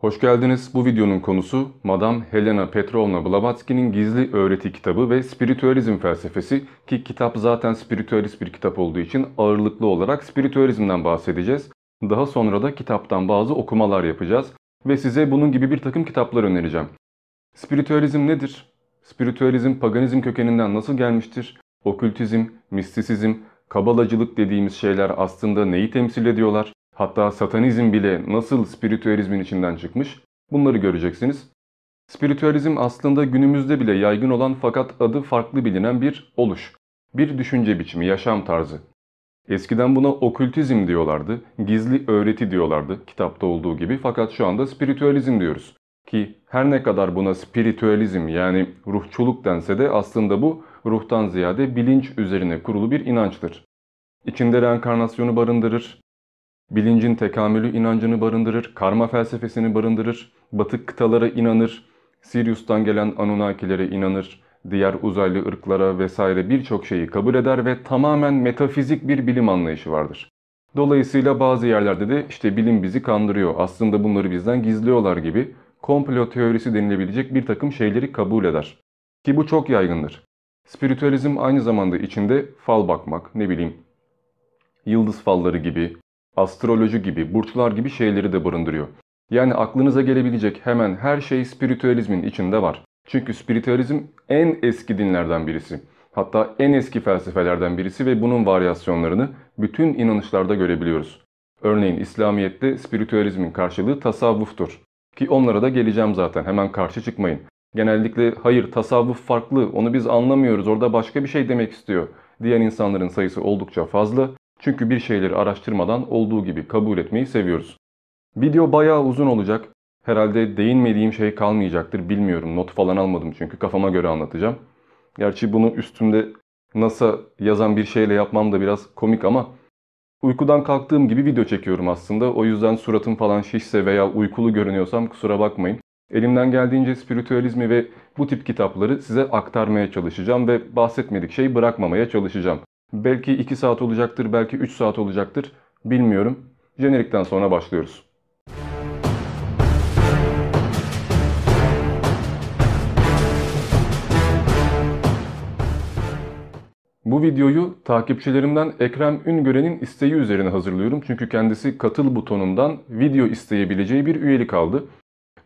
Hoş geldiniz. Bu videonun konusu Madame Helena Petrovna Blavatsky'nin Gizli Öğreti kitabı ve Spiritüalizm felsefesi ki kitap zaten spiritüalist bir kitap olduğu için ağırlıklı olarak spiritüalizmden bahsedeceğiz. Daha sonra da kitaptan bazı okumalar yapacağız ve size bunun gibi bir takım kitaplar önereceğim. Spiritüalizm nedir? Spiritüalizm paganizm kökeninden nasıl gelmiştir? Okültizm, mistisizm, kabalacılık dediğimiz şeyler aslında neyi temsil ediyorlar? Hatta satanizm bile nasıl spiritüalizmin içinden çıkmış bunları göreceksiniz. Spiritüalizm aslında günümüzde bile yaygın olan fakat adı farklı bilinen bir oluş. Bir düşünce biçimi, yaşam tarzı. Eskiden buna okültizm diyorlardı, gizli öğreti diyorlardı kitapta olduğu gibi fakat şu anda spiritüalizm diyoruz. Ki her ne kadar buna spiritüalizm yani ruhçuluk dense de aslında bu ruhtan ziyade bilinç üzerine kurulu bir inançtır. İçinde reenkarnasyonu barındırır, bilincin tekamülü inancını barındırır, karma felsefesini barındırır, batık kıtalara inanır, Sirius'tan gelen Anunnakilere inanır, diğer uzaylı ırklara vesaire birçok şeyi kabul eder ve tamamen metafizik bir bilim anlayışı vardır. Dolayısıyla bazı yerlerde de işte bilim bizi kandırıyor, aslında bunları bizden gizliyorlar gibi komplo teorisi denilebilecek bir takım şeyleri kabul eder. Ki bu çok yaygındır. Spiritüalizm aynı zamanda içinde fal bakmak, ne bileyim, yıldız falları gibi, astroloji gibi, burçlar gibi şeyleri de barındırıyor. Yani aklınıza gelebilecek hemen her şey spiritüalizmin içinde var. Çünkü spiritüalizm en eski dinlerden birisi. Hatta en eski felsefelerden birisi ve bunun varyasyonlarını bütün inanışlarda görebiliyoruz. Örneğin İslamiyet'te spiritüalizmin karşılığı tasavvuftur. Ki onlara da geleceğim zaten hemen karşı çıkmayın. Genellikle hayır tasavvuf farklı onu biz anlamıyoruz orada başka bir şey demek istiyor diyen insanların sayısı oldukça fazla. Çünkü bir şeyleri araştırmadan olduğu gibi kabul etmeyi seviyoruz. Video bayağı uzun olacak. Herhalde değinmediğim şey kalmayacaktır bilmiyorum. Not falan almadım çünkü kafama göre anlatacağım. Gerçi bunu üstümde NASA yazan bir şeyle yapmam da biraz komik ama uykudan kalktığım gibi video çekiyorum aslında. O yüzden suratım falan şişse veya uykulu görünüyorsam kusura bakmayın. Elimden geldiğince spiritüalizmi ve bu tip kitapları size aktarmaya çalışacağım ve bahsetmedik şey bırakmamaya çalışacağım. Belki 2 saat olacaktır, belki 3 saat olacaktır. Bilmiyorum. Jenerikten sonra başlıyoruz. Bu videoyu takipçilerimden Ekrem Üngören'in isteği üzerine hazırlıyorum. Çünkü kendisi katıl butonundan video isteyebileceği bir üyelik aldı.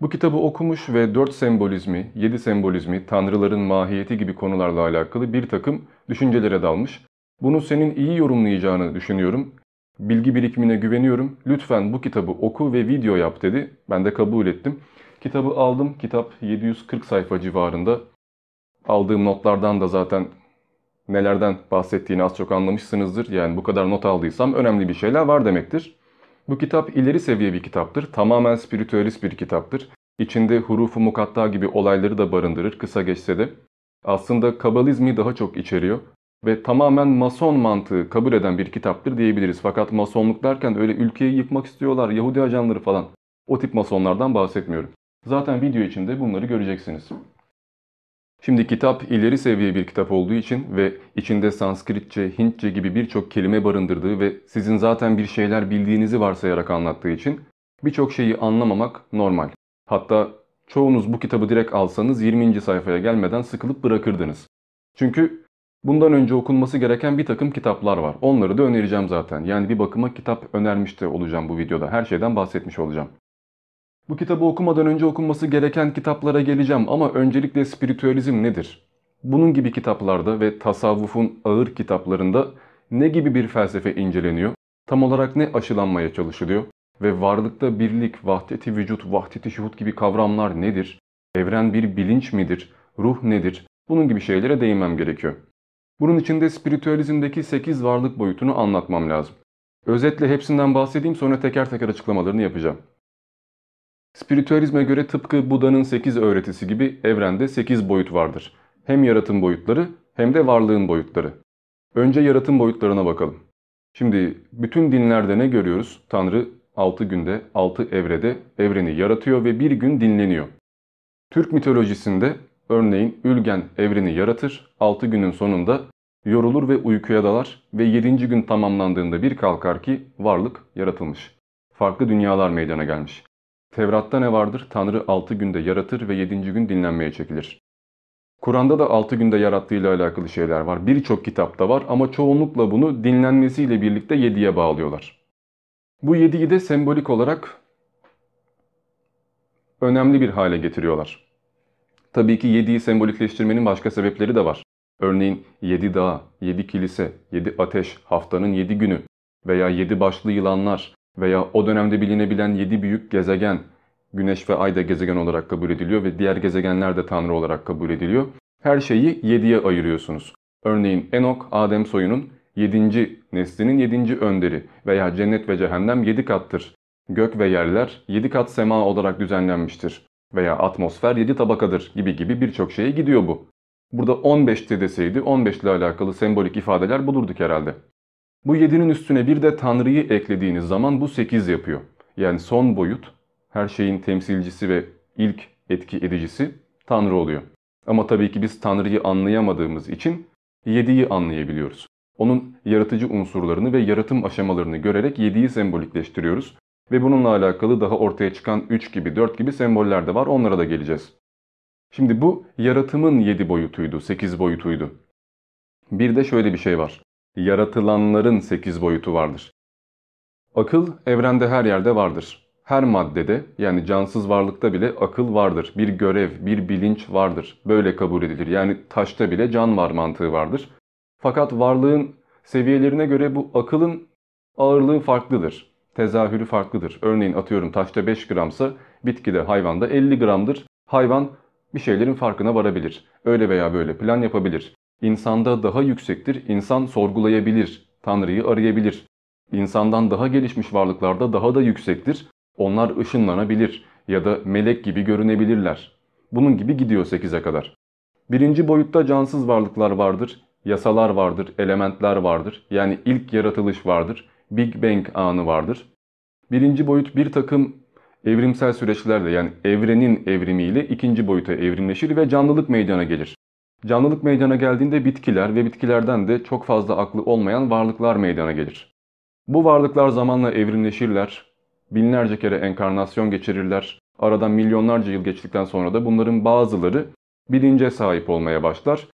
Bu kitabı okumuş ve 4 sembolizmi, 7 sembolizmi, tanrıların mahiyeti gibi konularla alakalı bir takım düşüncelere dalmış. Bunu senin iyi yorumlayacağını düşünüyorum. Bilgi birikimine güveniyorum. Lütfen bu kitabı oku ve video yap dedi. Ben de kabul ettim. Kitabı aldım. Kitap 740 sayfa civarında. Aldığım notlardan da zaten nelerden bahsettiğini az çok anlamışsınızdır. Yani bu kadar not aldıysam önemli bir şeyler var demektir. Bu kitap ileri seviye bir kitaptır. Tamamen spiritüelist bir kitaptır. İçinde hurufu mukatta gibi olayları da barındırır kısa geçse de. Aslında kabalizmi daha çok içeriyor ve tamamen mason mantığı kabul eden bir kitaptır diyebiliriz. Fakat masonluk derken öyle ülkeyi yıkmak istiyorlar, Yahudi ajanları falan. O tip masonlardan bahsetmiyorum. Zaten video içinde bunları göreceksiniz. Şimdi kitap ileri seviye bir kitap olduğu için ve içinde Sanskritçe, Hintçe gibi birçok kelime barındırdığı ve sizin zaten bir şeyler bildiğinizi varsayarak anlattığı için birçok şeyi anlamamak normal. Hatta çoğunuz bu kitabı direkt alsanız 20. sayfaya gelmeden sıkılıp bırakırdınız. Çünkü Bundan önce okunması gereken bir takım kitaplar var. Onları da önereceğim zaten. Yani bir bakıma kitap önermiş de olacağım bu videoda. Her şeyden bahsetmiş olacağım. Bu kitabı okumadan önce okunması gereken kitaplara geleceğim ama öncelikle spiritüalizm nedir? Bunun gibi kitaplarda ve tasavvufun ağır kitaplarında ne gibi bir felsefe inceleniyor? Tam olarak ne aşılanmaya çalışılıyor? Ve varlıkta birlik, vahdeti vücut, vahdeti şuhut gibi kavramlar nedir? Evren bir bilinç midir? Ruh nedir? Bunun gibi şeylere değinmem gerekiyor. Bunun için de spiritüalizmdeki 8 varlık boyutunu anlatmam lazım. Özetle hepsinden bahsedeyim sonra teker teker açıklamalarını yapacağım. Spiritüalizme göre tıpkı Buda'nın 8 öğretisi gibi evrende 8 boyut vardır. Hem yaratım boyutları hem de varlığın boyutları. Önce yaratım boyutlarına bakalım. Şimdi bütün dinlerde ne görüyoruz? Tanrı 6 günde, 6 evrede evreni yaratıyor ve bir gün dinleniyor. Türk mitolojisinde Örneğin Ülgen evreni yaratır, 6 günün sonunda yorulur ve uykuya dalar ve 7. gün tamamlandığında bir kalkar ki varlık yaratılmış. Farklı dünyalar meydana gelmiş. Tevrat'ta ne vardır? Tanrı 6 günde yaratır ve 7. gün dinlenmeye çekilir. Kur'an'da da 6 günde yarattığıyla alakalı şeyler var. Birçok kitapta var ama çoğunlukla bunu dinlenmesiyle birlikte 7'ye bağlıyorlar. Bu 7'yi de sembolik olarak önemli bir hale getiriyorlar. Tabii ki 7'yi sembolikleştirmenin başka sebepleri de var. Örneğin 7 dağ, 7 kilise, 7 ateş, haftanın 7 günü veya 7 başlı yılanlar veya o dönemde bilinebilen 7 büyük gezegen, Güneş ve Ay da gezegen olarak kabul ediliyor ve diğer gezegenler de Tanrı olarak kabul ediliyor. Her şeyi 7'ye ayırıyorsunuz. Örneğin Enok, Adem soyunun 7. neslinin 7. önderi veya cennet ve cehennem 7 kattır. Gök ve yerler 7 kat sema olarak düzenlenmiştir veya atmosfer 7 tabakadır gibi gibi birçok şeye gidiyor bu. Burada 15'te deseydi 15 ile alakalı sembolik ifadeler bulurduk herhalde. Bu 7'nin üstüne bir de Tanrı'yı eklediğiniz zaman bu 8 yapıyor. Yani son boyut her şeyin temsilcisi ve ilk etki edicisi Tanrı oluyor. Ama tabii ki biz Tanrı'yı anlayamadığımız için 7'yi anlayabiliyoruz. Onun yaratıcı unsurlarını ve yaratım aşamalarını görerek 7'yi sembolikleştiriyoruz. Ve bununla alakalı daha ortaya çıkan 3 gibi 4 gibi semboller de var onlara da geleceğiz. Şimdi bu yaratımın 7 boyutuydu, 8 boyutuydu. Bir de şöyle bir şey var. Yaratılanların 8 boyutu vardır. Akıl evrende her yerde vardır. Her maddede yani cansız varlıkta bile akıl vardır. Bir görev, bir bilinç vardır. Böyle kabul edilir. Yani taşta bile can var mantığı vardır. Fakat varlığın seviyelerine göre bu akılın ağırlığı farklıdır. Tezahürü farklıdır. Örneğin atıyorum taşta 5 gramsa bitkide hayvanda 50 gramdır. Hayvan bir şeylerin farkına varabilir. Öyle veya böyle plan yapabilir. İnsanda daha yüksektir. İnsan sorgulayabilir. Tanrı'yı arayabilir. İnsandan daha gelişmiş varlıklarda daha da yüksektir. Onlar ışınlanabilir ya da melek gibi görünebilirler. Bunun gibi gidiyor 8'e kadar. Birinci boyutta cansız varlıklar vardır, yasalar vardır, elementler vardır. Yani ilk yaratılış vardır, Big Bang anı vardır. Birinci boyut bir takım evrimsel süreçlerle yani evrenin evrimiyle ikinci boyuta evrimleşir ve canlılık meydana gelir. Canlılık meydana geldiğinde bitkiler ve bitkilerden de çok fazla aklı olmayan varlıklar meydana gelir. Bu varlıklar zamanla evrimleşirler, binlerce kere enkarnasyon geçirirler. Aradan milyonlarca yıl geçtikten sonra da bunların bazıları bilince sahip olmaya başlar.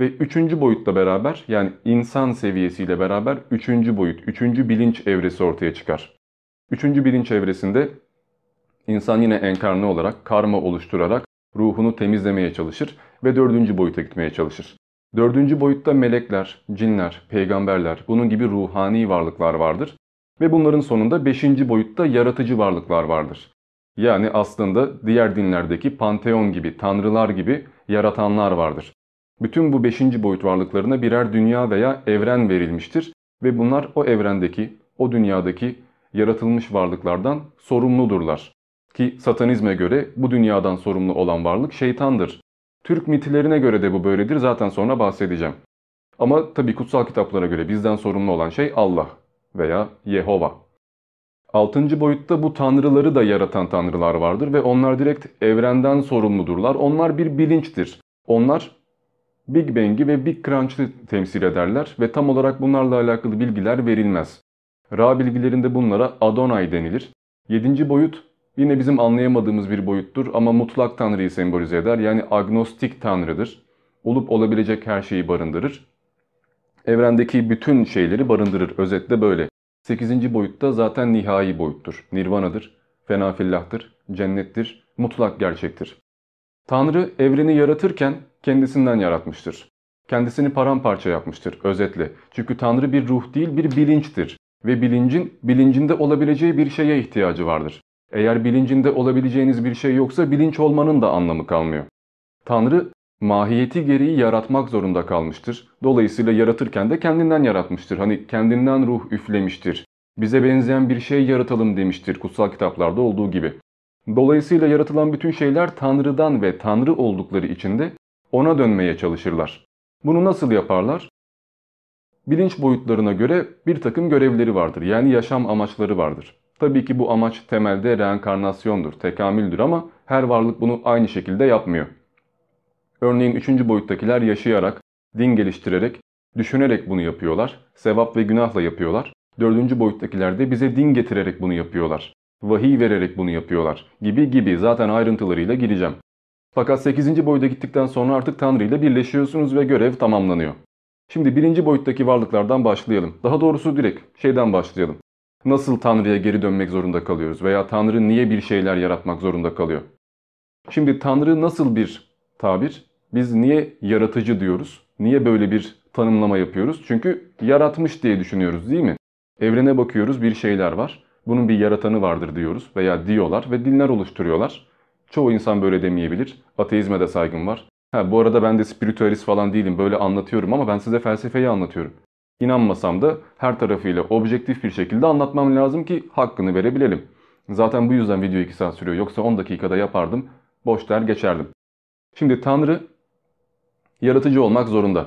Ve üçüncü boyutla beraber yani insan seviyesiyle beraber üçüncü boyut, üçüncü bilinç evresi ortaya çıkar. Üçüncü bilinç evresinde insan yine enkarne olarak karma oluşturarak ruhunu temizlemeye çalışır ve dördüncü boyuta gitmeye çalışır. Dördüncü boyutta melekler, cinler, peygamberler, bunun gibi ruhani varlıklar vardır. Ve bunların sonunda beşinci boyutta yaratıcı varlıklar vardır. Yani aslında diğer dinlerdeki panteon gibi, tanrılar gibi yaratanlar vardır. Bütün bu beşinci boyut varlıklarına birer dünya veya evren verilmiştir ve bunlar o evrendeki, o dünyadaki yaratılmış varlıklardan sorumludurlar. Ki satanizme göre bu dünyadan sorumlu olan varlık şeytandır. Türk mitlerine göre de bu böyledir zaten sonra bahsedeceğim. Ama tabi kutsal kitaplara göre bizden sorumlu olan şey Allah veya Yehova. Altıncı boyutta bu tanrıları da yaratan tanrılar vardır ve onlar direkt evrenden sorumludurlar. Onlar bir bilinçtir. Onlar Big Bang'i ve Big Crunch'ı temsil ederler ve tam olarak bunlarla alakalı bilgiler verilmez. Ra bilgilerinde bunlara Adonai denilir. Yedinci boyut yine bizim anlayamadığımız bir boyuttur ama mutlak tanrıyı sembolize eder. Yani agnostik tanrıdır. Olup olabilecek her şeyi barındırır. Evrendeki bütün şeyleri barındırır. Özetle böyle. 8. boyutta zaten nihai boyuttur. Nirvanadır, fenafillahtır, cennettir, mutlak gerçektir. Tanrı evreni yaratırken kendisinden yaratmıştır. Kendisini paramparça yapmıştır özetle. Çünkü Tanrı bir ruh değil bir bilinçtir. Ve bilincin bilincinde olabileceği bir şeye ihtiyacı vardır. Eğer bilincinde olabileceğiniz bir şey yoksa bilinç olmanın da anlamı kalmıyor. Tanrı mahiyeti gereği yaratmak zorunda kalmıştır. Dolayısıyla yaratırken de kendinden yaratmıştır. Hani kendinden ruh üflemiştir. Bize benzeyen bir şey yaratalım demiştir kutsal kitaplarda olduğu gibi. Dolayısıyla yaratılan bütün şeyler Tanrı'dan ve Tanrı oldukları için de ona dönmeye çalışırlar. Bunu nasıl yaparlar? Bilinç boyutlarına göre bir takım görevleri vardır. Yani yaşam amaçları vardır. Tabii ki bu amaç temelde reenkarnasyondur, tekamüldür ama her varlık bunu aynı şekilde yapmıyor. Örneğin üçüncü boyuttakiler yaşayarak, din geliştirerek, düşünerek bunu yapıyorlar. Sevap ve günahla yapıyorlar. Dördüncü boyuttakiler de bize din getirerek bunu yapıyorlar. Vahiy vererek bunu yapıyorlar. Gibi gibi zaten ayrıntılarıyla gireceğim. Fakat 8. boyuta gittikten sonra artık Tanrı ile birleşiyorsunuz ve görev tamamlanıyor. Şimdi birinci boyuttaki varlıklardan başlayalım. Daha doğrusu direkt şeyden başlayalım. Nasıl Tanrı'ya geri dönmek zorunda kalıyoruz veya Tanrı niye bir şeyler yaratmak zorunda kalıyor? Şimdi Tanrı nasıl bir tabir? Biz niye yaratıcı diyoruz? Niye böyle bir tanımlama yapıyoruz? Çünkü yaratmış diye düşünüyoruz değil mi? Evrene bakıyoruz bir şeyler var. Bunun bir yaratanı vardır diyoruz veya diyorlar ve dinler oluşturuyorlar. Çoğu insan böyle demeyebilir. Ateizme de saygım var. Ha, bu arada ben de spiritüalist falan değilim. Böyle anlatıyorum ama ben size felsefeyi anlatıyorum. İnanmasam da her tarafıyla objektif bir şekilde anlatmam lazım ki hakkını verebilelim. Zaten bu yüzden video 2 saat sürüyor. Yoksa 10 dakikada yapardım. Boş der geçerdim. Şimdi Tanrı yaratıcı olmak zorunda.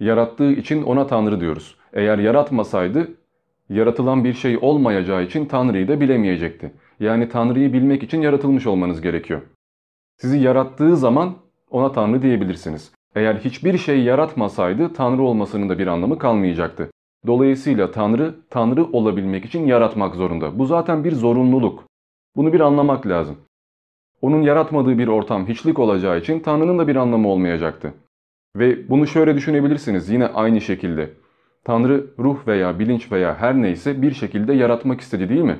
Yarattığı için ona Tanrı diyoruz. Eğer yaratmasaydı yaratılan bir şey olmayacağı için Tanrı'yı da bilemeyecekti. Yani Tanrı'yı bilmek için yaratılmış olmanız gerekiyor. Sizi yarattığı zaman ona Tanrı diyebilirsiniz. Eğer hiçbir şey yaratmasaydı Tanrı olmasının da bir anlamı kalmayacaktı. Dolayısıyla Tanrı, Tanrı olabilmek için yaratmak zorunda. Bu zaten bir zorunluluk. Bunu bir anlamak lazım. Onun yaratmadığı bir ortam hiçlik olacağı için Tanrı'nın da bir anlamı olmayacaktı. Ve bunu şöyle düşünebilirsiniz yine aynı şekilde. Tanrı ruh veya bilinç veya her neyse bir şekilde yaratmak istedi değil mi?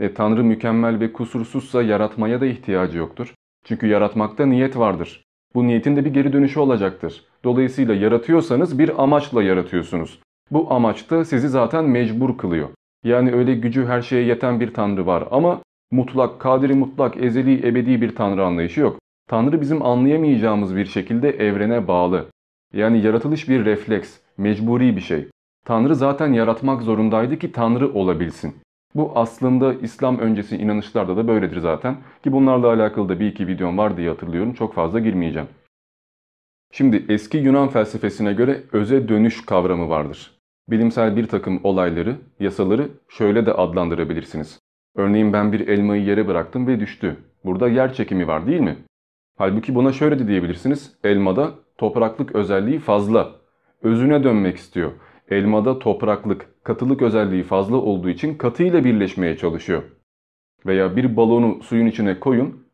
E, Tanrı mükemmel ve kusursuzsa yaratmaya da ihtiyacı yoktur. Çünkü yaratmakta niyet vardır. Bu niyetin de bir geri dönüşü olacaktır. Dolayısıyla yaratıyorsanız bir amaçla yaratıyorsunuz. Bu amaç da sizi zaten mecbur kılıyor. Yani öyle gücü her şeye yeten bir Tanrı var ama mutlak, kadiri mutlak, ezeli, ebedi bir Tanrı anlayışı yok. Tanrı bizim anlayamayacağımız bir şekilde evrene bağlı. Yani yaratılış bir refleks, mecburi bir şey. Tanrı zaten yaratmak zorundaydı ki Tanrı olabilsin. Bu aslında İslam öncesi inanışlarda da böyledir zaten. Ki bunlarla alakalı da bir iki videom var diye hatırlıyorum. Çok fazla girmeyeceğim. Şimdi eski Yunan felsefesine göre öze dönüş kavramı vardır. Bilimsel bir takım olayları, yasaları şöyle de adlandırabilirsiniz. Örneğin ben bir elmayı yere bıraktım ve düştü. Burada yer çekimi var değil mi? Halbuki buna şöyle de diyebilirsiniz. Elmada topraklık özelliği fazla. Özüne dönmek istiyor. Elmada topraklık, katılık özelliği fazla olduğu için katıyla birleşmeye çalışıyor. Veya bir balonu suyun içine koyun,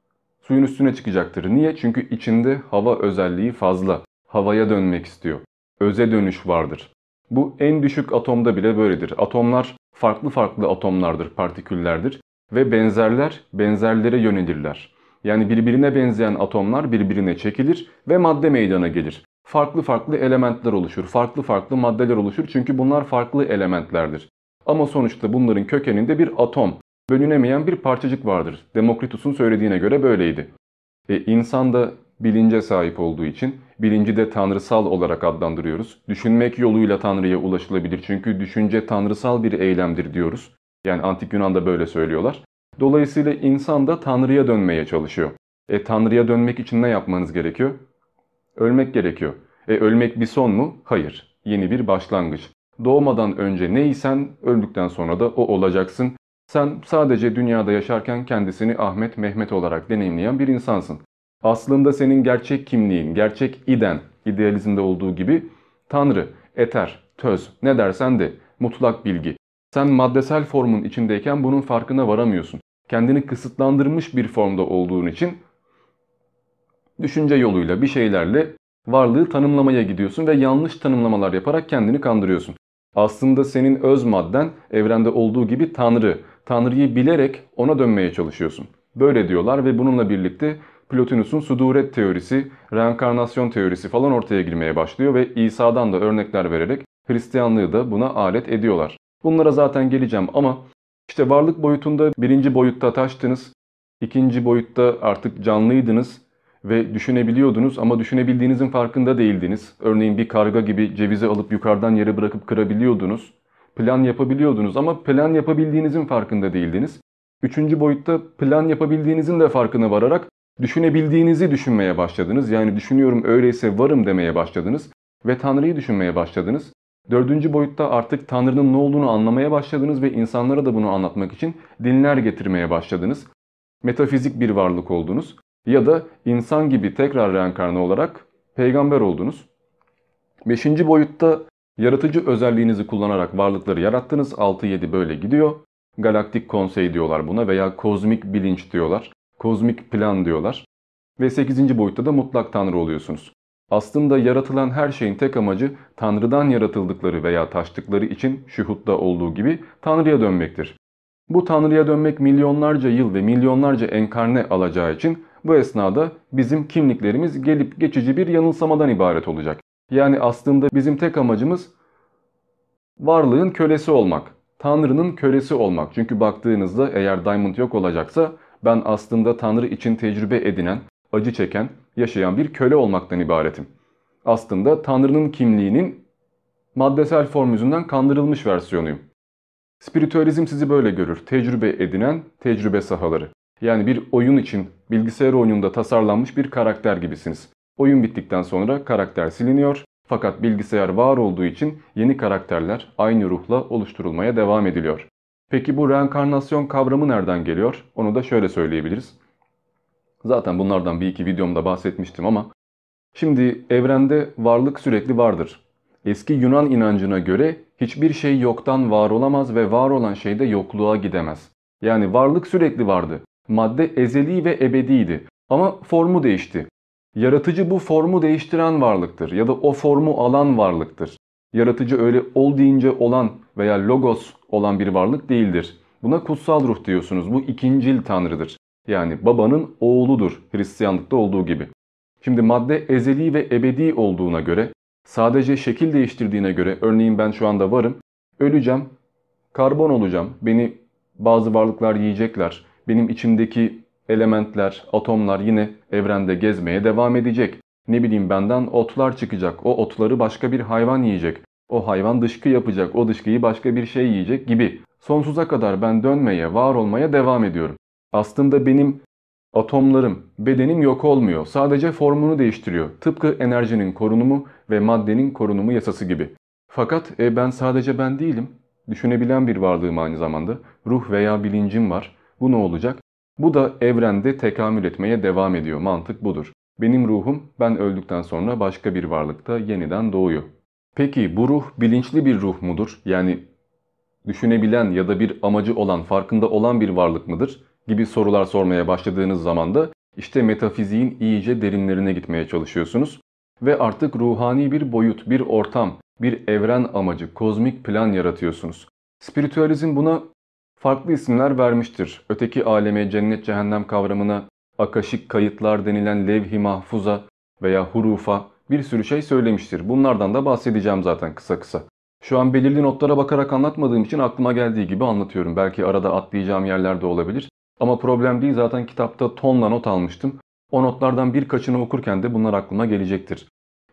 suyun üstüne çıkacaktır. Niye? Çünkü içinde hava özelliği fazla. Havaya dönmek istiyor. Öze dönüş vardır. Bu en düşük atomda bile böyledir. Atomlar farklı farklı atomlardır, partiküllerdir ve benzerler benzerlere yönelirler. Yani birbirine benzeyen atomlar birbirine çekilir ve madde meydana gelir farklı farklı elementler oluşur. Farklı farklı maddeler oluşur çünkü bunlar farklı elementlerdir. Ama sonuçta bunların kökeninde bir atom, bölünemeyen bir parçacık vardır. Demokritus'un söylediğine göre böyleydi. E, insan da bilince sahip olduğu için bilinci de tanrısal olarak adlandırıyoruz. Düşünmek yoluyla Tanrı'ya ulaşılabilir çünkü düşünce tanrısal bir eylemdir diyoruz. Yani antik Yunan'da böyle söylüyorlar. Dolayısıyla insan da Tanrı'ya dönmeye çalışıyor. E Tanrı'ya dönmek için ne yapmanız gerekiyor? Ölmek gerekiyor. E ölmek bir son mu? Hayır. Yeni bir başlangıç. Doğmadan önce neysen öldükten sonra da o olacaksın. Sen sadece dünyada yaşarken kendisini Ahmet Mehmet olarak deneyimleyen bir insansın. Aslında senin gerçek kimliğin, gerçek iden, idealizmde olduğu gibi Tanrı, eter, töz, ne dersen de mutlak bilgi. Sen maddesel formun içindeyken bunun farkına varamıyorsun. Kendini kısıtlandırmış bir formda olduğun için düşünce yoluyla bir şeylerle varlığı tanımlamaya gidiyorsun ve yanlış tanımlamalar yaparak kendini kandırıyorsun. Aslında senin öz madden evrende olduğu gibi Tanrı. Tanrı'yı bilerek ona dönmeye çalışıyorsun. Böyle diyorlar ve bununla birlikte Plotinus'un suduret teorisi, reenkarnasyon teorisi falan ortaya girmeye başlıyor ve İsa'dan da örnekler vererek Hristiyanlığı da buna alet ediyorlar. Bunlara zaten geleceğim ama işte varlık boyutunda birinci boyutta taştınız, ikinci boyutta artık canlıydınız, ve düşünebiliyordunuz ama düşünebildiğinizin farkında değildiniz. Örneğin bir karga gibi cevizi alıp yukarıdan yere bırakıp kırabiliyordunuz. Plan yapabiliyordunuz ama plan yapabildiğinizin farkında değildiniz. Üçüncü boyutta plan yapabildiğinizin de farkına vararak düşünebildiğinizi düşünmeye başladınız. Yani düşünüyorum öyleyse varım demeye başladınız ve Tanrı'yı düşünmeye başladınız. Dördüncü boyutta artık Tanrı'nın ne olduğunu anlamaya başladınız ve insanlara da bunu anlatmak için dinler getirmeye başladınız. Metafizik bir varlık oldunuz ya da insan gibi tekrar reenkarne olarak peygamber oldunuz. Beşinci boyutta yaratıcı özelliğinizi kullanarak varlıkları yarattınız. 6-7 böyle gidiyor. Galaktik konsey diyorlar buna veya kozmik bilinç diyorlar. Kozmik plan diyorlar. Ve 8. boyutta da mutlak tanrı oluyorsunuz. Aslında yaratılan her şeyin tek amacı Tanrı'dan yaratıldıkları veya taştıkları için şuhutta olduğu gibi Tanrı'ya dönmektir. Bu Tanrı'ya dönmek milyonlarca yıl ve milyonlarca enkarne alacağı için bu esnada bizim kimliklerimiz gelip geçici bir yanılsamadan ibaret olacak. Yani aslında bizim tek amacımız varlığın kölesi olmak. Tanrı'nın kölesi olmak. Çünkü baktığınızda eğer Diamond yok olacaksa ben aslında Tanrı için tecrübe edinen, acı çeken, yaşayan bir köle olmaktan ibaretim. Aslında Tanrı'nın kimliğinin maddesel form yüzünden kandırılmış versiyonuyum. Spiritüalizm sizi böyle görür. Tecrübe edinen tecrübe sahaları. Yani bir oyun için bilgisayar oyununda tasarlanmış bir karakter gibisiniz. Oyun bittikten sonra karakter siliniyor fakat bilgisayar var olduğu için yeni karakterler aynı ruhla oluşturulmaya devam ediliyor. Peki bu reenkarnasyon kavramı nereden geliyor? Onu da şöyle söyleyebiliriz. Zaten bunlardan bir iki videomda bahsetmiştim ama şimdi evrende varlık sürekli vardır. Eski Yunan inancına göre hiçbir şey yoktan var olamaz ve var olan şey de yokluğa gidemez. Yani varlık sürekli vardı. Madde ezeli ve ebediydi ama formu değişti. Yaratıcı bu formu değiştiren varlıktır ya da o formu alan varlıktır. Yaratıcı öyle ol deyince olan veya logos olan bir varlık değildir. Buna kutsal ruh diyorsunuz. Bu ikincil tanrıdır. Yani babanın oğludur Hristiyanlıkta olduğu gibi. Şimdi madde ezeli ve ebedi olduğuna göre, sadece şekil değiştirdiğine göre, örneğin ben şu anda varım, öleceğim, karbon olacağım, beni bazı varlıklar yiyecekler, benim içimdeki elementler, atomlar yine evrende gezmeye devam edecek. Ne bileyim benden otlar çıkacak, o otları başka bir hayvan yiyecek. O hayvan dışkı yapacak, o dışkıyı başka bir şey yiyecek gibi. Sonsuza kadar ben dönmeye, var olmaya devam ediyorum. Aslında benim atomlarım, bedenim yok olmuyor. Sadece formunu değiştiriyor. Tıpkı enerjinin korunumu ve maddenin korunumu yasası gibi. Fakat e, ben sadece ben değilim. Düşünebilen bir varlığım aynı zamanda. Ruh veya bilincim var. Bu ne olacak? Bu da evrende tekamül etmeye devam ediyor. Mantık budur. Benim ruhum ben öldükten sonra başka bir varlıkta yeniden doğuyor. Peki bu ruh bilinçli bir ruh mudur? Yani düşünebilen ya da bir amacı olan, farkında olan bir varlık mıdır? gibi sorular sormaya başladığınız zaman da işte metafiziğin iyice derinlerine gitmeye çalışıyorsunuz. Ve artık ruhani bir boyut, bir ortam, bir evren amacı, kozmik plan yaratıyorsunuz. Spiritüalizm buna farklı isimler vermiştir. Öteki aleme, cennet, cehennem kavramına, akaşik kayıtlar denilen levh-i mahfuza veya hurufa bir sürü şey söylemiştir. Bunlardan da bahsedeceğim zaten kısa kısa. Şu an belirli notlara bakarak anlatmadığım için aklıma geldiği gibi anlatıyorum. Belki arada atlayacağım yerler de olabilir. Ama problem değil zaten kitapta tonla not almıştım. O notlardan birkaçını okurken de bunlar aklıma gelecektir.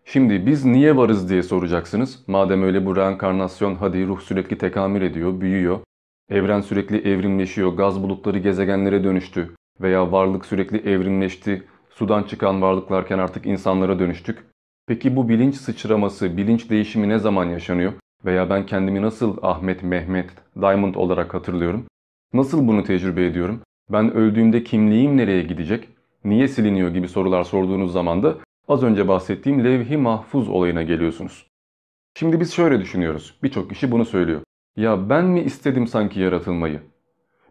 Şimdi biz niye varız diye soracaksınız. Madem öyle bu reenkarnasyon hadi ruh sürekli tekamül ediyor, büyüyor. Evren sürekli evrimleşiyor, gaz bulutları gezegenlere dönüştü. Veya varlık sürekli evrimleşti, sudan çıkan varlıklarken artık insanlara dönüştük. Peki bu bilinç sıçraması, bilinç değişimi ne zaman yaşanıyor? Veya ben kendimi nasıl Ahmet, Mehmet, Diamond olarak hatırlıyorum? Nasıl bunu tecrübe ediyorum? Ben öldüğümde kimliğim nereye gidecek? Niye siliniyor gibi sorular sorduğunuz zaman da az önce bahsettiğim levh-i mahfuz olayına geliyorsunuz. Şimdi biz şöyle düşünüyoruz. Birçok kişi bunu söylüyor. Ya ben mi istedim sanki yaratılmayı?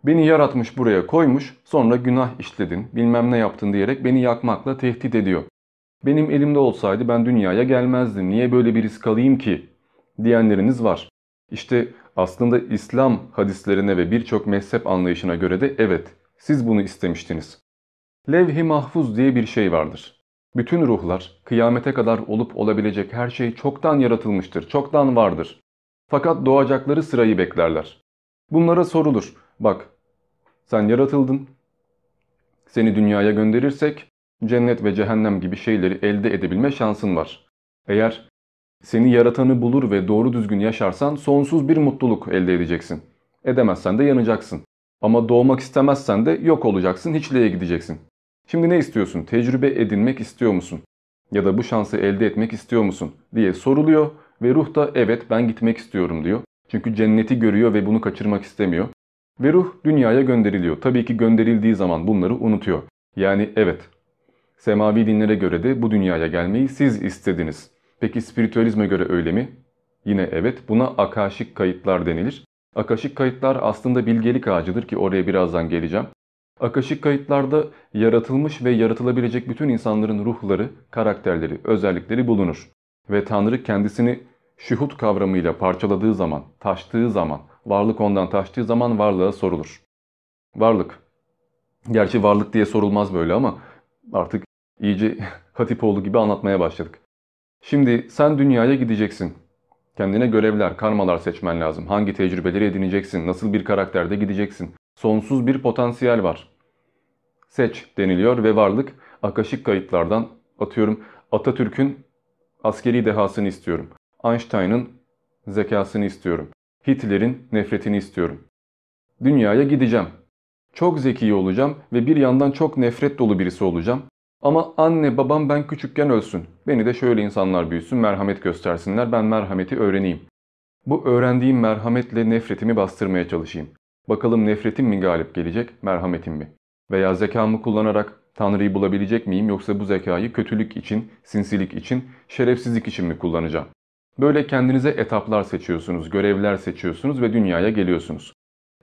Beni yaratmış buraya koymuş sonra günah işledin bilmem ne yaptın diyerek beni yakmakla tehdit ediyor. Benim elimde olsaydı ben dünyaya gelmezdim niye böyle bir risk alayım ki diyenleriniz var. İşte aslında İslam hadislerine ve birçok mezhep anlayışına göre de evet siz bunu istemiştiniz. Levh-i mahfuz diye bir şey vardır. Bütün ruhlar, kıyamete kadar olup olabilecek her şey çoktan yaratılmıştır, çoktan vardır. Fakat doğacakları sırayı beklerler. Bunlara sorulur. Bak, sen yaratıldın. Seni dünyaya gönderirsek cennet ve cehennem gibi şeyleri elde edebilme şansın var. Eğer seni yaratanı bulur ve doğru düzgün yaşarsan sonsuz bir mutluluk elde edeceksin. Edemezsen de yanacaksın. Ama doğmak istemezsen de yok olacaksın, hiçliğe gideceksin. Şimdi ne istiyorsun? Tecrübe edinmek istiyor musun? Ya da bu şansı elde etmek istiyor musun? diye soruluyor ve ruh da evet ben gitmek istiyorum diyor. Çünkü cenneti görüyor ve bunu kaçırmak istemiyor. Ve ruh dünyaya gönderiliyor. Tabii ki gönderildiği zaman bunları unutuyor. Yani evet, semavi dinlere göre de bu dünyaya gelmeyi siz istediniz. Peki spiritüalizme göre öyle mi? Yine evet, buna akaşik kayıtlar denilir. Akaşik kayıtlar aslında bilgelik ağacıdır ki oraya birazdan geleceğim. Akaşik kayıtlarda yaratılmış ve yaratılabilecek bütün insanların ruhları, karakterleri, özellikleri bulunur. Ve Tanrı kendisini şuhut kavramıyla parçaladığı zaman, taştığı zaman, varlık ondan taştığı zaman varlığa sorulur. Varlık. Gerçi varlık diye sorulmaz böyle ama artık iyice Hatipoğlu gibi anlatmaya başladık. Şimdi sen dünyaya gideceksin. Kendine görevler, karmalar seçmen lazım. Hangi tecrübeleri edineceksin, nasıl bir karakterde gideceksin. Sonsuz bir potansiyel var. Seç deniliyor ve varlık akaşik kayıtlardan atıyorum Atatürk'ün askeri dehasını istiyorum. Einstein'ın zekasını istiyorum. Hitler'in nefretini istiyorum. Dünyaya gideceğim. Çok zeki olacağım ve bir yandan çok nefret dolu birisi olacağım. Ama anne babam ben küçükken ölsün. Beni de şöyle insanlar büyüsün, merhamet göstersinler, ben merhameti öğreneyim. Bu öğrendiğim merhametle nefretimi bastırmaya çalışayım. Bakalım nefretim mi galip gelecek, merhametim mi? Veya zekamı kullanarak Tanrı'yı bulabilecek miyim yoksa bu zekayı kötülük için, sinsilik için, şerefsizlik için mi kullanacağım? Böyle kendinize etaplar seçiyorsunuz, görevler seçiyorsunuz ve dünyaya geliyorsunuz.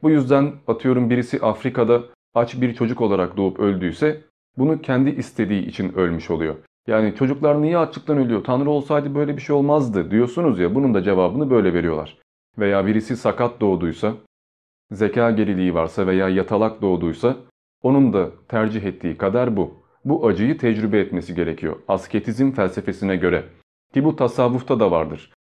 Bu yüzden atıyorum birisi Afrika'da aç bir çocuk olarak doğup öldüyse bunu kendi istediği için ölmüş oluyor. Yani çocuklar niye açlıktan ölüyor? Tanrı olsaydı böyle bir şey olmazdı diyorsunuz ya bunun da cevabını böyle veriyorlar. Veya birisi sakat doğduysa, zeka geriliği varsa veya yatalak doğduysa onun da tercih ettiği kadar bu. Bu acıyı tecrübe etmesi gerekiyor. Asketizm felsefesine göre. Ki bu tasavvufta da vardır.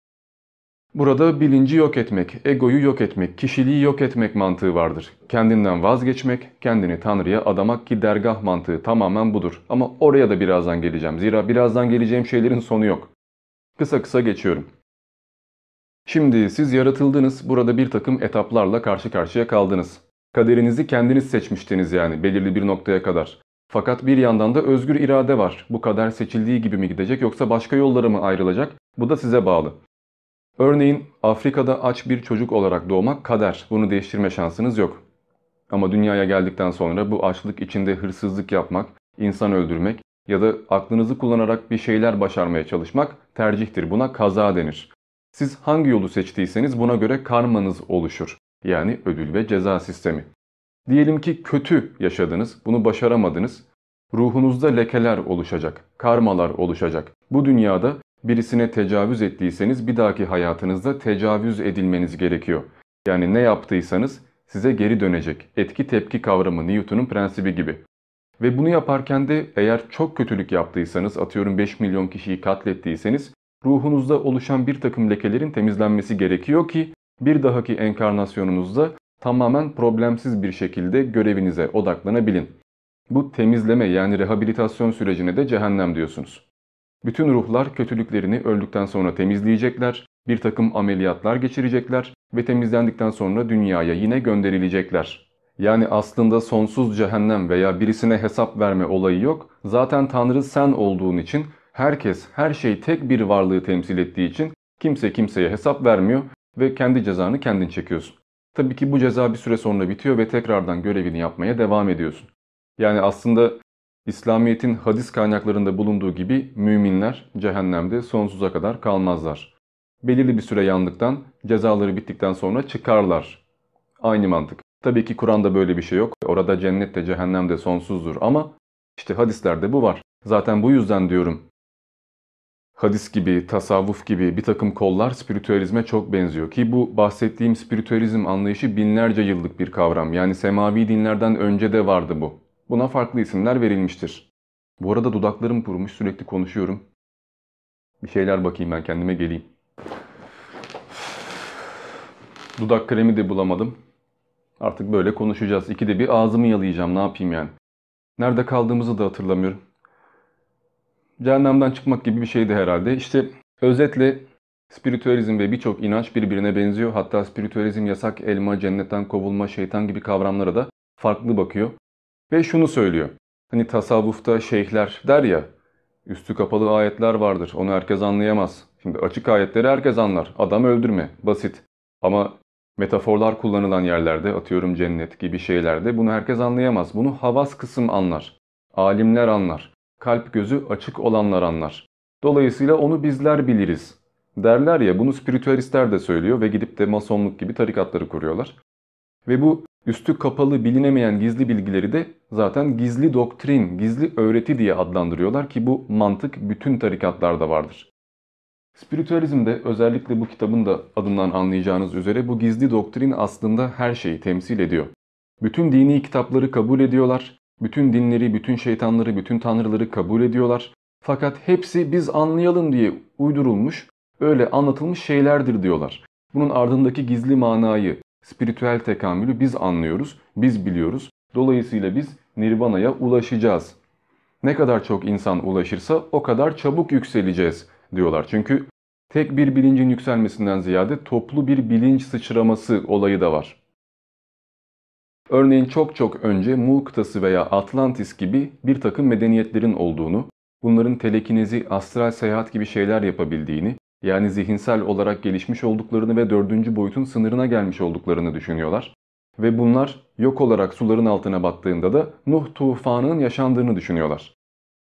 Burada bilinci yok etmek, egoyu yok etmek, kişiliği yok etmek mantığı vardır. Kendinden vazgeçmek, kendini Tanrı'ya adamak ki dergah mantığı tamamen budur. Ama oraya da birazdan geleceğim. Zira birazdan geleceğim şeylerin sonu yok. Kısa kısa geçiyorum. Şimdi siz yaratıldınız, burada bir takım etaplarla karşı karşıya kaldınız. Kaderinizi kendiniz seçmiştiniz yani belirli bir noktaya kadar. Fakat bir yandan da özgür irade var. Bu kader seçildiği gibi mi gidecek yoksa başka yollara mı ayrılacak? Bu da size bağlı. Örneğin Afrika'da aç bir çocuk olarak doğmak kader. Bunu değiştirme şansınız yok. Ama dünyaya geldikten sonra bu açlık içinde hırsızlık yapmak, insan öldürmek ya da aklınızı kullanarak bir şeyler başarmaya çalışmak tercihtir. Buna kaza denir. Siz hangi yolu seçtiyseniz buna göre karmanız oluşur. Yani ödül ve ceza sistemi. Diyelim ki kötü yaşadınız, bunu başaramadınız. Ruhunuzda lekeler oluşacak, karmalar oluşacak. Bu dünyada birisine tecavüz ettiyseniz bir dahaki hayatınızda tecavüz edilmeniz gerekiyor. Yani ne yaptıysanız size geri dönecek. Etki tepki kavramı Newton'un prensibi gibi. Ve bunu yaparken de eğer çok kötülük yaptıysanız atıyorum 5 milyon kişiyi katlettiyseniz ruhunuzda oluşan bir takım lekelerin temizlenmesi gerekiyor ki bir dahaki enkarnasyonunuzda tamamen problemsiz bir şekilde görevinize odaklanabilin. Bu temizleme yani rehabilitasyon sürecine de cehennem diyorsunuz. Bütün ruhlar kötülüklerini öldükten sonra temizleyecekler, bir takım ameliyatlar geçirecekler ve temizlendikten sonra dünyaya yine gönderilecekler. Yani aslında sonsuz cehennem veya birisine hesap verme olayı yok. Zaten Tanrı sen olduğun için herkes, her şey tek bir varlığı temsil ettiği için kimse kimseye hesap vermiyor ve kendi cezanı kendin çekiyorsun. Tabii ki bu ceza bir süre sonra bitiyor ve tekrardan görevini yapmaya devam ediyorsun. Yani aslında İslamiyet'in hadis kaynaklarında bulunduğu gibi müminler cehennemde sonsuza kadar kalmazlar. Belirli bir süre yandıktan, cezaları bittikten sonra çıkarlar. Aynı mantık. Tabii ki Kur'an'da böyle bir şey yok. Orada cennet de cehennem de sonsuzdur ama işte hadislerde bu var. Zaten bu yüzden diyorum hadis gibi, tasavvuf gibi bir takım kollar spiritüalizme çok benziyor. Ki bu bahsettiğim spiritüalizm anlayışı binlerce yıllık bir kavram. Yani semavi dinlerden önce de vardı bu. Buna farklı isimler verilmiştir. Bu arada dudaklarım kurumuş sürekli konuşuyorum. Bir şeyler bakayım ben kendime geleyim. Dudak kremi de bulamadım. Artık böyle konuşacağız. İkide bir ağzımı yalayacağım ne yapayım yani. Nerede kaldığımızı da hatırlamıyorum. Cehennemden çıkmak gibi bir şeydi herhalde. İşte özetle spiritüalizm ve birçok inanç birbirine benziyor. Hatta spiritüalizm yasak elma, cennetten kovulma, şeytan gibi kavramlara da farklı bakıyor. Ve şunu söylüyor. Hani tasavvufta şeyhler der ya, üstü kapalı ayetler vardır, onu herkes anlayamaz. Şimdi açık ayetleri herkes anlar, adam öldürme, basit. Ama metaforlar kullanılan yerlerde, atıyorum cennet gibi şeylerde bunu herkes anlayamaz. Bunu havas kısım anlar, alimler anlar, kalp gözü açık olanlar anlar. Dolayısıyla onu bizler biliriz. Derler ya bunu spiritüalistler de söylüyor ve gidip de masonluk gibi tarikatları kuruyorlar. Ve bu üstü kapalı bilinemeyen gizli bilgileri de zaten gizli doktrin, gizli öğreti diye adlandırıyorlar ki bu mantık bütün tarikatlarda vardır. Spiritüalizmde özellikle bu kitabın da adından anlayacağınız üzere bu gizli doktrin aslında her şeyi temsil ediyor. Bütün dini kitapları kabul ediyorlar, bütün dinleri, bütün şeytanları, bütün tanrıları kabul ediyorlar. Fakat hepsi biz anlayalım diye uydurulmuş, öyle anlatılmış şeylerdir diyorlar. Bunun ardındaki gizli manayı, spiritüel tekamülü biz anlıyoruz, biz biliyoruz. Dolayısıyla biz nirvana'ya ulaşacağız. Ne kadar çok insan ulaşırsa o kadar çabuk yükseleceğiz diyorlar. Çünkü tek bir bilincin yükselmesinden ziyade toplu bir bilinç sıçraması olayı da var. Örneğin çok çok önce Mu kıtası veya Atlantis gibi bir takım medeniyetlerin olduğunu, bunların telekinezi, astral seyahat gibi şeyler yapabildiğini, yani zihinsel olarak gelişmiş olduklarını ve dördüncü boyutun sınırına gelmiş olduklarını düşünüyorlar. Ve bunlar yok olarak suların altına battığında da Nuh tufanının yaşandığını düşünüyorlar.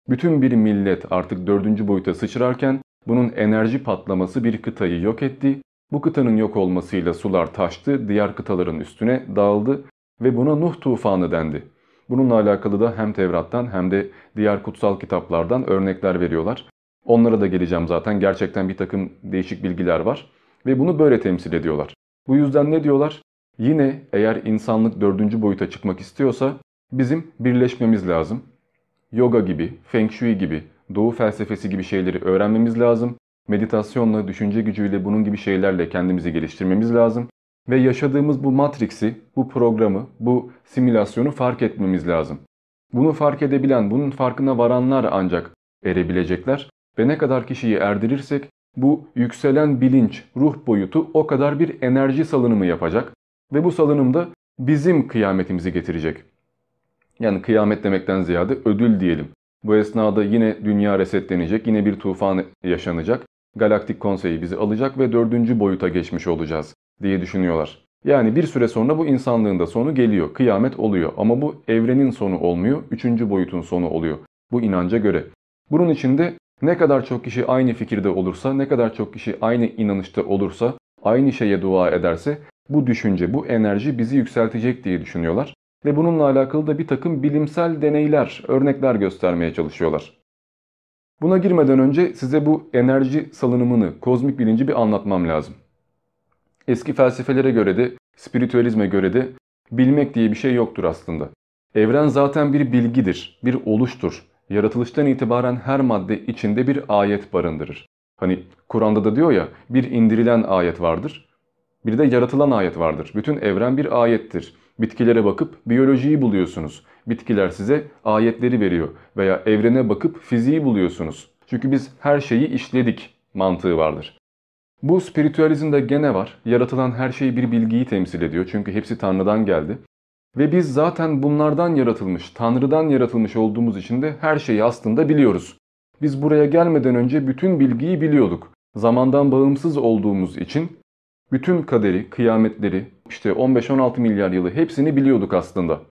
Bütün bir millet artık dördüncü boyuta sıçrarken bunun enerji patlaması bir kıtayı yok etti. Bu kıtanın yok olmasıyla sular taştı, diğer kıtaların üstüne dağıldı ve buna Nuh tufanı dendi. Bununla alakalı da hem Tevrat'tan hem de diğer kutsal kitaplardan örnekler veriyorlar. Onlara da geleceğim zaten. Gerçekten bir takım değişik bilgiler var. Ve bunu böyle temsil ediyorlar. Bu yüzden ne diyorlar? Yine eğer insanlık dördüncü boyuta çıkmak istiyorsa bizim birleşmemiz lazım. Yoga gibi, Feng Shui gibi, Doğu felsefesi gibi şeyleri öğrenmemiz lazım. Meditasyonla, düşünce gücüyle bunun gibi şeylerle kendimizi geliştirmemiz lazım. Ve yaşadığımız bu matriksi, bu programı, bu simülasyonu fark etmemiz lazım. Bunu fark edebilen, bunun farkına varanlar ancak erebilecekler. Ve ne kadar kişiyi erdirirsek bu yükselen bilinç, ruh boyutu o kadar bir enerji salınımı yapacak. Ve bu salınımda bizim kıyametimizi getirecek. Yani kıyamet demekten ziyade ödül diyelim. Bu esnada yine dünya resetlenecek, yine bir tufan yaşanacak. Galaktik konseyi bizi alacak ve dördüncü boyuta geçmiş olacağız diye düşünüyorlar. Yani bir süre sonra bu insanlığın da sonu geliyor, kıyamet oluyor ama bu evrenin sonu olmuyor, üçüncü boyutun sonu oluyor bu inanca göre. Bunun içinde ne kadar çok kişi aynı fikirde olursa, ne kadar çok kişi aynı inanışta olursa, aynı şeye dua ederse bu düşünce, bu enerji bizi yükseltecek diye düşünüyorlar. Ve bununla alakalı da bir takım bilimsel deneyler, örnekler göstermeye çalışıyorlar. Buna girmeden önce size bu enerji salınımını, kozmik bilinci bir anlatmam lazım. Eski felsefelere göre de, spiritüalizme göre de bilmek diye bir şey yoktur aslında. Evren zaten bir bilgidir, bir oluştur. Yaratılıştan itibaren her madde içinde bir ayet barındırır. Hani Kur'an'da da diyor ya bir indirilen ayet vardır, bir de yaratılan ayet vardır. Bütün evren bir ayettir. Bitkilere bakıp biyolojiyi buluyorsunuz. Bitkiler size ayetleri veriyor veya evrene bakıp fiziği buluyorsunuz. Çünkü biz her şeyi işledik mantığı vardır. Bu spiritüalizmde gene var. Yaratılan her şey bir bilgiyi temsil ediyor. Çünkü hepsi Tanrı'dan geldi. Ve biz zaten bunlardan yaratılmış, Tanrı'dan yaratılmış olduğumuz için de her şeyi aslında biliyoruz. Biz buraya gelmeden önce bütün bilgiyi biliyorduk. Zamandan bağımsız olduğumuz için bütün kaderi, kıyametleri, işte 15-16 milyar yılı hepsini biliyorduk aslında.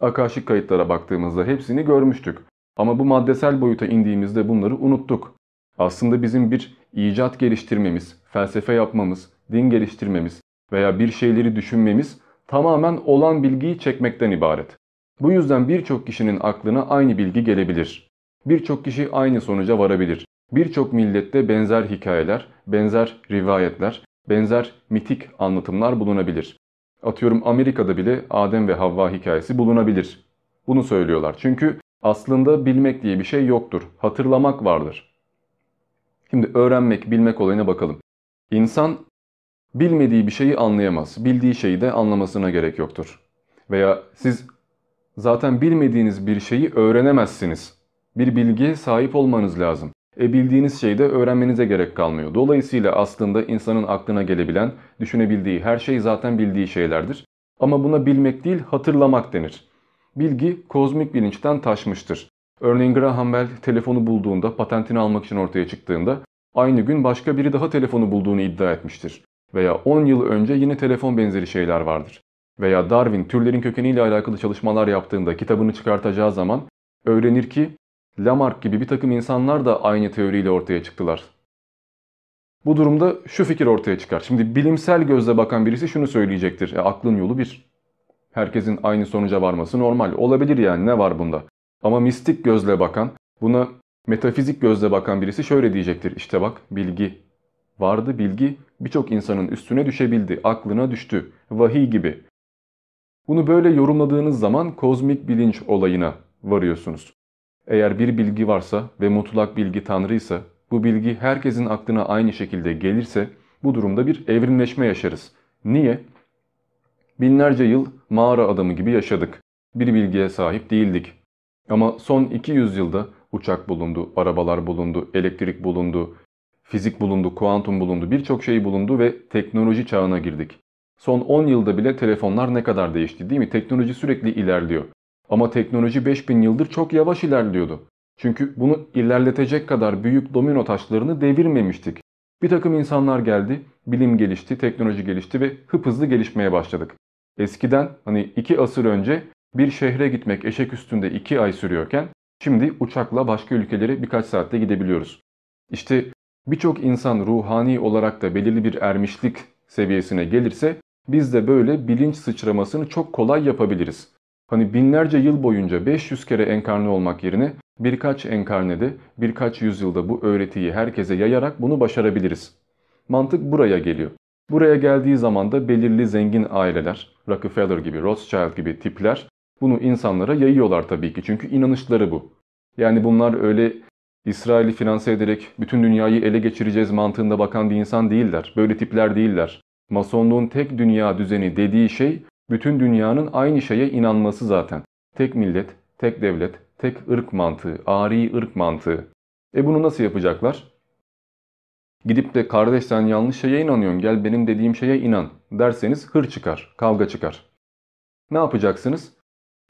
Akaşik kayıtlara baktığımızda hepsini görmüştük. Ama bu maddesel boyuta indiğimizde bunları unuttuk. Aslında bizim bir icat geliştirmemiz, felsefe yapmamız, din geliştirmemiz veya bir şeyleri düşünmemiz tamamen olan bilgiyi çekmekten ibaret. Bu yüzden birçok kişinin aklına aynı bilgi gelebilir. Birçok kişi aynı sonuca varabilir. Birçok millette benzer hikayeler, benzer rivayetler, benzer mitik anlatımlar bulunabilir. Atıyorum Amerika'da bile Adem ve Havva hikayesi bulunabilir. Bunu söylüyorlar. Çünkü aslında bilmek diye bir şey yoktur. Hatırlamak vardır. Şimdi öğrenmek, bilmek olayına bakalım. İnsan bilmediği bir şeyi anlayamaz. Bildiği şeyi de anlamasına gerek yoktur. Veya siz zaten bilmediğiniz bir şeyi öğrenemezsiniz. Bir bilgiye sahip olmanız lazım. E bildiğiniz şeyi de öğrenmenize gerek kalmıyor. Dolayısıyla aslında insanın aklına gelebilen, düşünebildiği her şey zaten bildiği şeylerdir. Ama buna bilmek değil hatırlamak denir. Bilgi kozmik bilinçten taşmıştır. Örneğin Graham Bell telefonu bulduğunda, patentini almak için ortaya çıktığında aynı gün başka biri daha telefonu bulduğunu iddia etmiştir. Veya 10 yıl önce yine telefon benzeri şeyler vardır. Veya Darwin türlerin kökeniyle alakalı çalışmalar yaptığında kitabını çıkartacağı zaman öğrenir ki Lamarck gibi bir takım insanlar da aynı teoriyle ortaya çıktılar. Bu durumda şu fikir ortaya çıkar. Şimdi bilimsel gözle bakan birisi şunu söyleyecektir. E, aklın yolu bir. Herkesin aynı sonuca varması normal. Olabilir yani ne var bunda? Ama mistik gözle bakan, buna metafizik gözle bakan birisi şöyle diyecektir. İşte bak bilgi vardı bilgi birçok insanın üstüne düşebildi, aklına düştü. Vahiy gibi. Bunu böyle yorumladığınız zaman kozmik bilinç olayına varıyorsunuz. Eğer bir bilgi varsa ve mutlak bilgi Tanrıysa, bu bilgi herkesin aklına aynı şekilde gelirse bu durumda bir evrimleşme yaşarız. Niye? Binlerce yıl mağara adamı gibi yaşadık. Bir bilgiye sahip değildik. Ama son 200 yılda uçak bulundu, arabalar bulundu, elektrik bulundu, fizik bulundu, kuantum bulundu, birçok şey bulundu ve teknoloji çağına girdik. Son 10 yılda bile telefonlar ne kadar değişti değil mi? Teknoloji sürekli ilerliyor. Ama teknoloji 5000 yıldır çok yavaş ilerliyordu. Çünkü bunu ilerletecek kadar büyük domino taşlarını devirmemiştik. Bir takım insanlar geldi, bilim gelişti, teknoloji gelişti ve hızlı gelişmeye başladık. Eskiden hani iki asır önce bir şehre gitmek eşek üstünde iki ay sürüyorken şimdi uçakla başka ülkelere birkaç saatte gidebiliyoruz. İşte birçok insan ruhani olarak da belirli bir ermişlik seviyesine gelirse biz de böyle bilinç sıçramasını çok kolay yapabiliriz. Hani binlerce yıl boyunca 500 kere enkarne olmak yerine birkaç enkarnede, birkaç yüzyılda bu öğretiyi herkese yayarak bunu başarabiliriz. Mantık buraya geliyor. Buraya geldiği zaman da belirli zengin aileler, Rockefeller gibi, Rothschild gibi tipler bunu insanlara yayıyorlar tabii ki çünkü inanışları bu. Yani bunlar öyle İsrail'i finanse ederek bütün dünyayı ele geçireceğiz mantığında bakan bir insan değiller. Böyle tipler değiller. Masonluğun tek dünya düzeni dediği şey bütün dünyanın aynı şeye inanması zaten. Tek millet, tek devlet, tek ırk mantığı, ari ırk mantığı. E bunu nasıl yapacaklar? Gidip de kardeş sen yanlış şeye inanıyorsun gel benim dediğim şeye inan derseniz hır çıkar, kavga çıkar. Ne yapacaksınız?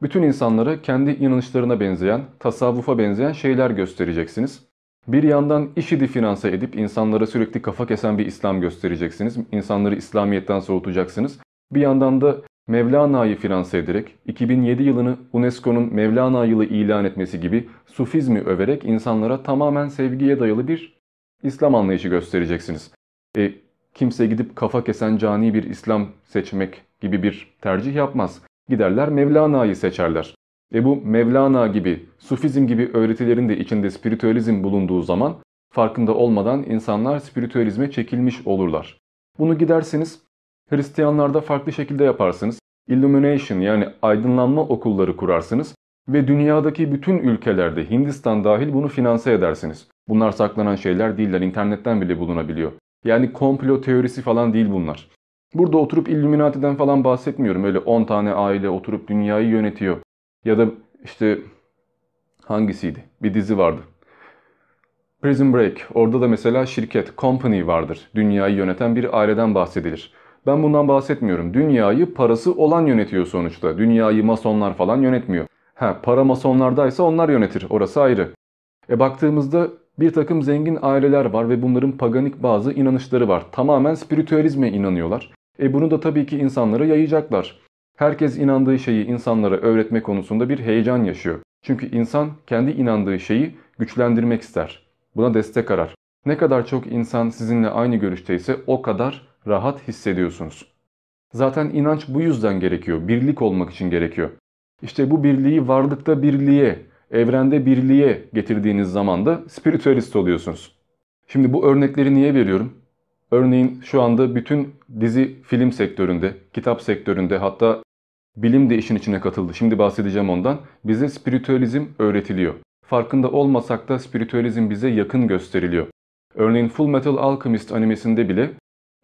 Bütün insanlara kendi inanışlarına benzeyen, tasavvufa benzeyen şeyler göstereceksiniz. Bir yandan IŞİD'i finanse edip insanlara sürekli kafa kesen bir İslam göstereceksiniz. İnsanları İslamiyet'ten soğutacaksınız. Bir yandan da Mevlana'yı finanse ederek 2007 yılını UNESCO'nun Mevlana yılı ilan etmesi gibi Sufizmi överek insanlara tamamen sevgiye dayalı bir İslam anlayışı göstereceksiniz. E, kimse gidip kafa kesen cani bir İslam seçmek gibi bir tercih yapmaz. Giderler Mevlana'yı seçerler. E bu Mevlana gibi, Sufizm gibi öğretilerin de içinde spiritüalizm bulunduğu zaman farkında olmadan insanlar spiritüalizme çekilmiş olurlar. Bunu gidersiniz Hristiyanlarda farklı şekilde yaparsınız. Illumination yani aydınlanma okulları kurarsınız ve dünyadaki bütün ülkelerde Hindistan dahil bunu finanse edersiniz. Bunlar saklanan şeyler değiller internetten bile bulunabiliyor. Yani komplo teorisi falan değil bunlar. Burada oturup Illuminati'den falan bahsetmiyorum. Öyle 10 tane aile oturup dünyayı yönetiyor. Ya da işte hangisiydi? Bir dizi vardı. Prison Break. Orada da mesela şirket, company vardır. Dünyayı yöneten bir aileden bahsedilir. Ben bundan bahsetmiyorum. Dünyayı parası olan yönetiyor sonuçta. Dünyayı masonlar falan yönetmiyor. Ha para masonlardaysa onlar yönetir. Orası ayrı. E baktığımızda bir takım zengin aileler var ve bunların paganik bazı inanışları var. Tamamen spiritüalizme inanıyorlar. E bunu da tabii ki insanlara yayacaklar. Herkes inandığı şeyi insanlara öğretme konusunda bir heyecan yaşıyor. Çünkü insan kendi inandığı şeyi güçlendirmek ister. Buna destek arar. Ne kadar çok insan sizinle aynı görüşteyse o kadar rahat hissediyorsunuz. Zaten inanç bu yüzden gerekiyor. Birlik olmak için gerekiyor. İşte bu birliği varlıkta birliğe, evrende birliğe getirdiğiniz zaman da spiritüalist oluyorsunuz. Şimdi bu örnekleri niye veriyorum? Örneğin şu anda bütün dizi film sektöründe, kitap sektöründe hatta bilim de işin içine katıldı. Şimdi bahsedeceğim ondan. Bize spiritüalizm öğretiliyor. Farkında olmasak da spiritüalizm bize yakın gösteriliyor. Örneğin Full Metal Alchemist animesinde bile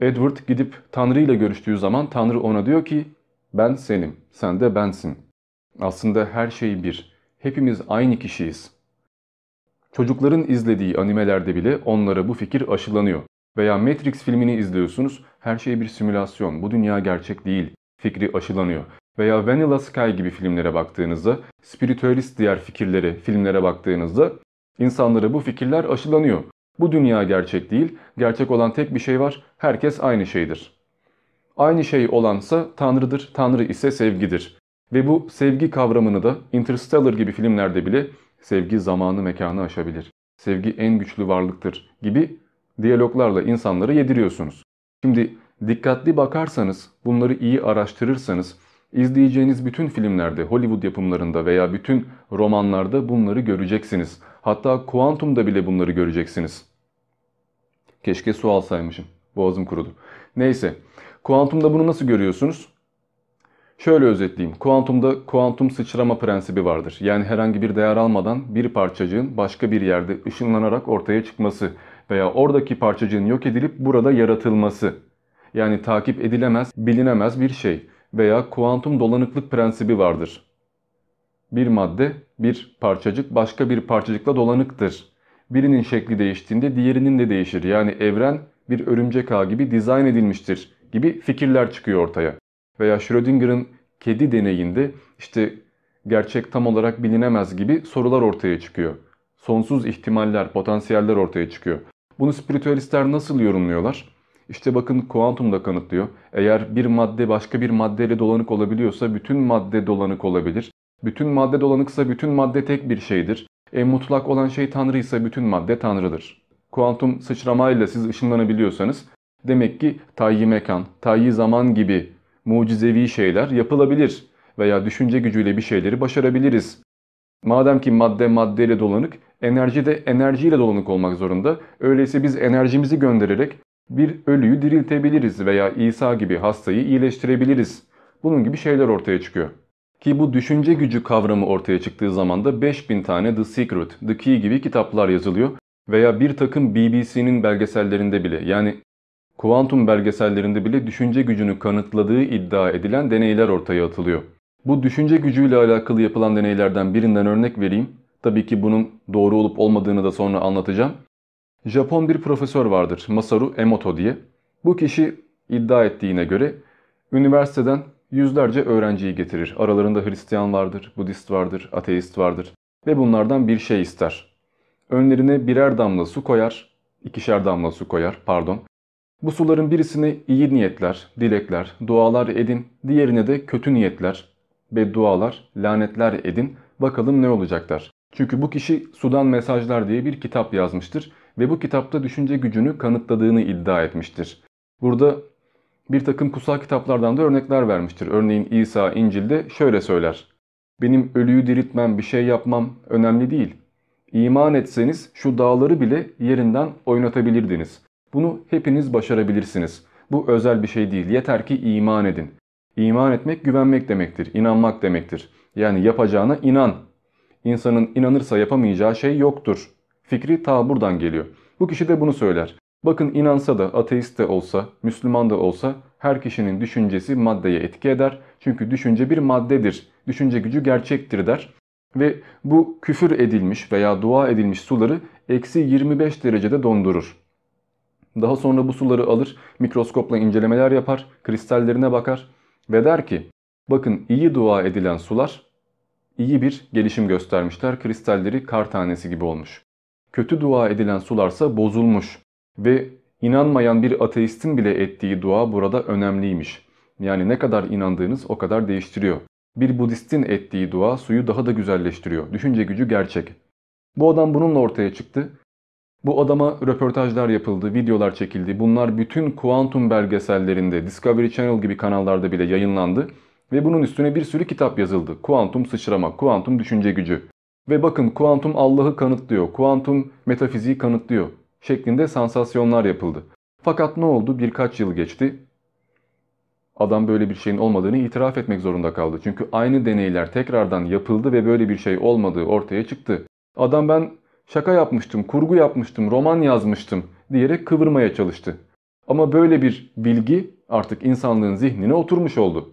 Edward gidip Tanrı ile görüştüğü zaman Tanrı ona diyor ki ben senim, sen de bensin. Aslında her şey bir. Hepimiz aynı kişiyiz. Çocukların izlediği animelerde bile onlara bu fikir aşılanıyor. Veya Matrix filmini izliyorsunuz, her şey bir simülasyon, bu dünya gerçek değil fikri aşılanıyor. Veya Vanilla Sky gibi filmlere baktığınızda, spiritüalist diğer fikirlere, filmlere baktığınızda insanlara bu fikirler aşılanıyor. Bu dünya gerçek değil, gerçek olan tek bir şey var, herkes aynı şeydir. Aynı şey olansa Tanrı'dır, Tanrı ise sevgidir. Ve bu sevgi kavramını da Interstellar gibi filmlerde bile sevgi zamanı mekanı aşabilir. Sevgi en güçlü varlıktır gibi diyaloglarla insanları yediriyorsunuz. Şimdi dikkatli bakarsanız, bunları iyi araştırırsanız izleyeceğiniz bütün filmlerde, Hollywood yapımlarında veya bütün romanlarda bunları göreceksiniz. Hatta Kuantum'da bile bunları göreceksiniz. Keşke su alsaymışım. Boğazım kurudu. Neyse. Kuantumda bunu nasıl görüyorsunuz? Şöyle özetleyeyim. Kuantumda kuantum sıçrama prensibi vardır. Yani herhangi bir değer almadan bir parçacığın başka bir yerde ışınlanarak ortaya çıkması veya oradaki parçacığın yok edilip burada yaratılması. Yani takip edilemez, bilinemez bir şey veya kuantum dolanıklık prensibi vardır. Bir madde, bir parçacık başka bir parçacıkla dolanıktır. Birinin şekli değiştiğinde diğerinin de değişir. Yani evren bir örümcek ağ gibi dizayn edilmiştir gibi fikirler çıkıyor ortaya. Veya Schrödinger'ın kedi deneyinde işte gerçek tam olarak bilinemez gibi sorular ortaya çıkıyor. Sonsuz ihtimaller, potansiyeller ortaya çıkıyor. Bunu spiritüalistler nasıl yorumluyorlar? İşte bakın kuantum da kanıtlıyor. Eğer bir madde başka bir maddeyle dolanık olabiliyorsa bütün madde dolanık olabilir. Bütün madde dolanıksa bütün madde tek bir şeydir. E mutlak olan şey Tanrı ise bütün madde Tanrı'dır. Kuantum sıçramayla siz ışınlanabiliyorsanız demek ki tayyi mekan, tayyi zaman gibi mucizevi şeyler yapılabilir veya düşünce gücüyle bir şeyleri başarabiliriz. Madem ki madde maddeyle dolanık, enerji de enerjiyle dolanık olmak zorunda. Öyleyse biz enerjimizi göndererek bir ölüyü diriltebiliriz veya İsa gibi hastayı iyileştirebiliriz. Bunun gibi şeyler ortaya çıkıyor. Ki bu düşünce gücü kavramı ortaya çıktığı zaman da 5000 tane The Secret, The Key gibi kitaplar yazılıyor. Veya bir takım BBC'nin belgesellerinde bile yani kuantum belgesellerinde bile düşünce gücünü kanıtladığı iddia edilen deneyler ortaya atılıyor. Bu düşünce gücüyle alakalı yapılan deneylerden birinden örnek vereyim. Tabii ki bunun doğru olup olmadığını da sonra anlatacağım. Japon bir profesör vardır Masaru Emoto diye. Bu kişi iddia ettiğine göre üniversiteden yüzlerce öğrenciyi getirir. Aralarında Hristiyan vardır, Budist vardır, ateist vardır ve bunlardan bir şey ister. Önlerine birer damla su koyar, ikişer damla su koyar pardon. Bu suların birisine iyi niyetler, dilekler, dualar edin, diğerine de kötü niyetler, beddualar, lanetler edin. Bakalım ne olacaklar. Çünkü bu kişi Sudan Mesajlar diye bir kitap yazmıştır ve bu kitapta düşünce gücünü kanıtladığını iddia etmiştir. Burada bir takım kutsal kitaplardan da örnekler vermiştir. Örneğin İsa İncil'de şöyle söyler. Benim ölüyü diriltmem, bir şey yapmam önemli değil. İman etseniz şu dağları bile yerinden oynatabilirdiniz. Bunu hepiniz başarabilirsiniz. Bu özel bir şey değil. Yeter ki iman edin. İman etmek güvenmek demektir. inanmak demektir. Yani yapacağına inan. İnsanın inanırsa yapamayacağı şey yoktur. Fikri ta buradan geliyor. Bu kişi de bunu söyler. Bakın inansa da ateist de olsa, Müslüman da olsa her kişinin düşüncesi maddeye etki eder. Çünkü düşünce bir maddedir. Düşünce gücü gerçektir der. Ve bu küfür edilmiş veya dua edilmiş suları eksi 25 derecede dondurur. Daha sonra bu suları alır, mikroskopla incelemeler yapar, kristallerine bakar ve der ki bakın iyi dua edilen sular iyi bir gelişim göstermişler. Kristalleri kar tanesi gibi olmuş. Kötü dua edilen sularsa bozulmuş ve inanmayan bir ateistin bile ettiği dua burada önemliymiş. Yani ne kadar inandığınız o kadar değiştiriyor. Bir Budistin ettiği dua suyu daha da güzelleştiriyor. Düşünce gücü gerçek. Bu adam bununla ortaya çıktı. Bu adama röportajlar yapıldı, videolar çekildi. Bunlar bütün kuantum belgesellerinde, Discovery Channel gibi kanallarda bile yayınlandı. Ve bunun üstüne bir sürü kitap yazıldı. Kuantum sıçrama, kuantum düşünce gücü. Ve bakın kuantum Allah'ı kanıtlıyor, kuantum metafiziği kanıtlıyor şeklinde sansasyonlar yapıldı. Fakat ne oldu? Birkaç yıl geçti. Adam böyle bir şeyin olmadığını itiraf etmek zorunda kaldı. Çünkü aynı deneyler tekrardan yapıldı ve böyle bir şey olmadığı ortaya çıktı. Adam ben şaka yapmıştım, kurgu yapmıştım, roman yazmıştım diyerek kıvırmaya çalıştı. Ama böyle bir bilgi artık insanlığın zihnine oturmuş oldu.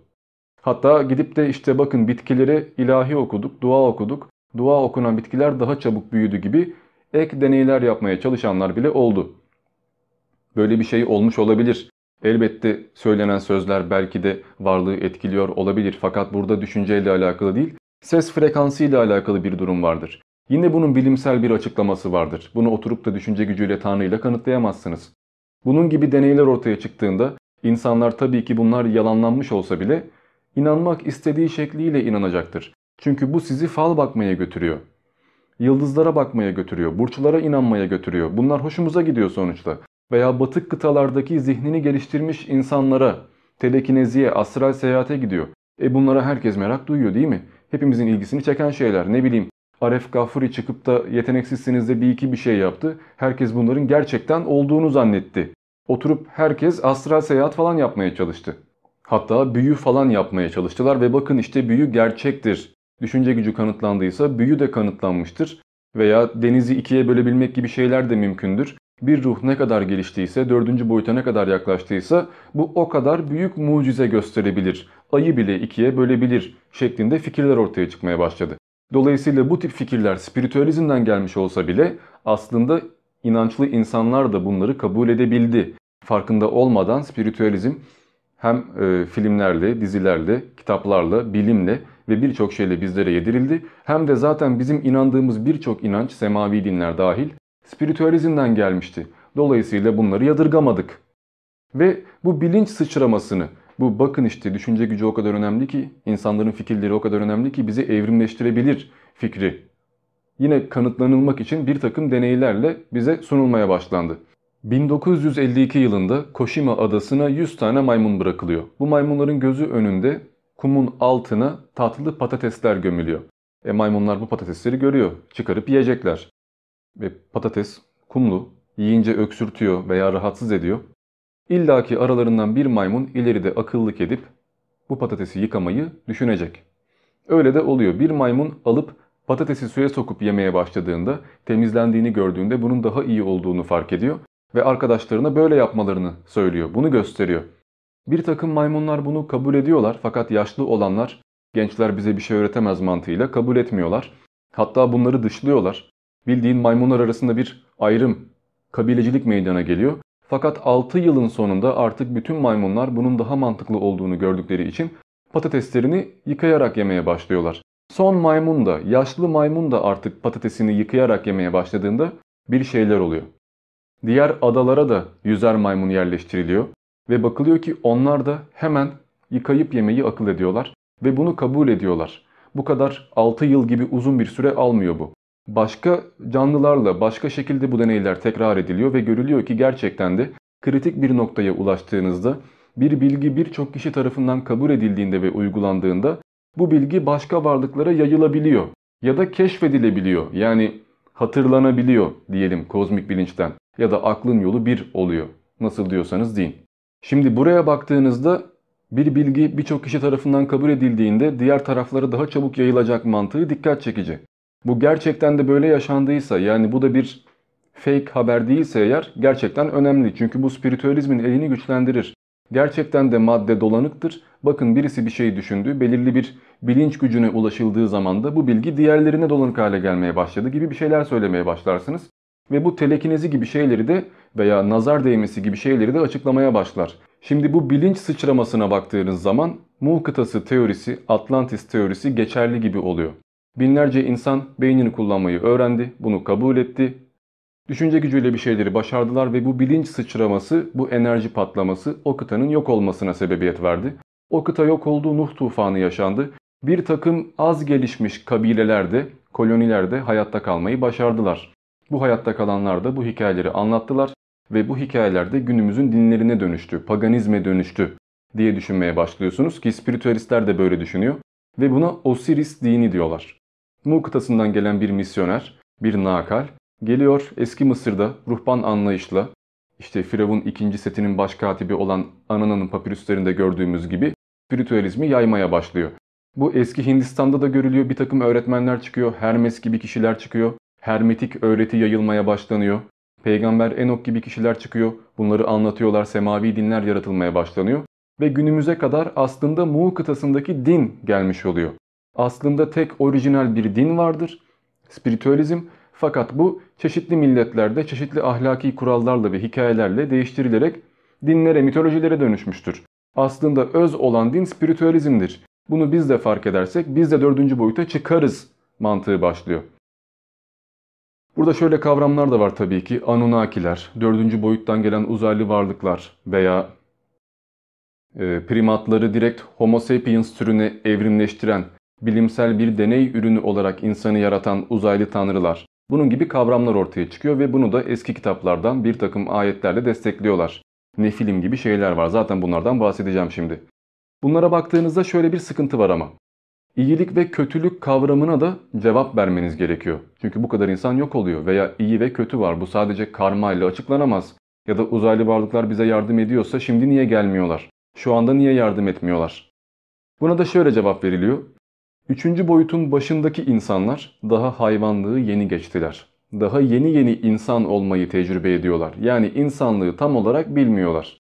Hatta gidip de işte bakın bitkilere ilahi okuduk, dua okuduk. Dua okunan bitkiler daha çabuk büyüdü gibi ek deneyler yapmaya çalışanlar bile oldu. Böyle bir şey olmuş olabilir. Elbette söylenen sözler belki de varlığı etkiliyor olabilir fakat burada düşünceyle alakalı değil, ses frekansı ile alakalı bir durum vardır. Yine bunun bilimsel bir açıklaması vardır. Bunu oturup da düşünce gücüyle Tanrı ile kanıtlayamazsınız. Bunun gibi deneyler ortaya çıktığında insanlar tabii ki bunlar yalanlanmış olsa bile inanmak istediği şekliyle inanacaktır. Çünkü bu sizi fal bakmaya götürüyor. Yıldızlara bakmaya götürüyor, burçlara inanmaya götürüyor. Bunlar hoşumuza gidiyor sonuçta. veya batık kıtalardaki zihnini geliştirmiş insanlara, telekineziye, astral seyahate gidiyor. E bunlara herkes merak duyuyor değil mi? Hepimizin ilgisini çeken şeyler. Ne bileyim Aref Gafuri çıkıp da yeteneksizsiniz de bir iki bir şey yaptı. Herkes bunların gerçekten olduğunu zannetti. Oturup herkes astral seyahat falan yapmaya çalıştı. Hatta büyü falan yapmaya çalıştılar ve bakın işte büyü gerçektir. Düşünce gücü kanıtlandıysa büyü de kanıtlanmıştır. Veya denizi ikiye bölebilmek gibi şeyler de mümkündür. Bir ruh ne kadar geliştiyse, dördüncü boyuta ne kadar yaklaştıysa bu o kadar büyük mucize gösterebilir. Ayı bile ikiye bölebilir şeklinde fikirler ortaya çıkmaya başladı. Dolayısıyla bu tip fikirler spiritüalizmden gelmiş olsa bile aslında inançlı insanlar da bunları kabul edebildi. Farkında olmadan spiritüalizm hem e, filmlerle, dizilerle, kitaplarla, bilimle ve birçok şeyle bizlere yedirildi. Hem de zaten bizim inandığımız birçok inanç, semavi dinler dahil, spiritüalizmden gelmişti. Dolayısıyla bunları yadırgamadık. Ve bu bilinç sıçramasını, bu bakın işte düşünce gücü o kadar önemli ki, insanların fikirleri o kadar önemli ki bizi evrimleştirebilir fikri. Yine kanıtlanılmak için bir takım deneylerle bize sunulmaya başlandı. 1952 yılında Koshima adasına 100 tane maymun bırakılıyor. Bu maymunların gözü önünde kumun altına tatlı patatesler gömülüyor. E maymunlar bu patatesleri görüyor. Çıkarıp yiyecekler. Ve patates kumlu, yiyince öksürtüyor veya rahatsız ediyor. İlla ki aralarından bir maymun ileride akıllık edip bu patatesi yıkamayı düşünecek. Öyle de oluyor. Bir maymun alıp patatesi suya sokup yemeye başladığında temizlendiğini gördüğünde bunun daha iyi olduğunu fark ediyor ve arkadaşlarına böyle yapmalarını söylüyor. Bunu gösteriyor. Bir takım maymunlar bunu kabul ediyorlar fakat yaşlı olanlar gençler bize bir şey öğretemez mantığıyla kabul etmiyorlar. Hatta bunları dışlıyorlar. Bildiğin maymunlar arasında bir ayrım, kabilecilik meydana geliyor. Fakat 6 yılın sonunda artık bütün maymunlar bunun daha mantıklı olduğunu gördükleri için patateslerini yıkayarak yemeye başlıyorlar. Son maymun da, yaşlı maymun da artık patatesini yıkayarak yemeye başladığında bir şeyler oluyor. Diğer adalara da yüzer maymun yerleştiriliyor ve bakılıyor ki onlar da hemen yıkayıp yemeyi akıl ediyorlar ve bunu kabul ediyorlar. Bu kadar 6 yıl gibi uzun bir süre almıyor bu. Başka canlılarla başka şekilde bu deneyler tekrar ediliyor ve görülüyor ki gerçekten de kritik bir noktaya ulaştığınızda bir bilgi birçok kişi tarafından kabul edildiğinde ve uygulandığında bu bilgi başka varlıklara yayılabiliyor ya da keşfedilebiliyor. Yani hatırlanabiliyor diyelim kozmik bilinçten ya da aklın yolu bir oluyor. Nasıl diyorsanız deyin. Şimdi buraya baktığınızda bir bilgi birçok kişi tarafından kabul edildiğinde diğer taraflara daha çabuk yayılacak mantığı dikkat çekici. Bu gerçekten de böyle yaşandıysa yani bu da bir fake haber değilse eğer gerçekten önemli. Çünkü bu spiritüalizmin elini güçlendirir. Gerçekten de madde dolanıktır. Bakın birisi bir şey düşündü. Belirli bir bilinç gücüne ulaşıldığı zaman da bu bilgi diğerlerine dolanık hale gelmeye başladı gibi bir şeyler söylemeye başlarsınız. Ve bu telekinezi gibi şeyleri de veya nazar değmesi gibi şeyleri de açıklamaya başlar. Şimdi bu bilinç sıçramasına baktığınız zaman Mu kıtası teorisi, Atlantis teorisi geçerli gibi oluyor. Binlerce insan beynini kullanmayı öğrendi, bunu kabul etti. Düşünce gücüyle bir şeyleri başardılar ve bu bilinç sıçraması, bu enerji patlaması o kıtanın yok olmasına sebebiyet verdi. O kıta yok oldu, Nuh tufanı yaşandı. Bir takım az gelişmiş kabilelerde, kolonilerde hayatta kalmayı başardılar. Bu hayatta kalanlar da bu hikayeleri anlattılar ve bu hikayelerde günümüzün dinlerine dönüştü, paganizme dönüştü diye düşünmeye başlıyorsunuz ki spiritüalistler de böyle düşünüyor ve buna Osiris dini diyorlar. Mu kıtasından gelen bir misyoner, bir nakal geliyor eski Mısır'da ruhban anlayışla işte Firavun ikinci setinin baş katibi olan Anana'nın papirüslerinde gördüğümüz gibi spiritüalizmi yaymaya başlıyor. Bu eski Hindistan'da da görülüyor bir takım öğretmenler çıkıyor, Hermes gibi kişiler çıkıyor, hermetik öğreti yayılmaya başlanıyor. Peygamber Enok gibi kişiler çıkıyor, bunları anlatıyorlar, semavi dinler yaratılmaya başlanıyor. Ve günümüze kadar aslında Mu kıtasındaki din gelmiş oluyor. Aslında tek orijinal bir din vardır, spiritüalizm. Fakat bu çeşitli milletlerde çeşitli ahlaki kurallarla ve hikayelerle değiştirilerek dinlere, mitolojilere dönüşmüştür. Aslında öz olan din spiritüalizmdir. Bunu biz de fark edersek biz de dördüncü boyuta çıkarız mantığı başlıyor. Burada şöyle kavramlar da var tabii ki. Anunnakiler, dördüncü boyuttan gelen uzaylı varlıklar veya e, primatları direkt Homo sapiens türüne evrimleştiren, bilimsel bir deney ürünü olarak insanı yaratan uzaylı tanrılar Bunun gibi kavramlar ortaya çıkıyor ve bunu da eski kitaplardan bir takım ayetlerle destekliyorlar. Nefilim gibi şeyler var. Zaten bunlardan bahsedeceğim şimdi. Bunlara baktığınızda şöyle bir sıkıntı var ama. İyilik ve kötülük kavramına da cevap vermeniz gerekiyor. Çünkü bu kadar insan yok oluyor veya iyi ve kötü var. Bu sadece karma ile açıklanamaz. Ya da uzaylı varlıklar bize yardım ediyorsa şimdi niye gelmiyorlar? Şu anda niye yardım etmiyorlar? Buna da şöyle cevap veriliyor. Üçüncü boyutun başındaki insanlar daha hayvanlığı yeni geçtiler. Daha yeni yeni insan olmayı tecrübe ediyorlar. Yani insanlığı tam olarak bilmiyorlar.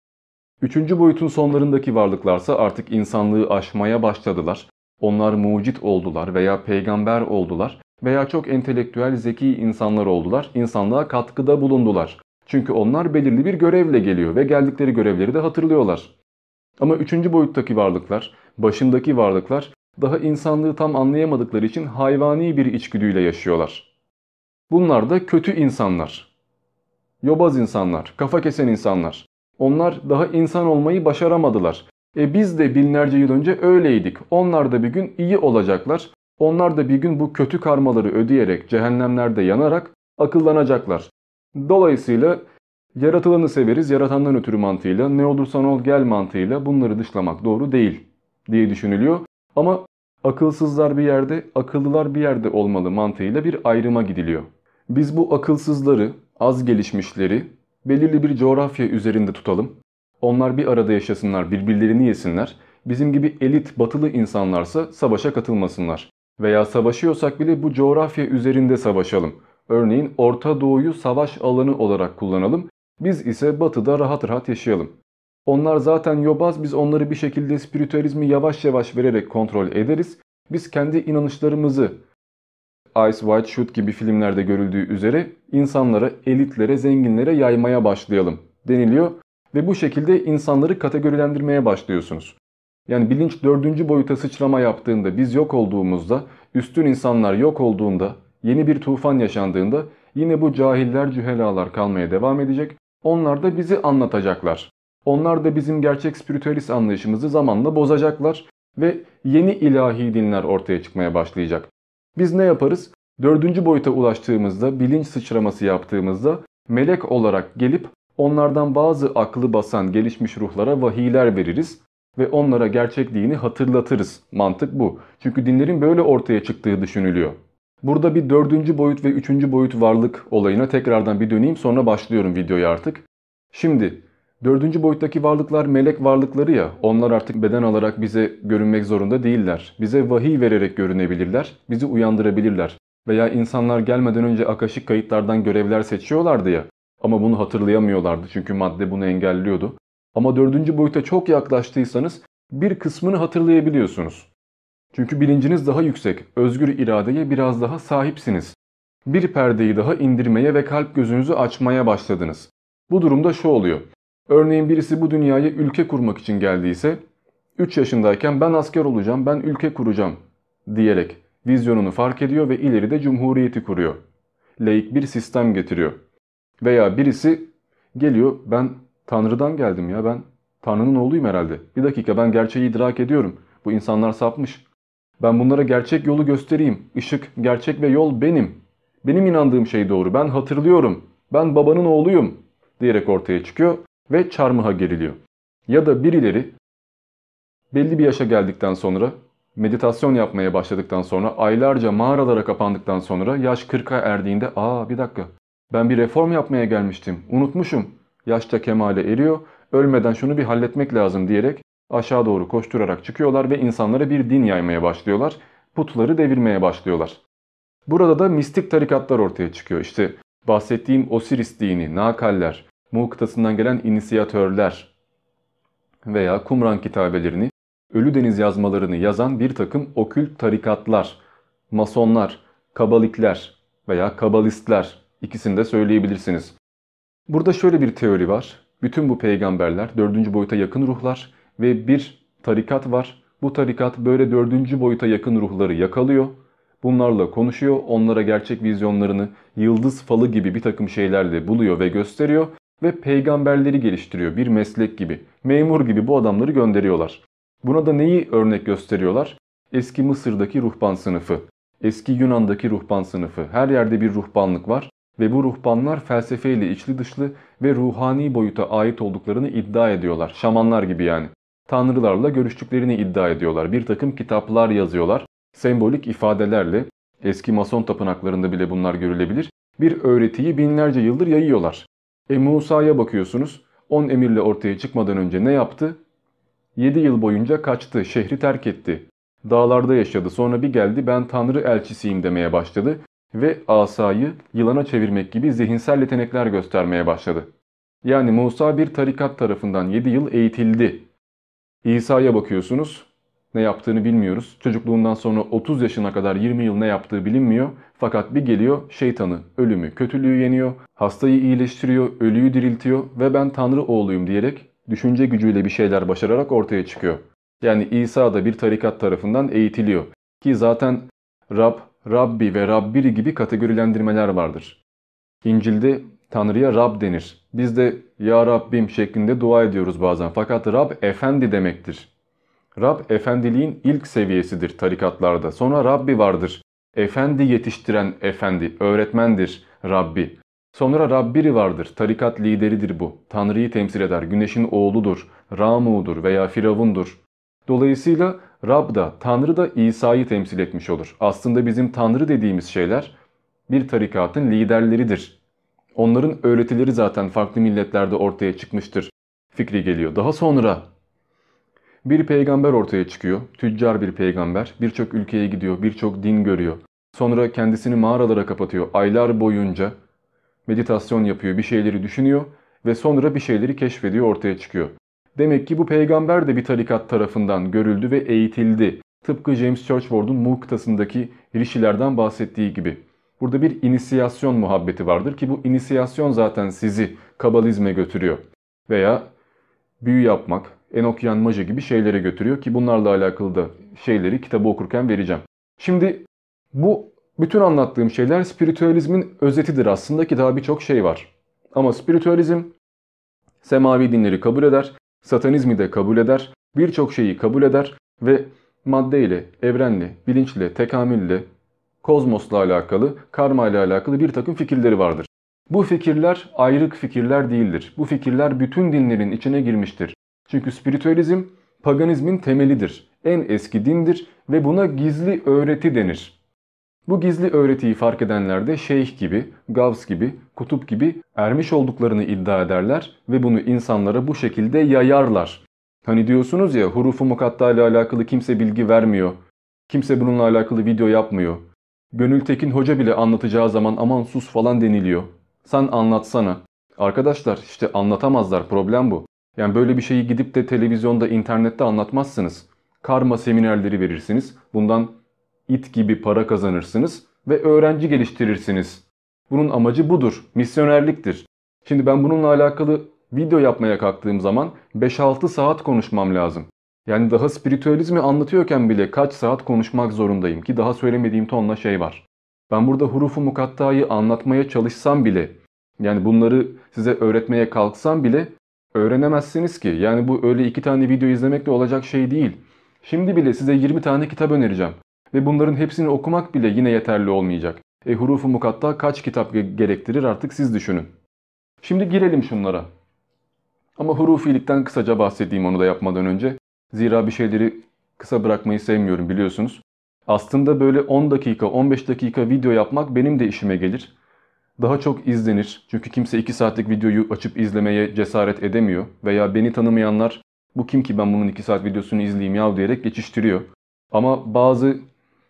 Üçüncü boyutun sonlarındaki varlıklarsa artık insanlığı aşmaya başladılar. Onlar mucit oldular veya peygamber oldular veya çok entelektüel zeki insanlar oldular. İnsanlığa katkıda bulundular. Çünkü onlar belirli bir görevle geliyor ve geldikleri görevleri de hatırlıyorlar. Ama üçüncü boyuttaki varlıklar, başındaki varlıklar daha insanlığı tam anlayamadıkları için hayvani bir içgüdüyle yaşıyorlar. Bunlar da kötü insanlar. Yobaz insanlar, kafa kesen insanlar. Onlar daha insan olmayı başaramadılar. E biz de binlerce yıl önce öyleydik. Onlar da bir gün iyi olacaklar. Onlar da bir gün bu kötü karmaları ödeyerek cehennemlerde yanarak akıllanacaklar. Dolayısıyla yaratılanı severiz, yaratandan ötürü mantığıyla, ne olursan ol gel mantığıyla bunları dışlamak doğru değil diye düşünülüyor. Ama akılsızlar bir yerde, akıllılar bir yerde olmalı mantığıyla bir ayrıma gidiliyor. Biz bu akılsızları, az gelişmişleri belirli bir coğrafya üzerinde tutalım. Onlar bir arada yaşasınlar, birbirlerini yesinler. Bizim gibi elit batılı insanlarsa savaşa katılmasınlar. Veya savaşıyorsak bile bu coğrafya üzerinde savaşalım. Örneğin Orta Doğu'yu savaş alanı olarak kullanalım. Biz ise batıda rahat rahat yaşayalım. Onlar zaten yobaz biz onları bir şekilde spiritüalizmi yavaş yavaş vererek kontrol ederiz. Biz kendi inanışlarımızı Ice White Shoot gibi filmlerde görüldüğü üzere insanlara, elitlere, zenginlere yaymaya başlayalım deniliyor. Ve bu şekilde insanları kategorilendirmeye başlıyorsunuz. Yani bilinç dördüncü boyuta sıçrama yaptığında, biz yok olduğumuzda, üstün insanlar yok olduğunda, yeni bir tufan yaşandığında yine bu cahiller cühelalar kalmaya devam edecek. Onlar da bizi anlatacaklar. Onlar da bizim gerçek spiritüalist anlayışımızı zamanla bozacaklar ve yeni ilahi dinler ortaya çıkmaya başlayacak. Biz ne yaparız? Dördüncü boyuta ulaştığımızda, bilinç sıçraması yaptığımızda melek olarak gelip onlardan bazı aklı basan gelişmiş ruhlara vahiyler veririz ve onlara gerçek dini hatırlatırız. Mantık bu. Çünkü dinlerin böyle ortaya çıktığı düşünülüyor. Burada bir dördüncü boyut ve üçüncü boyut varlık olayına tekrardan bir döneyim sonra başlıyorum videoyu artık. Şimdi dördüncü boyuttaki varlıklar melek varlıkları ya onlar artık beden alarak bize görünmek zorunda değiller. Bize vahiy vererek görünebilirler, bizi uyandırabilirler. Veya insanlar gelmeden önce akaşık kayıtlardan görevler seçiyorlardı ya. Ama bunu hatırlayamıyorlardı çünkü madde bunu engelliyordu. Ama dördüncü boyuta çok yaklaştıysanız bir kısmını hatırlayabiliyorsunuz. Çünkü bilinciniz daha yüksek, özgür iradeye biraz daha sahipsiniz. Bir perdeyi daha indirmeye ve kalp gözünüzü açmaya başladınız. Bu durumda şu oluyor. Örneğin birisi bu dünyaya ülke kurmak için geldiyse 3 yaşındayken ben asker olacağım, ben ülke kuracağım diyerek vizyonunu fark ediyor ve ileride cumhuriyeti kuruyor. Laik bir sistem getiriyor. Veya birisi geliyor ben Tanrı'dan geldim ya ben Tanrı'nın oğluyum herhalde. Bir dakika ben gerçeği idrak ediyorum. Bu insanlar sapmış. Ben bunlara gerçek yolu göstereyim. Işık, gerçek ve yol benim. Benim inandığım şey doğru. Ben hatırlıyorum. Ben babanın oğluyum diyerek ortaya çıkıyor ve çarmıha geriliyor. Ya da birileri belli bir yaşa geldikten sonra meditasyon yapmaya başladıktan sonra aylarca mağaralara kapandıktan sonra yaş 40'a erdiğinde aa bir dakika ben bir reform yapmaya gelmiştim unutmuşum yaşta kemale eriyor ölmeden şunu bir halletmek lazım diyerek aşağı doğru koşturarak çıkıyorlar ve insanlara bir din yaymaya başlıyorlar. Putları devirmeye başlıyorlar. Burada da mistik tarikatlar ortaya çıkıyor. İşte bahsettiğim Osiris dini, Nakaller, Mu kıtasından gelen inisiyatörler veya Kumran kitabelerini, Ölü Deniz yazmalarını yazan bir takım okült tarikatlar, masonlar, kabalikler veya kabalistler ikisini de söyleyebilirsiniz. Burada şöyle bir teori var. Bütün bu peygamberler dördüncü boyuta yakın ruhlar ve bir tarikat var. Bu tarikat böyle dördüncü boyuta yakın ruhları yakalıyor. Bunlarla konuşuyor, onlara gerçek vizyonlarını yıldız falı gibi bir takım şeylerle buluyor ve gösteriyor ve peygamberleri geliştiriyor bir meslek gibi. Memur gibi bu adamları gönderiyorlar. Buna da neyi örnek gösteriyorlar? Eski Mısır'daki ruhban sınıfı. Eski Yunan'daki ruhban sınıfı. Her yerde bir ruhbanlık var ve bu ruhbanlar felsefeyle içli dışlı ve ruhani boyuta ait olduklarını iddia ediyorlar. Şamanlar gibi yani. Tanrılarla görüştüklerini iddia ediyorlar. Bir takım kitaplar yazıyorlar. Sembolik ifadelerle eski mason tapınaklarında bile bunlar görülebilir. Bir öğretiyi binlerce yıldır yayıyorlar. E Musa'ya bakıyorsunuz. 10 emirle ortaya çıkmadan önce ne yaptı? 7 yıl boyunca kaçtı, şehri terk etti. Dağlarda yaşadı. Sonra bir geldi ben Tanrı elçisiyim demeye başladı ve asayı yılana çevirmek gibi zihinsel yetenekler göstermeye başladı. Yani Musa bir tarikat tarafından 7 yıl eğitildi. İsa'ya bakıyorsunuz. Ne yaptığını bilmiyoruz. Çocukluğundan sonra 30 yaşına kadar 20 yıl ne yaptığı bilinmiyor. Fakat bir geliyor şeytanı, ölümü, kötülüğü yeniyor, hastayı iyileştiriyor, ölüyü diriltiyor ve ben Tanrı oğluyum diyerek düşünce gücüyle bir şeyler başararak ortaya çıkıyor. Yani İsa da bir tarikat tarafından eğitiliyor. Ki zaten Rab, Rabbi ve Rabbiri gibi kategorilendirmeler vardır. İncil'de Tanrı'ya Rab denir. Biz de Ya Rabbim şeklinde dua ediyoruz bazen. Fakat Rab efendi demektir. Rab efendiliğin ilk seviyesidir tarikatlarda. Sonra Rabbi vardır. Efendi yetiştiren efendi, öğretmendir Rabbi. Sonra Rabbiri vardır. Tarikat lideridir bu. Tanrı'yı temsil eder. Güneşin oğludur. Ramu'dur veya Firavundur. Dolayısıyla Rab da Tanrı da İsa'yı temsil etmiş olur. Aslında bizim Tanrı dediğimiz şeyler bir tarikatın liderleridir. Onların öğretileri zaten farklı milletlerde ortaya çıkmıştır fikri geliyor. Daha sonra bir peygamber ortaya çıkıyor. Tüccar bir peygamber. Birçok ülkeye gidiyor, birçok din görüyor. Sonra kendisini mağaralara kapatıyor. Aylar boyunca meditasyon yapıyor, bir şeyleri düşünüyor ve sonra bir şeyleri keşfediyor, ortaya çıkıyor. Demek ki bu peygamber de bir tarikat tarafından görüldü ve eğitildi. Tıpkı James Churchward'un Muhtas'ındaki rişilerden bahsettiği gibi. Burada bir inisiyasyon muhabbeti vardır ki bu inisiyasyon zaten sizi kabalizme götürüyor. Veya büyü yapmak, Enokyan Maja gibi şeylere götürüyor ki bunlarla alakalı da şeyleri kitabı okurken vereceğim. Şimdi bu bütün anlattığım şeyler spiritüalizmin özetidir aslında ki daha birçok şey var. Ama spiritüalizm semavi dinleri kabul eder, satanizmi de kabul eder, birçok şeyi kabul eder ve maddeyle, evrenle, bilinçle, tekamülle, kozmosla alakalı, karma ile alakalı bir takım fikirleri vardır. Bu fikirler ayrık fikirler değildir. Bu fikirler bütün dinlerin içine girmiştir. Çünkü spiritüalizm paganizmin temelidir. En eski dindir ve buna gizli öğreti denir. Bu gizli öğretiyi fark edenler de şeyh gibi, gavs gibi, kutup gibi ermiş olduklarını iddia ederler ve bunu insanlara bu şekilde yayarlar. Hani diyorsunuz ya hurufu mukatta ile alakalı kimse bilgi vermiyor. Kimse bununla alakalı video yapmıyor. Gönül Tekin Hoca bile anlatacağı zaman aman sus falan deniliyor. Sen anlatsana. Arkadaşlar işte anlatamazlar problem bu. Yani böyle bir şeyi gidip de televizyonda, internette anlatmazsınız. Karma seminerleri verirsiniz. Bundan it gibi para kazanırsınız ve öğrenci geliştirirsiniz. Bunun amacı budur. Misyonerliktir. Şimdi ben bununla alakalı video yapmaya kalktığım zaman 5-6 saat konuşmam lazım. Yani daha spiritüalizmi anlatıyorken bile kaç saat konuşmak zorundayım ki daha söylemediğim tonla şey var. Ben burada hurufu mukattayı anlatmaya çalışsam bile yani bunları size öğretmeye kalksam bile öğrenemezsiniz ki. Yani bu öyle iki tane video izlemekle olacak şey değil. Şimdi bile size 20 tane kitap önereceğim. Ve bunların hepsini okumak bile yine yeterli olmayacak. E hurufu mukatta kaç kitap gerektirir artık siz düşünün. Şimdi girelim şunlara. Ama hurufilikten kısaca bahsedeyim onu da yapmadan önce. Zira bir şeyleri kısa bırakmayı sevmiyorum biliyorsunuz. Aslında böyle 10 dakika 15 dakika video yapmak benim de işime gelir. Daha çok izlenir çünkü kimse 2 saatlik videoyu açıp izlemeye cesaret edemiyor. Veya beni tanımayanlar bu kim ki ben bunun 2 saat videosunu izleyeyim yav diyerek geçiştiriyor. Ama bazı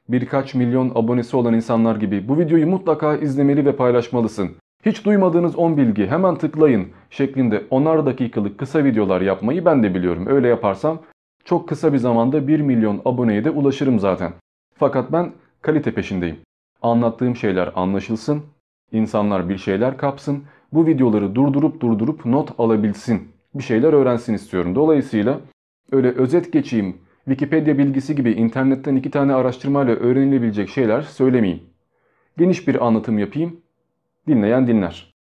birkaç milyon abonesi olan insanlar gibi bu videoyu mutlaka izlemeli ve paylaşmalısın. Hiç duymadığınız 10 bilgi hemen tıklayın şeklinde onar dakikalık kısa videolar yapmayı ben de biliyorum. Öyle yaparsam çok kısa bir zamanda 1 milyon aboneye de ulaşırım zaten. Fakat ben kalite peşindeyim. Anlattığım şeyler anlaşılsın, insanlar bir şeyler kapsın, bu videoları durdurup durdurup not alabilsin, bir şeyler öğrensin istiyorum. Dolayısıyla öyle özet geçeyim, Wikipedia bilgisi gibi internetten iki tane araştırmayla öğrenilebilecek şeyler söylemeyeyim. Geniş bir anlatım yapayım, dinleyen dinler.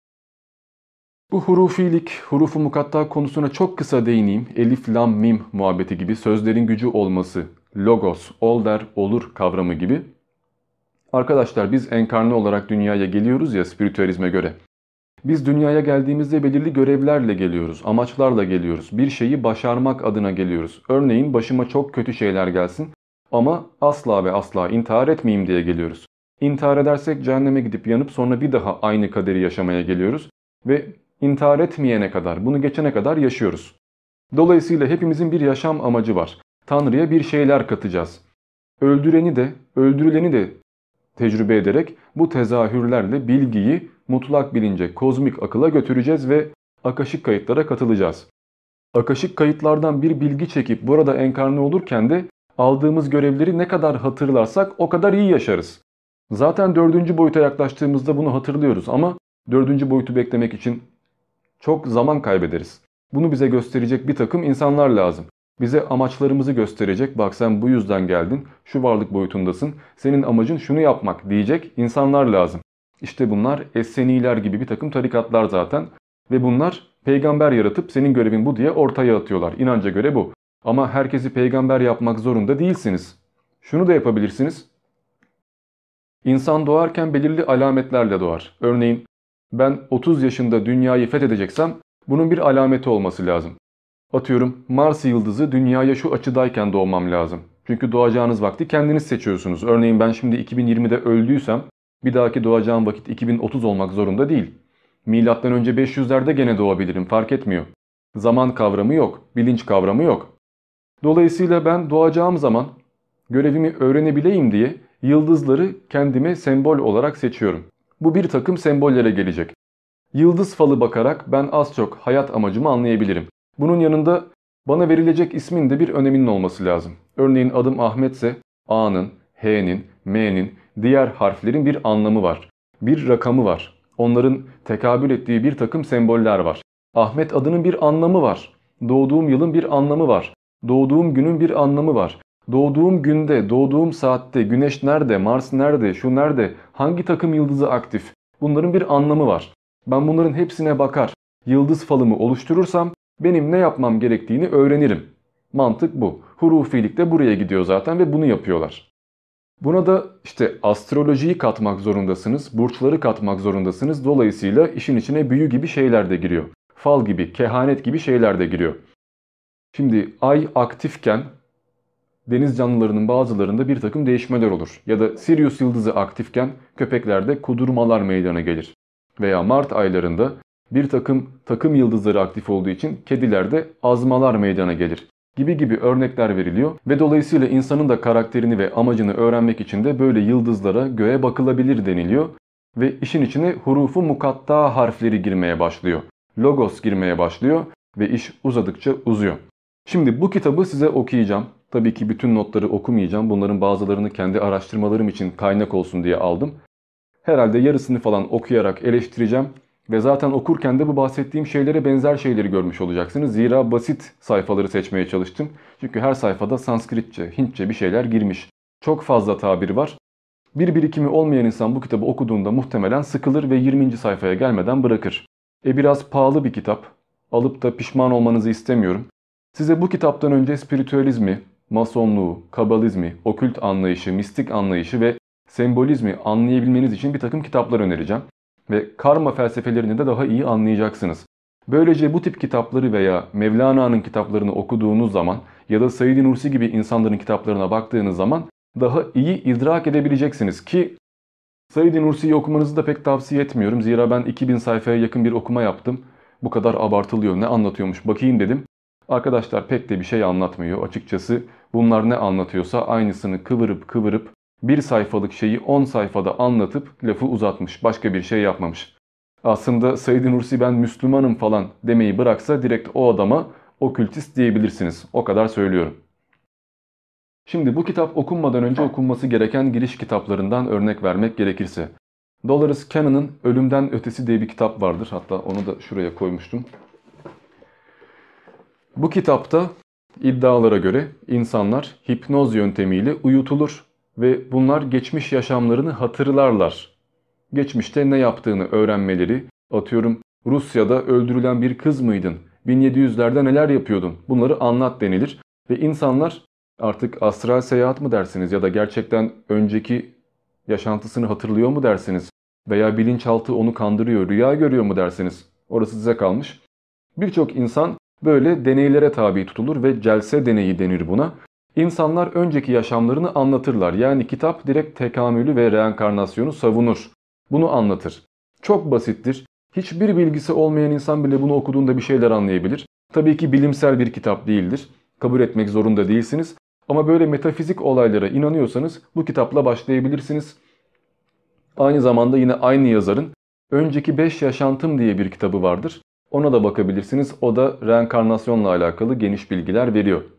Bu hurufilik, hurufu mukatta konusuna çok kısa değineyim. Elif, lam, mim muhabbeti gibi sözlerin gücü olması, logos, ol der, olur kavramı gibi. Arkadaşlar biz enkarne olarak dünyaya geliyoruz ya spiritüalizme göre. Biz dünyaya geldiğimizde belirli görevlerle geliyoruz, amaçlarla geliyoruz. Bir şeyi başarmak adına geliyoruz. Örneğin başıma çok kötü şeyler gelsin ama asla ve asla intihar etmeyeyim diye geliyoruz. İntihar edersek cehenneme gidip yanıp sonra bir daha aynı kaderi yaşamaya geliyoruz ve intihar etmeyene kadar, bunu geçene kadar yaşıyoruz. Dolayısıyla hepimizin bir yaşam amacı var. Tanrı'ya bir şeyler katacağız. Öldüreni de, öldürüleni de tecrübe ederek bu tezahürlerle bilgiyi mutlak bilince, kozmik akıla götüreceğiz ve akaşık kayıtlara katılacağız. Akaşık kayıtlardan bir bilgi çekip burada enkarne olurken de aldığımız görevleri ne kadar hatırlarsak o kadar iyi yaşarız. Zaten dördüncü boyuta yaklaştığımızda bunu hatırlıyoruz ama dördüncü boyutu beklemek için çok zaman kaybederiz. Bunu bize gösterecek bir takım insanlar lazım. Bize amaçlarımızı gösterecek, bak sen bu yüzden geldin, şu varlık boyutundasın, senin amacın şunu yapmak diyecek insanlar lazım. İşte bunlar Esseniler gibi bir takım tarikatlar zaten ve bunlar peygamber yaratıp senin görevin bu diye ortaya atıyorlar. İnanca göre bu. Ama herkesi peygamber yapmak zorunda değilsiniz. Şunu da yapabilirsiniz. İnsan doğarken belirli alametlerle doğar. Örneğin ben 30 yaşında dünyayı fethedeceksem bunun bir alameti olması lazım. Atıyorum Mars yıldızı dünyaya şu açıdayken doğmam lazım. Çünkü doğacağınız vakti kendiniz seçiyorsunuz. Örneğin ben şimdi 2020'de öldüysem bir dahaki doğacağım vakit 2030 olmak zorunda değil. Milattan önce 500'lerde gene doğabilirim fark etmiyor. Zaman kavramı yok, bilinç kavramı yok. Dolayısıyla ben doğacağım zaman görevimi öğrenebileyim diye yıldızları kendime sembol olarak seçiyorum. Bu bir takım sembollere gelecek. Yıldız falı bakarak ben az çok hayat amacımı anlayabilirim. Bunun yanında bana verilecek ismin de bir öneminin olması lazım. Örneğin adım Ahmetse A'nın, H'nin, M'nin, diğer harflerin bir anlamı var. Bir rakamı var. Onların tekabül ettiği bir takım semboller var. Ahmet adının bir anlamı var. Doğduğum yılın bir anlamı var. Doğduğum günün bir anlamı var. Doğduğum günde, doğduğum saatte, güneş nerede, Mars nerede, şu nerede, hangi takım yıldızı aktif? Bunların bir anlamı var. Ben bunların hepsine bakar. Yıldız falımı oluşturursam benim ne yapmam gerektiğini öğrenirim. Mantık bu. Hurufilik de buraya gidiyor zaten ve bunu yapıyorlar. Buna da işte astrolojiyi katmak zorundasınız, burçları katmak zorundasınız. Dolayısıyla işin içine büyü gibi şeyler de giriyor. Fal gibi, kehanet gibi şeyler de giriyor. Şimdi ay aktifken deniz canlılarının bazılarında bir takım değişmeler olur. Ya da Sirius yıldızı aktifken köpeklerde kudurmalar meydana gelir. Veya Mart aylarında bir takım takım yıldızları aktif olduğu için kedilerde azmalar meydana gelir gibi gibi örnekler veriliyor ve dolayısıyla insanın da karakterini ve amacını öğrenmek için de böyle yıldızlara göğe bakılabilir deniliyor ve işin içine hurufu mukatta harfleri girmeye başlıyor. Logos girmeye başlıyor ve iş uzadıkça uzuyor. Şimdi bu kitabı size okuyacağım. Tabii ki bütün notları okumayacağım. Bunların bazılarını kendi araştırmalarım için kaynak olsun diye aldım. Herhalde yarısını falan okuyarak eleştireceğim. Ve zaten okurken de bu bahsettiğim şeylere benzer şeyleri görmüş olacaksınız. Zira basit sayfaları seçmeye çalıştım. Çünkü her sayfada Sanskritçe, Hintçe bir şeyler girmiş. Çok fazla tabir var. Bir birikimi olmayan insan bu kitabı okuduğunda muhtemelen sıkılır ve 20. sayfaya gelmeden bırakır. E biraz pahalı bir kitap. Alıp da pişman olmanızı istemiyorum. Size bu kitaptan önce spiritüalizmi, masonluğu, kabalizmi, okült anlayışı, mistik anlayışı ve sembolizmi anlayabilmeniz için bir takım kitaplar önereceğim ve karma felsefelerini de daha iyi anlayacaksınız. Böylece bu tip kitapları veya Mevlana'nın kitaplarını okuduğunuz zaman ya da Said Nursi gibi insanların kitaplarına baktığınız zaman daha iyi idrak edebileceksiniz ki Said Nursi'yi okumanızı da pek tavsiye etmiyorum. Zira ben 2000 sayfaya yakın bir okuma yaptım. Bu kadar abartılıyor ne anlatıyormuş bakayım dedim. Arkadaşlar pek de bir şey anlatmıyor açıkçası. Bunlar ne anlatıyorsa aynısını kıvırıp kıvırıp bir sayfalık şeyi 10 sayfada anlatıp lafı uzatmış. Başka bir şey yapmamış. Aslında Said Nursi ben Müslümanım falan demeyi bıraksa direkt o adama okültist diyebilirsiniz. O kadar söylüyorum. Şimdi bu kitap okunmadan önce okunması gereken giriş kitaplarından örnek vermek gerekirse. Dolores Cannon'ın Ölümden Ötesi diye bir kitap vardır. Hatta onu da şuraya koymuştum. Bu kitapta iddialara göre insanlar hipnoz yöntemiyle uyutulur ve bunlar geçmiş yaşamlarını hatırlarlar. Geçmişte ne yaptığını öğrenmeleri, atıyorum Rusya'da öldürülen bir kız mıydın, 1700'lerde neler yapıyordun bunları anlat denilir ve insanlar artık astral seyahat mı dersiniz ya da gerçekten önceki Yaşantısını hatırlıyor mu dersiniz? Veya bilinçaltı onu kandırıyor, rüya görüyor mu dersiniz? Orası size kalmış. Birçok insan böyle deneylere tabi tutulur ve celse deneyi denir buna. İnsanlar önceki yaşamlarını anlatırlar. Yani kitap direkt tekamülü ve reenkarnasyonu savunur. Bunu anlatır. Çok basittir. Hiçbir bilgisi olmayan insan bile bunu okuduğunda bir şeyler anlayabilir. Tabii ki bilimsel bir kitap değildir. Kabul etmek zorunda değilsiniz. Ama böyle metafizik olaylara inanıyorsanız bu kitapla başlayabilirsiniz. Aynı zamanda yine aynı yazarın Önceki 5 Yaşantım diye bir kitabı vardır. Ona da bakabilirsiniz. O da reenkarnasyonla alakalı geniş bilgiler veriyor.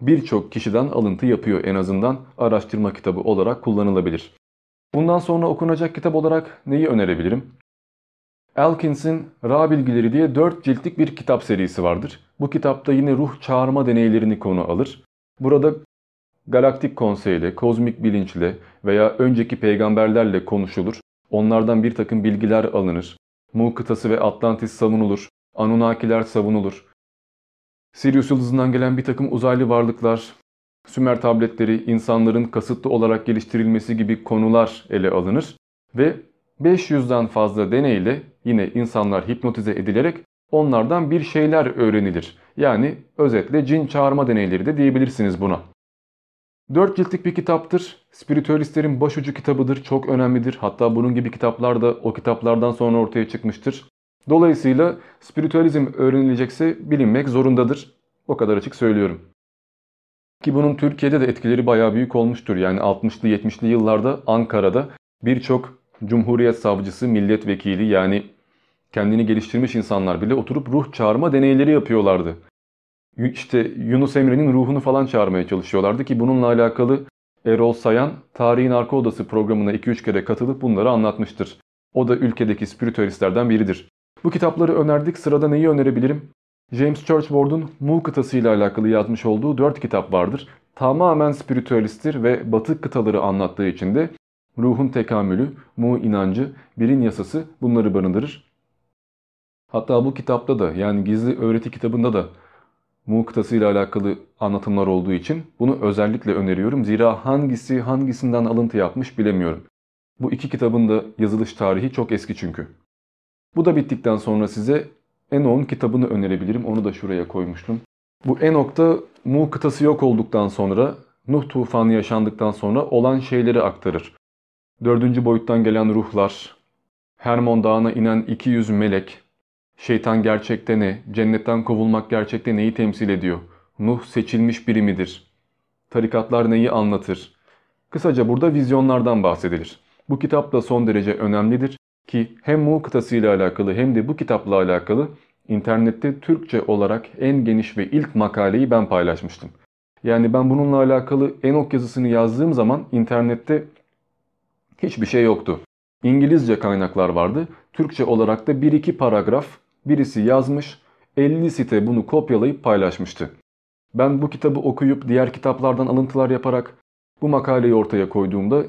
Birçok kişiden alıntı yapıyor en azından araştırma kitabı olarak kullanılabilir. Bundan sonra okunacak kitap olarak neyi önerebilirim? Elkins'in Ra Bilgileri diye 4 ciltlik bir kitap serisi vardır. Bu kitapta yine ruh çağırma deneylerini konu alır. Burada galaktik konseyle, kozmik bilinçle veya önceki peygamberlerle konuşulur. Onlardan bir takım bilgiler alınır. Mu kıtası ve Atlantis savunulur. Anunnakiler savunulur. Sirius yıldızından gelen bir takım uzaylı varlıklar, Sümer tabletleri, insanların kasıtlı olarak geliştirilmesi gibi konular ele alınır ve 500'den fazla deneyle yine insanlar hipnotize edilerek onlardan bir şeyler öğrenilir. Yani özetle cin çağırma deneyleri de diyebilirsiniz buna. Dört ciltlik bir kitaptır. Spiritüalistlerin başucu kitabıdır. Çok önemlidir. Hatta bunun gibi kitaplar da o kitaplardan sonra ortaya çıkmıştır. Dolayısıyla spiritüalizm öğrenilecekse bilinmek zorundadır. O kadar açık söylüyorum. Ki bunun Türkiye'de de etkileri bayağı büyük olmuştur. Yani 60'lı 70'li yıllarda Ankara'da birçok Cumhuriyet Savcısı, milletvekili yani kendini geliştirmiş insanlar bile oturup ruh çağırma deneyleri yapıyorlardı. İşte Yunus Emre'nin ruhunu falan çağırmaya çalışıyorlardı ki bununla alakalı Erol Sayan Tarihin Arka Odası programına 2-3 kere katılıp bunları anlatmıştır. O da ülkedeki spiritüalistlerden biridir. Bu kitapları önerdik. Sırada neyi önerebilirim? James Churchward'un Mu kıtası ile alakalı yazmış olduğu 4 kitap vardır. Tamamen spiritüalisttir ve batı kıtaları anlattığı için de ruhun tekamülü, Mu inancı, birin yasası bunları barındırır. Hatta bu kitapta da yani gizli öğreti kitabında da Mu kıtası ile alakalı anlatımlar olduğu için bunu özellikle öneriyorum. Zira hangisi hangisinden alıntı yapmış bilemiyorum. Bu iki kitabın da yazılış tarihi çok eski çünkü. Bu da bittikten sonra size Enoch'un kitabını önerebilirim. Onu da şuraya koymuştum. Bu Enoch'ta Mu kıtası yok olduktan sonra, Nuh tufanı yaşandıktan sonra olan şeyleri aktarır. Dördüncü boyuttan gelen ruhlar, Hermon Dağı'na inen 200 melek, şeytan gerçekte ne, cennetten kovulmak gerçekte neyi temsil ediyor, Nuh seçilmiş biri midir, tarikatlar neyi anlatır. Kısaca burada vizyonlardan bahsedilir. Bu kitap da son derece önemlidir ki hem Mu kıtası ile alakalı hem de bu kitapla alakalı internette Türkçe olarak en geniş ve ilk makaleyi ben paylaşmıştım. Yani ben bununla alakalı Enok yazısını yazdığım zaman internette hiçbir şey yoktu. İngilizce kaynaklar vardı. Türkçe olarak da 1-2 paragraf birisi yazmış, 50 site bunu kopyalayıp paylaşmıştı. Ben bu kitabı okuyup diğer kitaplardan alıntılar yaparak bu makaleyi ortaya koyduğumda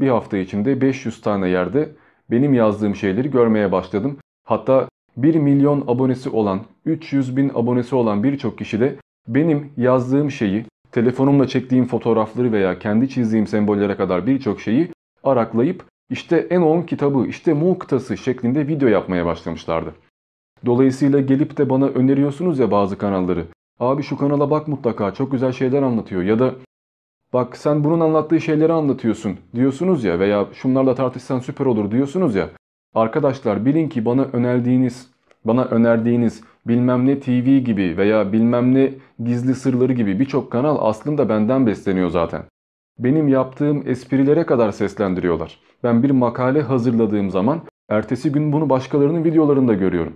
bir hafta içinde 500 tane yerde benim yazdığım şeyleri görmeye başladım. Hatta 1 milyon abonesi olan, 300 bin abonesi olan birçok kişi de benim yazdığım şeyi, telefonumla çektiğim fotoğrafları veya kendi çizdiğim sembollere kadar birçok şeyi araklayıp işte Enon kitabı, işte Mu kıtası şeklinde video yapmaya başlamışlardı. Dolayısıyla gelip de bana öneriyorsunuz ya bazı kanalları. Abi şu kanala bak mutlaka çok güzel şeyler anlatıyor ya da bak sen bunun anlattığı şeyleri anlatıyorsun diyorsunuz ya veya şunlarla tartışsan süper olur diyorsunuz ya. Arkadaşlar bilin ki bana önerdiğiniz, bana önerdiğiniz bilmem ne TV gibi veya bilmem ne gizli sırları gibi birçok kanal aslında benden besleniyor zaten. Benim yaptığım esprilere kadar seslendiriyorlar. Ben bir makale hazırladığım zaman ertesi gün bunu başkalarının videolarında görüyorum.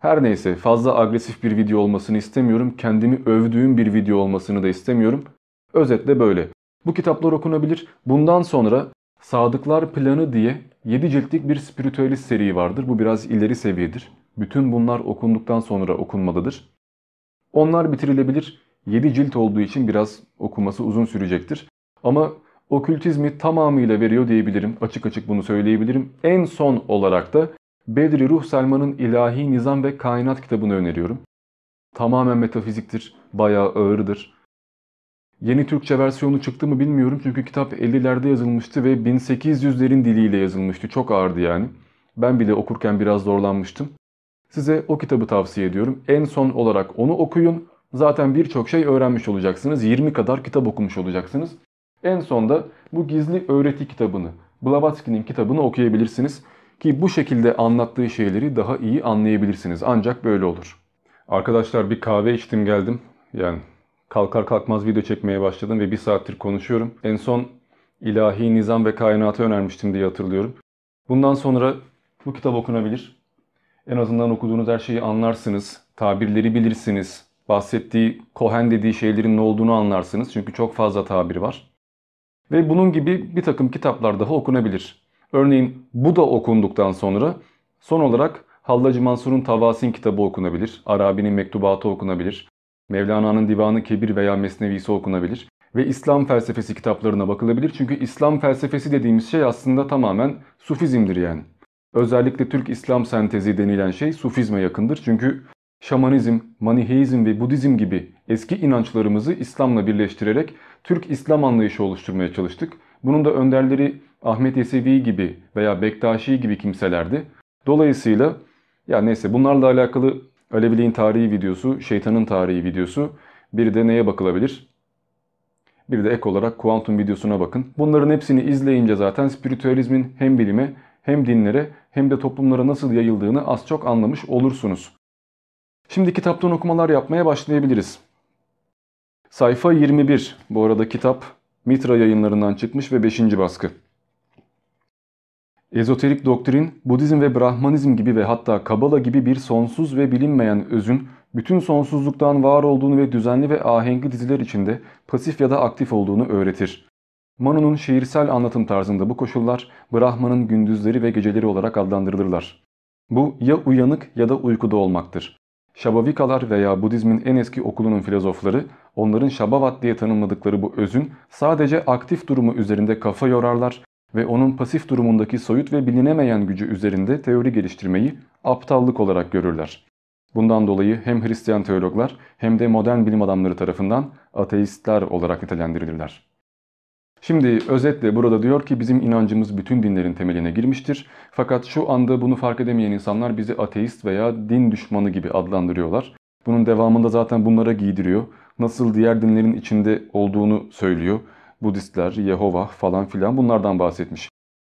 Her neyse fazla agresif bir video olmasını istemiyorum. Kendimi övdüğüm bir video olmasını da istemiyorum. Özetle böyle. Bu kitaplar okunabilir. Bundan sonra Sadıklar Planı diye 7 ciltlik bir spiritüalist seri vardır. Bu biraz ileri seviyedir. Bütün bunlar okunduktan sonra okunmalıdır. Onlar bitirilebilir. 7 cilt olduğu için biraz okuması uzun sürecektir. Ama okültizmi tamamıyla veriyor diyebilirim. Açık açık bunu söyleyebilirim. En son olarak da Bedri Ruh Selman'ın İlahi Nizam ve Kainat kitabını öneriyorum. Tamamen metafiziktir, bayağı ağırdır. Yeni Türkçe versiyonu çıktı mı bilmiyorum çünkü kitap 50'lerde yazılmıştı ve 1800'lerin diliyle yazılmıştı. Çok ağırdı yani. Ben bile okurken biraz zorlanmıştım. Size o kitabı tavsiye ediyorum. En son olarak onu okuyun. Zaten birçok şey öğrenmiş olacaksınız. 20 kadar kitap okumuş olacaksınız. En sonda bu gizli öğreti kitabını, Blavatsky'nin kitabını okuyabilirsiniz. Ki bu şekilde anlattığı şeyleri daha iyi anlayabilirsiniz. Ancak böyle olur. Arkadaşlar bir kahve içtim geldim. Yani kalkar kalkmaz video çekmeye başladım ve bir saattir konuşuyorum. En son ilahi nizam ve kainatı önermiştim diye hatırlıyorum. Bundan sonra bu kitap okunabilir. En azından okuduğunuz her şeyi anlarsınız. Tabirleri bilirsiniz. Bahsettiği, Kohen dediği şeylerin ne olduğunu anlarsınız. Çünkü çok fazla tabir var. Ve bunun gibi bir takım kitaplar daha okunabilir. Örneğin bu da okunduktan sonra son olarak Hallacı Mansur'un Tavasin kitabı okunabilir. Arabi'nin mektubatı okunabilir. Mevlana'nın Divanı Kebir veya Mesnevisi okunabilir. Ve İslam felsefesi kitaplarına bakılabilir. Çünkü İslam felsefesi dediğimiz şey aslında tamamen Sufizmdir yani. Özellikle Türk İslam sentezi denilen şey Sufizme yakındır. Çünkü Şamanizm, Maniheizm ve Budizm gibi eski inançlarımızı İslam'la birleştirerek Türk İslam anlayışı oluşturmaya çalıştık. Bunun da önderleri Ahmet Yesevi gibi veya Bektaşi gibi kimselerdi. Dolayısıyla ya neyse bunlarla alakalı Aleviliğin tarihi videosu, şeytanın tarihi videosu. Bir de neye bakılabilir? Bir de ek olarak kuantum videosuna bakın. Bunların hepsini izleyince zaten spiritüalizmin hem bilime hem dinlere hem de toplumlara nasıl yayıldığını az çok anlamış olursunuz. Şimdi kitaptan okumalar yapmaya başlayabiliriz. Sayfa 21. Bu arada kitap Mitra yayınlarından çıkmış ve 5. baskı. Ezoterik doktrin, Budizm ve Brahmanizm gibi ve hatta Kabala gibi bir sonsuz ve bilinmeyen özün bütün sonsuzluktan var olduğunu ve düzenli ve ahenkli diziler içinde pasif ya da aktif olduğunu öğretir. Manu'nun şiirsel anlatım tarzında bu koşullar Brahman'ın gündüzleri ve geceleri olarak adlandırılırlar. Bu ya uyanık ya da uykuda olmaktır. Şabavikalar veya Budizmin en eski okulunun filozofları onların Şabavat diye tanımladıkları bu özün sadece aktif durumu üzerinde kafa yorarlar ve onun pasif durumundaki soyut ve bilinemeyen gücü üzerinde teori geliştirmeyi aptallık olarak görürler. Bundan dolayı hem Hristiyan teologlar hem de modern bilim adamları tarafından ateistler olarak nitelendirilirler. Şimdi özetle burada diyor ki bizim inancımız bütün dinlerin temeline girmiştir. Fakat şu anda bunu fark edemeyen insanlar bizi ateist veya din düşmanı gibi adlandırıyorlar. Bunun devamında zaten bunlara giydiriyor. Nasıl diğer dinlerin içinde olduğunu söylüyor. Budistler, Yehova falan filan bunlardan bahsetmiş.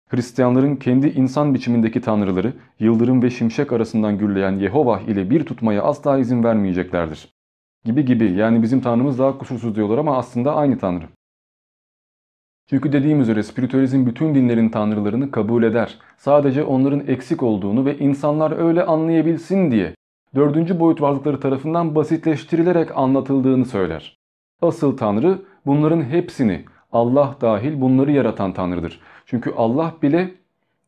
Hristiyanların kendi insan biçimindeki tanrıları yıldırım ve şimşek arasından gürleyen Yehova ile bir tutmaya asla izin vermeyeceklerdir. Gibi gibi yani bizim tanrımız daha kusursuz diyorlar ama aslında aynı tanrı. Çünkü dediğim üzere spiritüalizm bütün dinlerin tanrılarını kabul eder. Sadece onların eksik olduğunu ve insanlar öyle anlayabilsin diye dördüncü boyut varlıkları tarafından basitleştirilerek anlatıldığını söyler. Asıl tanrı bunların hepsini Allah dahil bunları yaratan Tanrı'dır. Çünkü Allah bile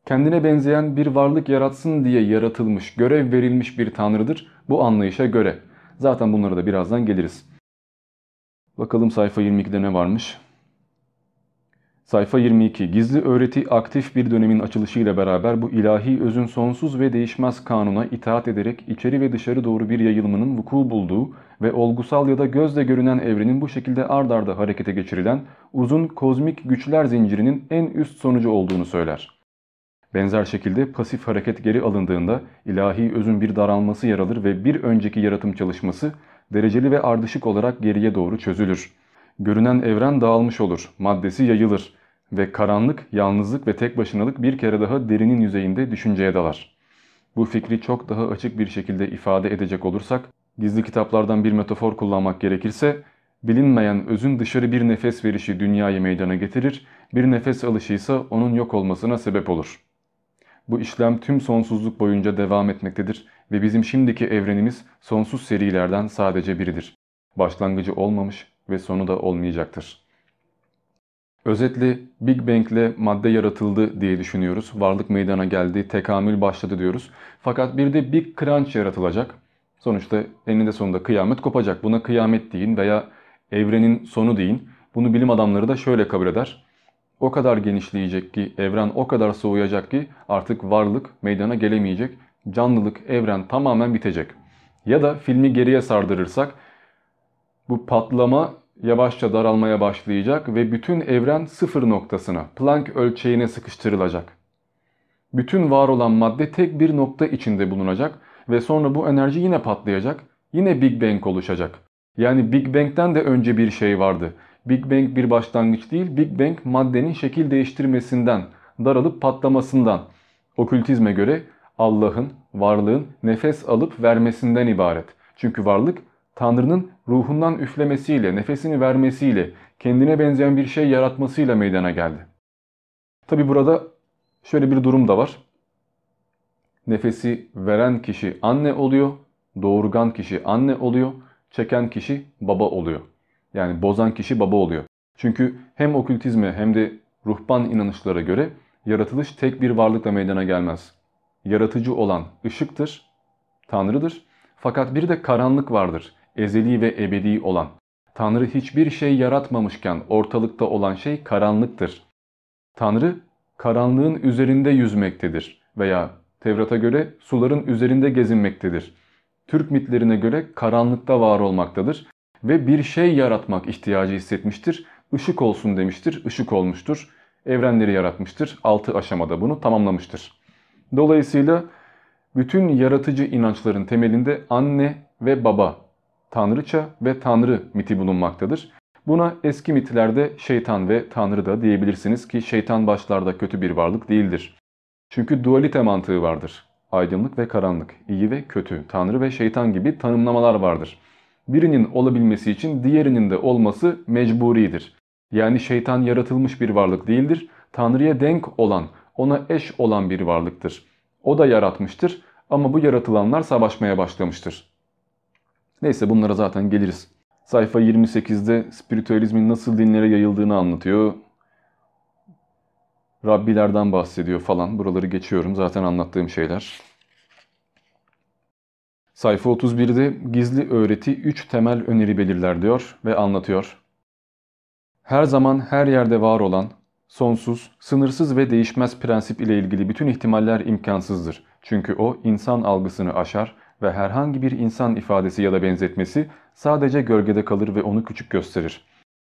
kendine benzeyen bir varlık yaratsın diye yaratılmış, görev verilmiş bir Tanrı'dır bu anlayışa göre. Zaten bunlara da birazdan geliriz. Bakalım sayfa 22'de ne varmış? Sayfa 22. Gizli öğreti aktif bir dönemin açılışıyla beraber bu ilahi özün sonsuz ve değişmez kanuna itaat ederek içeri ve dışarı doğru bir yayılmanın vuku bulduğu ve olgusal ya da gözle görünen evrenin bu şekilde ard arda harekete geçirilen uzun kozmik güçler zincirinin en üst sonucu olduğunu söyler. Benzer şekilde pasif hareket geri alındığında ilahi özün bir daralması yer alır ve bir önceki yaratım çalışması dereceli ve ardışık olarak geriye doğru çözülür. Görünen evren dağılmış olur, maddesi yayılır ve karanlık, yalnızlık ve tek başınalık bir kere daha derinin yüzeyinde düşünceye dalar. Bu fikri çok daha açık bir şekilde ifade edecek olursak, gizli kitaplardan bir metafor kullanmak gerekirse, bilinmeyen özün dışarı bir nefes verişi dünyayı meydana getirir, bir nefes alışı ise onun yok olmasına sebep olur. Bu işlem tüm sonsuzluk boyunca devam etmektedir ve bizim şimdiki evrenimiz sonsuz serilerden sadece biridir. Başlangıcı olmamış ve sonu da olmayacaktır. Özetle Big Bang ile madde yaratıldı diye düşünüyoruz. Varlık meydana geldi, tekamül başladı diyoruz. Fakat bir de Big Crunch yaratılacak. Sonuçta eninde sonunda kıyamet kopacak. Buna kıyamet deyin veya evrenin sonu deyin. Bunu bilim adamları da şöyle kabul eder. O kadar genişleyecek ki, evren o kadar soğuyacak ki artık varlık meydana gelemeyecek. Canlılık, evren tamamen bitecek. Ya da filmi geriye sardırırsak bu patlama yavaşça daralmaya başlayacak ve bütün evren sıfır noktasına, Planck ölçeğine sıkıştırılacak. Bütün var olan madde tek bir nokta içinde bulunacak ve sonra bu enerji yine patlayacak. Yine Big Bang oluşacak. Yani Big Bang'den de önce bir şey vardı. Big Bang bir başlangıç değil, Big Bang maddenin şekil değiştirmesinden, daralıp patlamasından. Okültizme göre Allah'ın, varlığın nefes alıp vermesinden ibaret. Çünkü varlık Tanrı'nın ruhundan üflemesiyle, nefesini vermesiyle, kendine benzeyen bir şey yaratmasıyla meydana geldi. Tabi burada şöyle bir durum da var. Nefesi veren kişi anne oluyor, doğurgan kişi anne oluyor, çeken kişi baba oluyor. Yani bozan kişi baba oluyor. Çünkü hem okültizme hem de ruhban inanışlara göre yaratılış tek bir varlıkla meydana gelmez. Yaratıcı olan ışıktır, Tanrı'dır. Fakat bir de karanlık vardır, ezeli ve ebedi olan. Tanrı hiçbir şey yaratmamışken ortalıkta olan şey karanlıktır. Tanrı karanlığın üzerinde yüzmektedir veya Tevrat'a göre suların üzerinde gezinmektedir. Türk mitlerine göre karanlıkta var olmaktadır ve bir şey yaratmak ihtiyacı hissetmiştir. Işık olsun demiştir, ışık olmuştur. Evrenleri yaratmıştır, altı aşamada bunu tamamlamıştır. Dolayısıyla bütün yaratıcı inançların temelinde anne ve baba, tanrıça ve tanrı miti bulunmaktadır. Buna eski mitlerde şeytan ve tanrı da diyebilirsiniz ki şeytan başlarda kötü bir varlık değildir. Çünkü dualite mantığı vardır. Aydınlık ve karanlık, iyi ve kötü, tanrı ve şeytan gibi tanımlamalar vardır. Birinin olabilmesi için diğerinin de olması mecburidir. Yani şeytan yaratılmış bir varlık değildir. Tanrı'ya denk olan, ona eş olan bir varlıktır. O da yaratmıştır ama bu yaratılanlar savaşmaya başlamıştır. Neyse bunlara zaten geliriz. Sayfa 28'de spiritüalizmin nasıl dinlere yayıldığını anlatıyor. Rabbilerden bahsediyor falan. Buraları geçiyorum zaten anlattığım şeyler. Sayfa 31'de gizli öğreti 3 temel öneri belirler diyor ve anlatıyor. Her zaman her yerde var olan, sonsuz, sınırsız ve değişmez prensip ile ilgili bütün ihtimaller imkansızdır. Çünkü o insan algısını aşar ve herhangi bir insan ifadesi ya da benzetmesi sadece gölgede kalır ve onu küçük gösterir.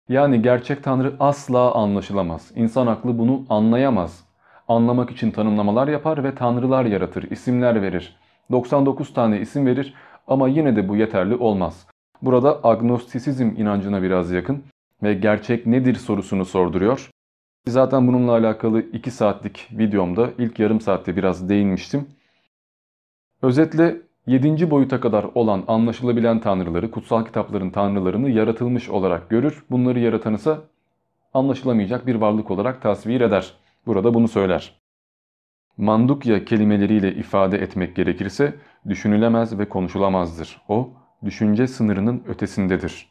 Yani gerçek Tanrı asla anlaşılamaz. İnsan aklı bunu anlayamaz. Anlamak için tanımlamalar yapar ve tanrılar yaratır, isimler verir. 99 tane isim verir ama yine de bu yeterli olmaz. Burada agnostisizm inancına biraz yakın ve gerçek nedir sorusunu sorduruyor. Zaten bununla alakalı 2 saatlik videomda ilk yarım saatte biraz değinmiştim. Özetle 7. boyuta kadar olan anlaşılabilen tanrıları, kutsal kitapların tanrılarını yaratılmış olarak görür. Bunları yaratan ise anlaşılamayacak bir varlık olarak tasvir eder. Burada bunu söyler. Mandukya kelimeleriyle ifade etmek gerekirse düşünülemez ve konuşulamazdır. O, düşünce sınırının ötesindedir.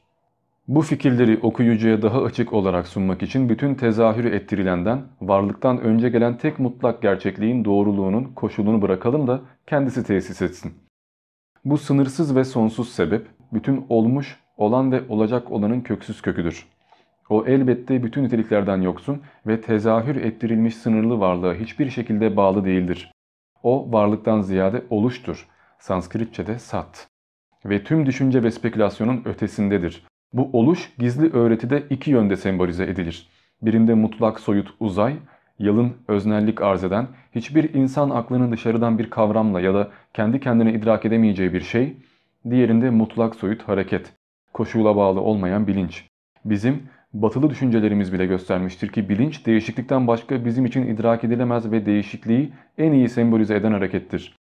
Bu fikirleri okuyucuya daha açık olarak sunmak için bütün tezahürü ettirilenden, varlıktan önce gelen tek mutlak gerçekliğin doğruluğunun koşulunu bırakalım da kendisi tesis etsin. Bu sınırsız ve sonsuz sebep, bütün olmuş, olan ve olacak olanın köksüz köküdür. O elbette bütün niteliklerden yoksun ve tezahür ettirilmiş sınırlı varlığa hiçbir şekilde bağlı değildir. O varlıktan ziyade oluştur. Sanskritçe'de sat. Ve tüm düşünce ve spekülasyonun ötesindedir. Bu oluş gizli öğretide iki yönde sembolize edilir. Birinde mutlak soyut uzay, yalın öznellik arz eden, hiçbir insan aklının dışarıdan bir kavramla ya da kendi kendine idrak edemeyeceği bir şey, diğerinde mutlak soyut hareket, koşula bağlı olmayan bilinç. Bizim batılı düşüncelerimiz bile göstermiştir ki bilinç değişiklikten başka bizim için idrak edilemez ve değişikliği en iyi sembolize eden harekettir.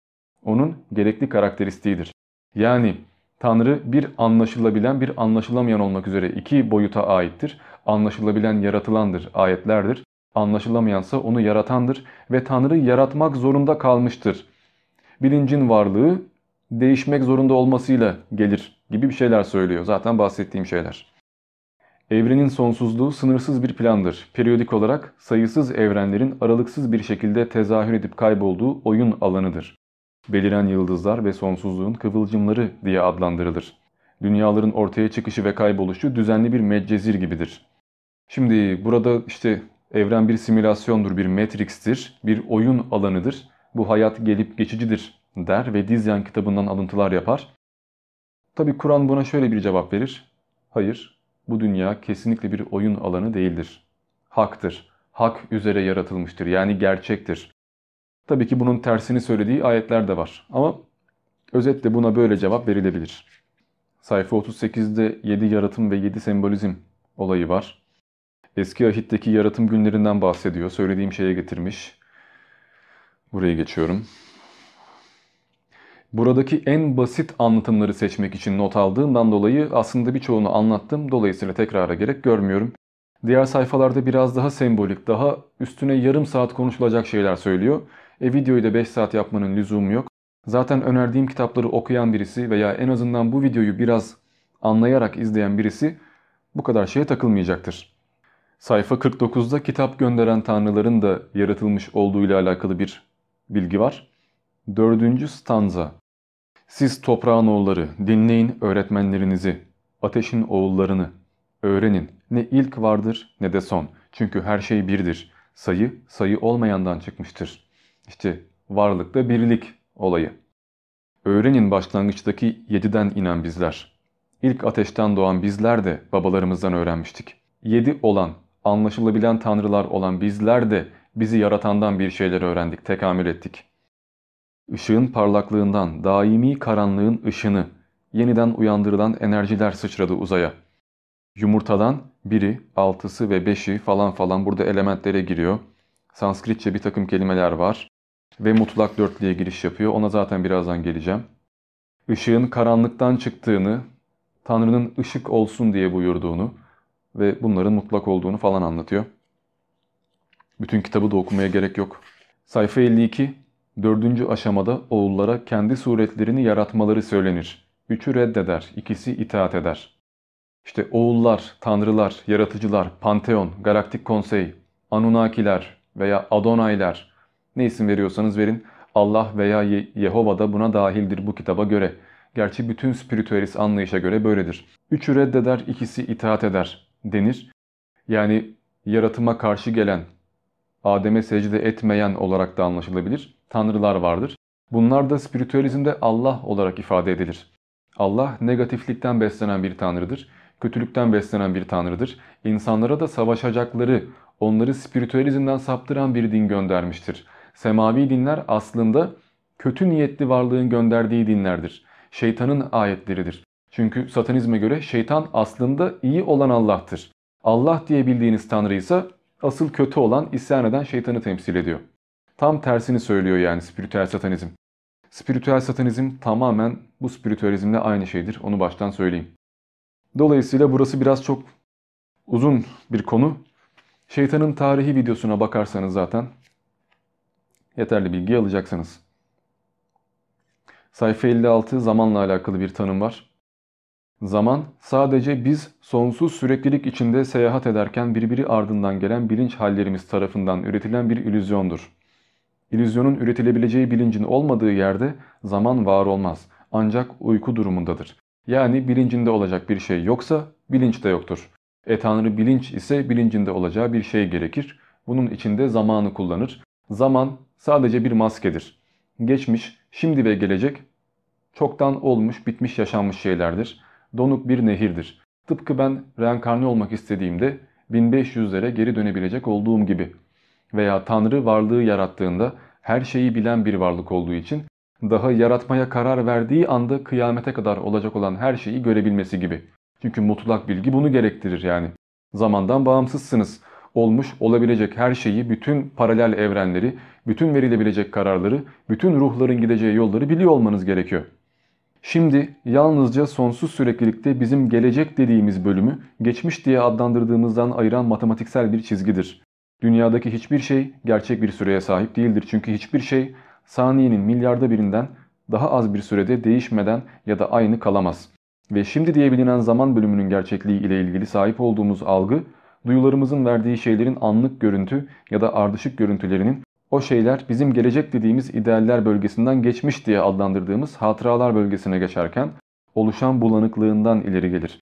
Onun gerekli karakteristiğidir. Yani Tanrı bir anlaşılabilen bir anlaşılamayan olmak üzere iki boyuta aittir. Anlaşılabilen yaratılandır, ayetlerdir. Anlaşılamayansa onu yaratandır ve Tanrı yaratmak zorunda kalmıştır. Bilincin varlığı değişmek zorunda olmasıyla gelir gibi bir şeyler söylüyor. Zaten bahsettiğim şeyler. Evrenin sonsuzluğu sınırsız bir plandır. Periyodik olarak sayısız evrenlerin aralıksız bir şekilde tezahür edip kaybolduğu oyun alanıdır. Beliren yıldızlar ve sonsuzluğun kıvılcımları diye adlandırılır. Dünyaların ortaya çıkışı ve kayboluşu düzenli bir medcezir gibidir. Şimdi burada işte evren bir simülasyondur, bir matrix'tir, bir oyun alanıdır. Bu hayat gelip geçicidir der ve Dizyan kitabından alıntılar yapar. Tabi Kur'an buna şöyle bir cevap verir. Hayır, bu dünya kesinlikle bir oyun alanı değildir. Haktır. Hak üzere yaratılmıştır. Yani gerçektir. Tabii ki bunun tersini söylediği ayetler de var. Ama özetle buna böyle cevap verilebilir. Sayfa 38'de 7 yaratım ve 7 sembolizm olayı var. Eski ahitteki yaratım günlerinden bahsediyor. Söylediğim şeye getirmiş. Buraya geçiyorum. Buradaki en basit anlatımları seçmek için not aldığımdan dolayı aslında birçoğunu anlattım. Dolayısıyla tekrara gerek görmüyorum. Diğer sayfalarda biraz daha sembolik, daha üstüne yarım saat konuşulacak şeyler söylüyor. E videoyu da 5 saat yapmanın lüzumu yok. Zaten önerdiğim kitapları okuyan birisi veya en azından bu videoyu biraz anlayarak izleyen birisi bu kadar şeye takılmayacaktır. Sayfa 49'da kitap gönderen tanrıların da yaratılmış olduğu ile alakalı bir bilgi var. Dördüncü stanza. Siz toprağın oğulları, dinleyin öğretmenlerinizi, ateşin oğullarını, öğrenin. Ne ilk vardır ne de son. Çünkü her şey birdir. Sayı, sayı olmayandan çıkmıştır. İşte varlıkta birlik olayı. Öğrenin başlangıçtaki yediden inen bizler. İlk ateşten doğan bizler de babalarımızdan öğrenmiştik. Yedi olan, anlaşılabilen tanrılar olan bizler de bizi yaratandan bir şeyler öğrendik, tekamül ettik. Işığın parlaklığından, daimi karanlığın ışını, yeniden uyandırılan enerjiler sıçradı uzaya. Yumurtadan biri, altısı ve beşi falan falan burada elementlere giriyor. Sanskritçe bir takım kelimeler var. Ve mutlak dörtlüğe giriş yapıyor. Ona zaten birazdan geleceğim. Işığın karanlıktan çıktığını, Tanrı'nın ışık olsun diye buyurduğunu ve bunların mutlak olduğunu falan anlatıyor. Bütün kitabı da okumaya gerek yok. Sayfa 52, dördüncü aşamada oğullara kendi suretlerini yaratmaları söylenir. Üçü reddeder, ikisi itaat eder. İşte oğullar, tanrılar, yaratıcılar, panteon, galaktik konsey, Anunnakiler veya Adonaylar ne isim veriyorsanız verin Allah veya Yehova da buna dahildir bu kitaba göre. Gerçi bütün spiritüelist anlayışa göre böyledir. Üçü reddeder, ikisi itaat eder denir. Yani yaratıma karşı gelen, Adem'e secde etmeyen olarak da anlaşılabilir. Tanrılar vardır. Bunlar da spiritüalizmde Allah olarak ifade edilir. Allah negatiflikten beslenen bir tanrıdır. Kötülükten beslenen bir tanrıdır. İnsanlara da savaşacakları, onları spiritüalizmden saptıran bir din göndermiştir. Semavi dinler aslında kötü niyetli varlığın gönderdiği dinlerdir. Şeytanın ayetleridir. Çünkü satanizme göre şeytan aslında iyi olan Allah'tır. Allah diye bildiğiniz tanrı ise asıl kötü olan isyan eden şeytanı temsil ediyor. Tam tersini söylüyor yani spiritüel satanizm. Spiritüel satanizm tamamen bu spiritüalizmle aynı şeydir. Onu baştan söyleyeyim. Dolayısıyla burası biraz çok uzun bir konu. Şeytanın tarihi videosuna bakarsanız zaten yeterli bilgi alacaksınız. Sayfa 56 zamanla alakalı bir tanım var. Zaman sadece biz sonsuz süreklilik içinde seyahat ederken birbiri ardından gelen bilinç hallerimiz tarafından üretilen bir illüzyondur. İllüzyonun üretilebileceği bilincin olmadığı yerde zaman var olmaz ancak uyku durumundadır. Yani bilincinde olacak bir şey yoksa bilinç de yoktur. E Tanrı bilinç ise bilincinde olacağı bir şey gerekir. Bunun içinde zamanı kullanır. Zaman sadece bir maskedir. Geçmiş, şimdi ve gelecek çoktan olmuş, bitmiş, yaşanmış şeylerdir. Donuk bir nehirdir. Tıpkı ben reenkarne olmak istediğimde 1500'lere geri dönebilecek olduğum gibi. Veya Tanrı varlığı yarattığında her şeyi bilen bir varlık olduğu için daha yaratmaya karar verdiği anda kıyamete kadar olacak olan her şeyi görebilmesi gibi. Çünkü mutlak bilgi bunu gerektirir yani. Zamandan bağımsızsınız. Olmuş olabilecek her şeyi, bütün paralel evrenleri, bütün verilebilecek kararları, bütün ruhların gideceği yolları biliyor olmanız gerekiyor. Şimdi yalnızca sonsuz süreklilikte bizim gelecek dediğimiz bölümü geçmiş diye adlandırdığımızdan ayıran matematiksel bir çizgidir. Dünyadaki hiçbir şey gerçek bir süreye sahip değildir. Çünkü hiçbir şey saniyenin milyarda birinden daha az bir sürede değişmeden ya da aynı kalamaz. Ve şimdi diye bilinen zaman bölümünün gerçekliği ile ilgili sahip olduğumuz algı, duyularımızın verdiği şeylerin anlık görüntü ya da ardışık görüntülerinin o şeyler bizim gelecek dediğimiz idealler bölgesinden geçmiş diye adlandırdığımız hatıralar bölgesine geçerken oluşan bulanıklığından ileri gelir.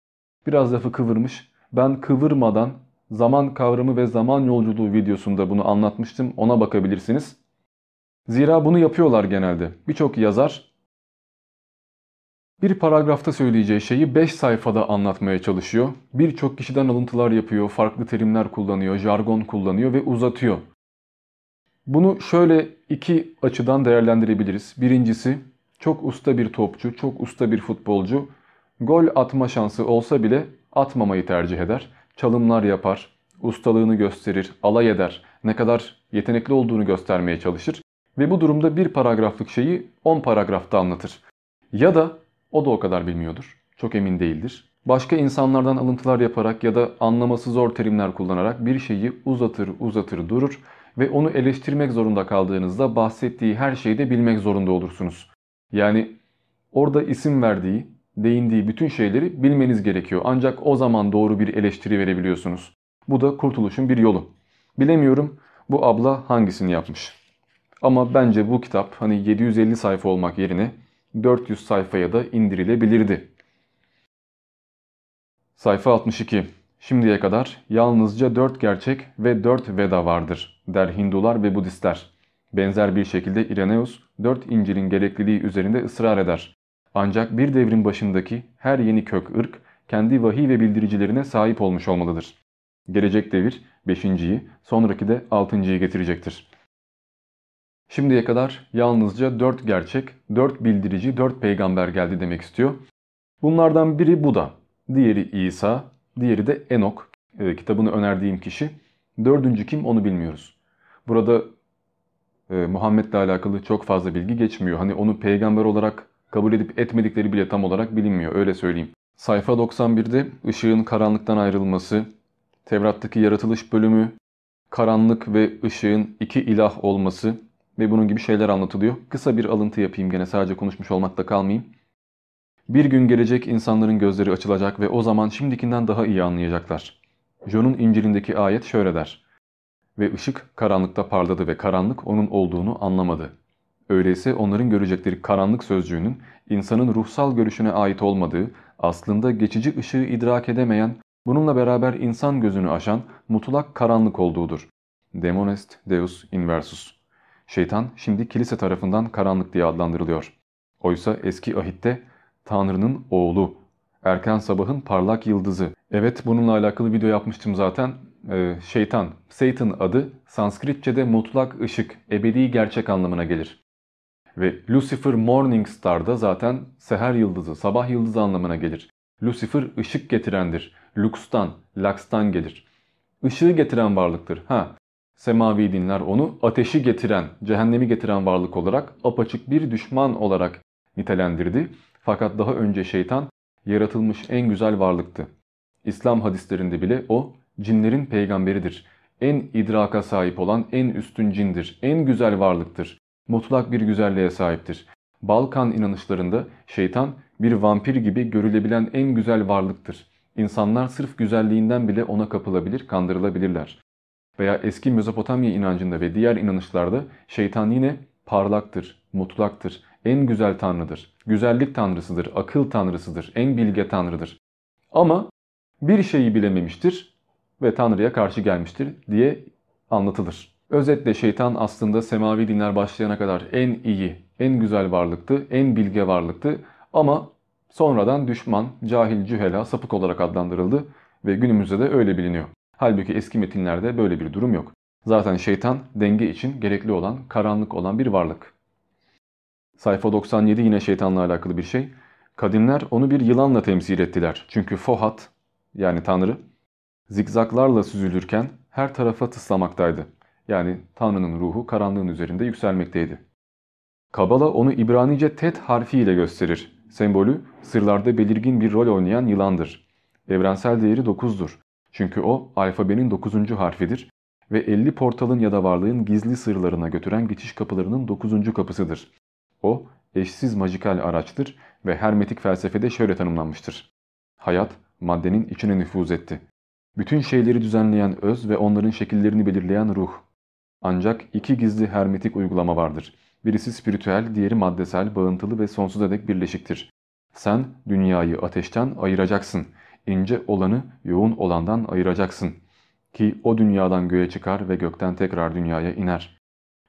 Biraz lafı kıvırmış. Ben kıvırmadan zaman kavramı ve zaman yolculuğu videosunda bunu anlatmıştım. Ona bakabilirsiniz. Zira bunu yapıyorlar genelde. Birçok yazar Bir paragrafta söyleyeceği şeyi 5 sayfada anlatmaya çalışıyor. Birçok kişiden alıntılar yapıyor, farklı terimler kullanıyor, jargon kullanıyor ve uzatıyor. Bunu şöyle iki açıdan değerlendirebiliriz. Birincisi çok usta bir topçu, çok usta bir futbolcu gol atma şansı olsa bile atmamayı tercih eder. Çalımlar yapar, ustalığını gösterir, alay eder, ne kadar yetenekli olduğunu göstermeye çalışır ve bu durumda bir paragraflık şeyi 10 paragrafta anlatır. Ya da o da o kadar bilmiyordur, çok emin değildir. Başka insanlardan alıntılar yaparak ya da anlaması zor terimler kullanarak bir şeyi uzatır uzatır durur ve onu eleştirmek zorunda kaldığınızda bahsettiği her şeyi de bilmek zorunda olursunuz. Yani orada isim verdiği, değindiği bütün şeyleri bilmeniz gerekiyor. Ancak o zaman doğru bir eleştiri verebiliyorsunuz. Bu da kurtuluşun bir yolu. Bilemiyorum bu abla hangisini yapmış. Ama bence bu kitap hani 750 sayfa olmak yerine 400 sayfaya da indirilebilirdi. Sayfa 62. Şimdiye kadar yalnızca 4 gerçek ve 4 veda vardır der Hindular ve Budistler. Benzer bir şekilde İreneus 4 İncil'in gerekliliği üzerinde ısrar eder. Ancak bir devrin başındaki her yeni kök ırk kendi vahiy ve bildiricilerine sahip olmuş olmalıdır. Gelecek devir 5.yi, sonraki de 6.yı getirecektir. Şimdiye kadar yalnızca 4 gerçek, 4 bildirici, 4 peygamber geldi demek istiyor. Bunlardan biri Buda, diğeri İsa, diğeri de Enok, e, kitabını önerdiğim kişi. Dördüncü kim onu bilmiyoruz. Burada e, Muhammed'le alakalı çok fazla bilgi geçmiyor. Hani onu peygamber olarak kabul edip etmedikleri bile tam olarak bilinmiyor öyle söyleyeyim. Sayfa 91'de ışığın karanlıktan ayrılması, Tevrat'taki yaratılış bölümü, karanlık ve ışığın iki ilah olması ve bunun gibi şeyler anlatılıyor. Kısa bir alıntı yapayım gene sadece konuşmuş olmakta kalmayayım. Bir gün gelecek insanların gözleri açılacak ve o zaman şimdikinden daha iyi anlayacaklar. John'un İncil'indeki ayet şöyle der. Ve ışık karanlıkta parladı ve karanlık onun olduğunu anlamadı. Öyleyse onların görecekleri karanlık sözcüğünün insanın ruhsal görüşüne ait olmadığı, aslında geçici ışığı idrak edemeyen, bununla beraber insan gözünü aşan mutlak karanlık olduğudur. Demonest Deus Inversus. Şeytan şimdi kilise tarafından karanlık diye adlandırılıyor. Oysa eski ahitte Tanrı'nın oğlu, erken sabahın parlak yıldızı. Evet bununla alakalı video yapmıştım zaten. Ee, şeytan, Satan adı Sanskritçe'de mutlak ışık, ebedi gerçek anlamına gelir. Ve Lucifer Morning Star'da zaten seher yıldızı, sabah yıldızı anlamına gelir. Lucifer ışık getirendir. Lux'tan, Lux'tan gelir. Işığı getiren varlıktır. Ha, semavi dinler onu ateşi getiren, cehennemi getiren varlık olarak apaçık bir düşman olarak nitelendirdi. Fakat daha önce şeytan yaratılmış en güzel varlıktı. İslam hadislerinde bile o cinlerin peygamberidir. En idraka sahip olan en üstün cindir. En güzel varlıktır. Mutlak bir güzelliğe sahiptir. Balkan inanışlarında şeytan bir vampir gibi görülebilen en güzel varlıktır. İnsanlar sırf güzelliğinden bile ona kapılabilir, kandırılabilirler. Veya eski Mezopotamya inancında ve diğer inanışlarda şeytan yine parlaktır, mutlaktır, en güzel tanrıdır. Güzellik tanrısıdır, akıl tanrısıdır, en bilge tanrıdır. Ama bir şeyi bilememiştir ve tanrıya karşı gelmiştir diye anlatılır. Özetle şeytan aslında semavi dinler başlayana kadar en iyi, en güzel varlıktı, en bilge varlıktı ama sonradan düşman, cahil, cühela, sapık olarak adlandırıldı ve günümüzde de öyle biliniyor. Halbuki eski metinlerde böyle bir durum yok. Zaten şeytan denge için gerekli olan, karanlık olan bir varlık. Sayfa 97 yine şeytanla alakalı bir şey. Kadimler onu bir yılanla temsil ettiler. Çünkü Fohat yani Tanrı zikzaklarla süzülürken her tarafa tıslamaktaydı. Yani Tanrı'nın ruhu karanlığın üzerinde yükselmekteydi. Kabala onu İbranice tet harfiyle gösterir. Sembolü sırlarda belirgin bir rol oynayan yılandır. Evrensel değeri 9'dur. Çünkü o alfabenin 9. harfidir ve 50 portalın ya da varlığın gizli sırlarına götüren geçiş kapılarının 9. kapısıdır. O eşsiz majikal araçtır ve hermetik felsefede şöyle tanımlanmıştır. Hayat maddenin içine nüfuz etti. Bütün şeyleri düzenleyen öz ve onların şekillerini belirleyen ruh. Ancak iki gizli hermetik uygulama vardır. Birisi spiritüel, diğeri maddesel, bağıntılı ve sonsuza dek birleşiktir. Sen dünyayı ateşten ayıracaksın. İnce olanı yoğun olandan ayıracaksın. Ki o dünyadan göğe çıkar ve gökten tekrar dünyaya iner.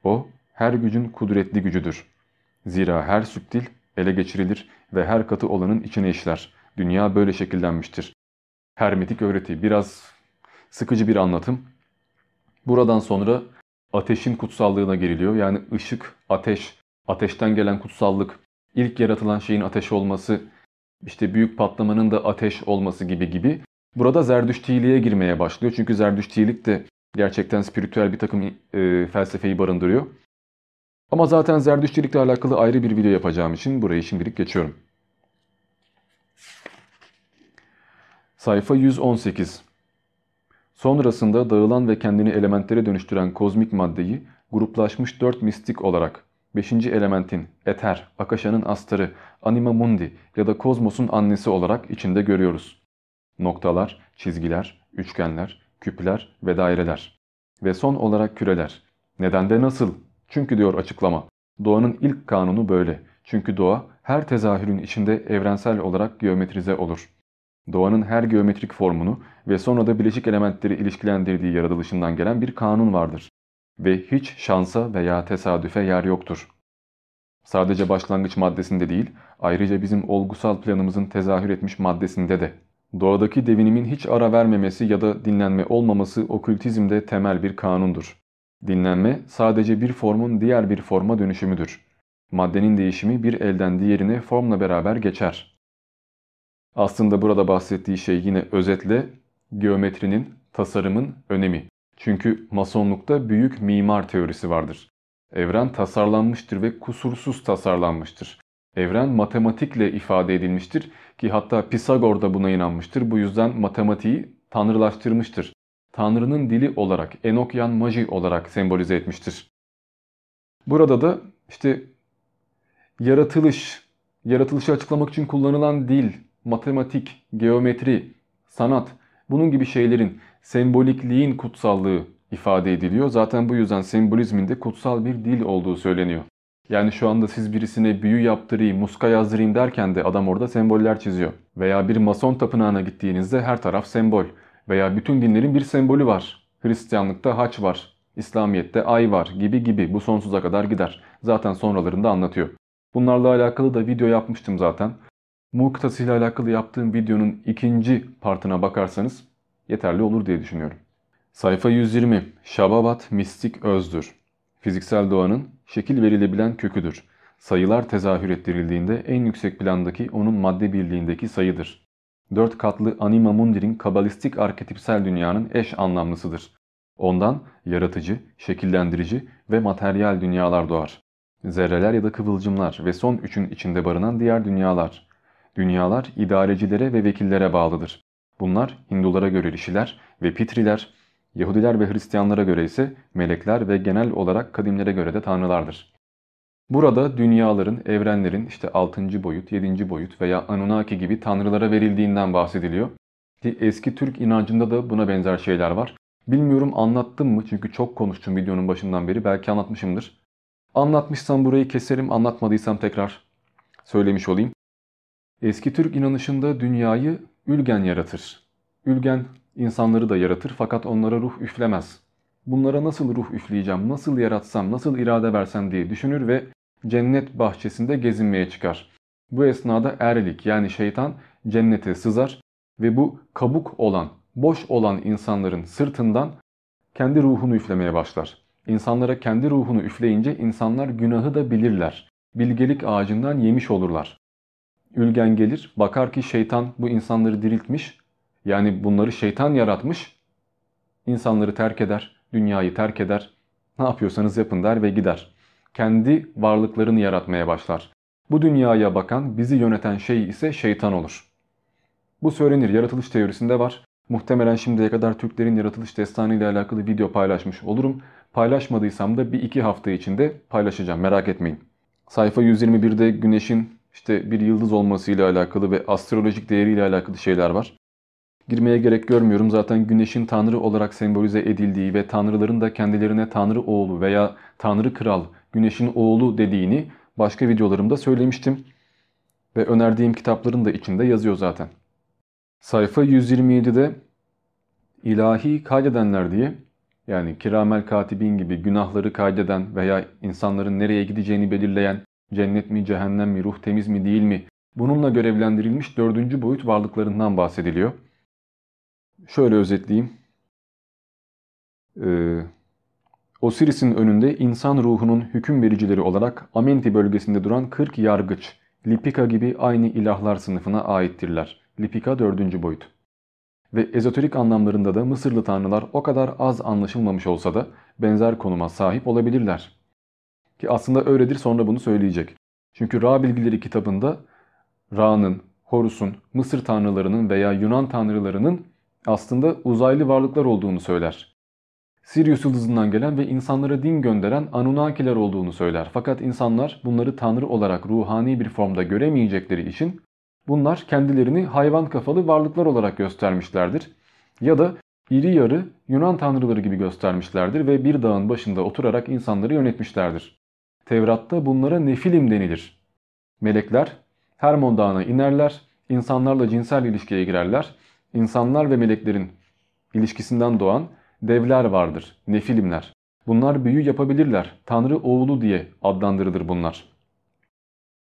O her gücün kudretli gücüdür. Zira her süptil ele geçirilir ve her katı olanın içine işler. Dünya böyle şekillenmiştir. Hermetik öğreti biraz sıkıcı bir anlatım. Buradan sonra ateşin kutsallığına geliliyor. Yani ışık, ateş, ateşten gelen kutsallık, ilk yaratılan şeyin ateş olması, işte büyük patlamanın da ateş olması gibi gibi. Burada Zerdüştiliğe girmeye başlıyor. Çünkü Zerdüştilik de gerçekten spiritüel bir takım e, felsefeyi barındırıyor. Ama zaten Zerdüştilikle alakalı ayrı bir video yapacağım için burayı şimdilik geçiyorum. Sayfa 118 Sonrasında dağılan ve kendini elementlere dönüştüren kozmik maddeyi gruplaşmış dört mistik olarak beşinci elementin, eter, akashanın astarı, anima mundi ya da kozmosun annesi olarak içinde görüyoruz. Noktalar, çizgiler, üçgenler, küpler ve daireler. Ve son olarak küreler. Neden de nasıl? Çünkü diyor açıklama. Doğanın ilk kanunu böyle. Çünkü doğa her tezahürün içinde evrensel olarak geometrize olur. Doğanın her geometrik formunu ve sonra da bileşik elementleri ilişkilendirdiği yaratılışından gelen bir kanun vardır. Ve hiç şansa veya tesadüfe yer yoktur. Sadece başlangıç maddesinde değil, ayrıca bizim olgusal planımızın tezahür etmiş maddesinde de. Doğadaki devinimin hiç ara vermemesi ya da dinlenme olmaması okültizmde temel bir kanundur. Dinlenme sadece bir formun diğer bir forma dönüşümüdür. Maddenin değişimi bir elden diğerine formla beraber geçer. Aslında burada bahsettiği şey yine özetle geometrinin, tasarımın önemi. Çünkü masonlukta büyük mimar teorisi vardır. Evren tasarlanmıştır ve kusursuz tasarlanmıştır. Evren matematikle ifade edilmiştir ki hatta Pisagor da buna inanmıştır. Bu yüzden matematiği tanrılaştırmıştır. Tanrı'nın dili olarak, Enokyan Maji olarak sembolize etmiştir. Burada da işte yaratılış, yaratılışı açıklamak için kullanılan dil, matematik, geometri, sanat, bunun gibi şeylerin sembolikliğin kutsallığı ifade ediliyor. Zaten bu yüzden sembolizmin de kutsal bir dil olduğu söyleniyor. Yani şu anda siz birisine büyü yaptırayım, muska yazdırayım derken de adam orada semboller çiziyor. Veya bir mason tapınağına gittiğinizde her taraf sembol. Veya bütün dinlerin bir sembolü var. Hristiyanlıkta haç var, İslamiyet'te ay var gibi gibi bu sonsuza kadar gider. Zaten sonralarında anlatıyor. Bunlarla alakalı da video yapmıştım zaten. Muktası ile alakalı yaptığım videonun ikinci partına bakarsanız yeterli olur diye düşünüyorum. Sayfa 120. Şababat mistik özdür. Fiziksel doğanın şekil verilebilen köküdür. Sayılar tezahür ettirildiğinde en yüksek plandaki onun madde birliğindeki sayıdır. Dört katlı Anima Mundi'nin kabalistik arketipsel dünyanın eş anlamlısıdır. Ondan yaratıcı, şekillendirici ve materyal dünyalar doğar. Zerreler ya da kıvılcımlar ve son üçün içinde barınan diğer dünyalar. Dünyalar idarecilere ve vekillere bağlıdır. Bunlar Hindulara göre rişiler ve pitriler, Yahudiler ve Hristiyanlara göre ise melekler ve genel olarak kadimlere göre de tanrılardır. Burada dünyaların, evrenlerin işte 6. boyut, 7. boyut veya Anunnaki gibi tanrılara verildiğinden bahsediliyor. Ki eski Türk inancında da buna benzer şeyler var. Bilmiyorum anlattım mı çünkü çok konuştum videonun başından beri belki anlatmışımdır. Anlatmışsam burayı keserim anlatmadıysam tekrar söylemiş olayım. Eski Türk inanışında dünyayı Ülgen yaratır. Ülgen insanları da yaratır fakat onlara ruh üflemez. Bunlara nasıl ruh üfleyeceğim, nasıl yaratsam, nasıl irade versem diye düşünür ve cennet bahçesinde gezinmeye çıkar. Bu esnada erlik yani şeytan cennete sızar ve bu kabuk olan, boş olan insanların sırtından kendi ruhunu üflemeye başlar. İnsanlara kendi ruhunu üfleyince insanlar günahı da bilirler. Bilgelik ağacından yemiş olurlar. Ülgen gelir, bakar ki şeytan bu insanları diriltmiş, yani bunları şeytan yaratmış, insanları terk eder, dünyayı terk eder, ne yapıyorsanız yapın der ve gider. Kendi varlıklarını yaratmaya başlar. Bu dünyaya bakan, bizi yöneten şey ise şeytan olur. Bu söylenir, yaratılış teorisinde var. Muhtemelen şimdiye kadar Türklerin yaratılış destanı ile alakalı video paylaşmış olurum. Paylaşmadıysam da bir iki hafta içinde paylaşacağım merak etmeyin. Sayfa 121'de güneşin işte bir yıldız olmasıyla alakalı ve astrolojik değeriyle alakalı şeyler var. Girmeye gerek görmüyorum. Zaten güneşin tanrı olarak sembolize edildiği ve tanrıların da kendilerine tanrı oğlu veya tanrı kral, güneşin oğlu dediğini başka videolarımda söylemiştim. Ve önerdiğim kitapların da içinde yazıyor zaten. Sayfa 127'de ilahi kaydedenler diye yani kiramel katibin gibi günahları kaydeden veya insanların nereye gideceğini belirleyen cennet mi, cehennem mi, ruh temiz mi, değil mi? Bununla görevlendirilmiş dördüncü boyut varlıklarından bahsediliyor. Şöyle özetleyeyim. Ee, Osiris'in önünde insan ruhunun hüküm vericileri olarak Amenti bölgesinde duran 40 yargıç, Lipika gibi aynı ilahlar sınıfına aittirler. Lipika dördüncü boyut. Ve ezoterik anlamlarında da Mısırlı tanrılar o kadar az anlaşılmamış olsa da benzer konuma sahip olabilirler. Ki aslında öyledir sonra bunu söyleyecek. Çünkü Ra bilgileri kitabında Ra'nın, Horus'un, Mısır tanrılarının veya Yunan tanrılarının aslında uzaylı varlıklar olduğunu söyler. Sirius yıldızından gelen ve insanlara din gönderen Anunnakiler olduğunu söyler. Fakat insanlar bunları tanrı olarak ruhani bir formda göremeyecekleri için bunlar kendilerini hayvan kafalı varlıklar olarak göstermişlerdir. Ya da iri yarı Yunan tanrıları gibi göstermişlerdir ve bir dağın başında oturarak insanları yönetmişlerdir. Tevrat'ta bunlara nefilim denilir. Melekler Hermon Dağı'na inerler, insanlarla cinsel ilişkiye girerler. İnsanlar ve meleklerin ilişkisinden doğan devler vardır, nefilimler. Bunlar büyü yapabilirler, Tanrı oğlu diye adlandırılır bunlar.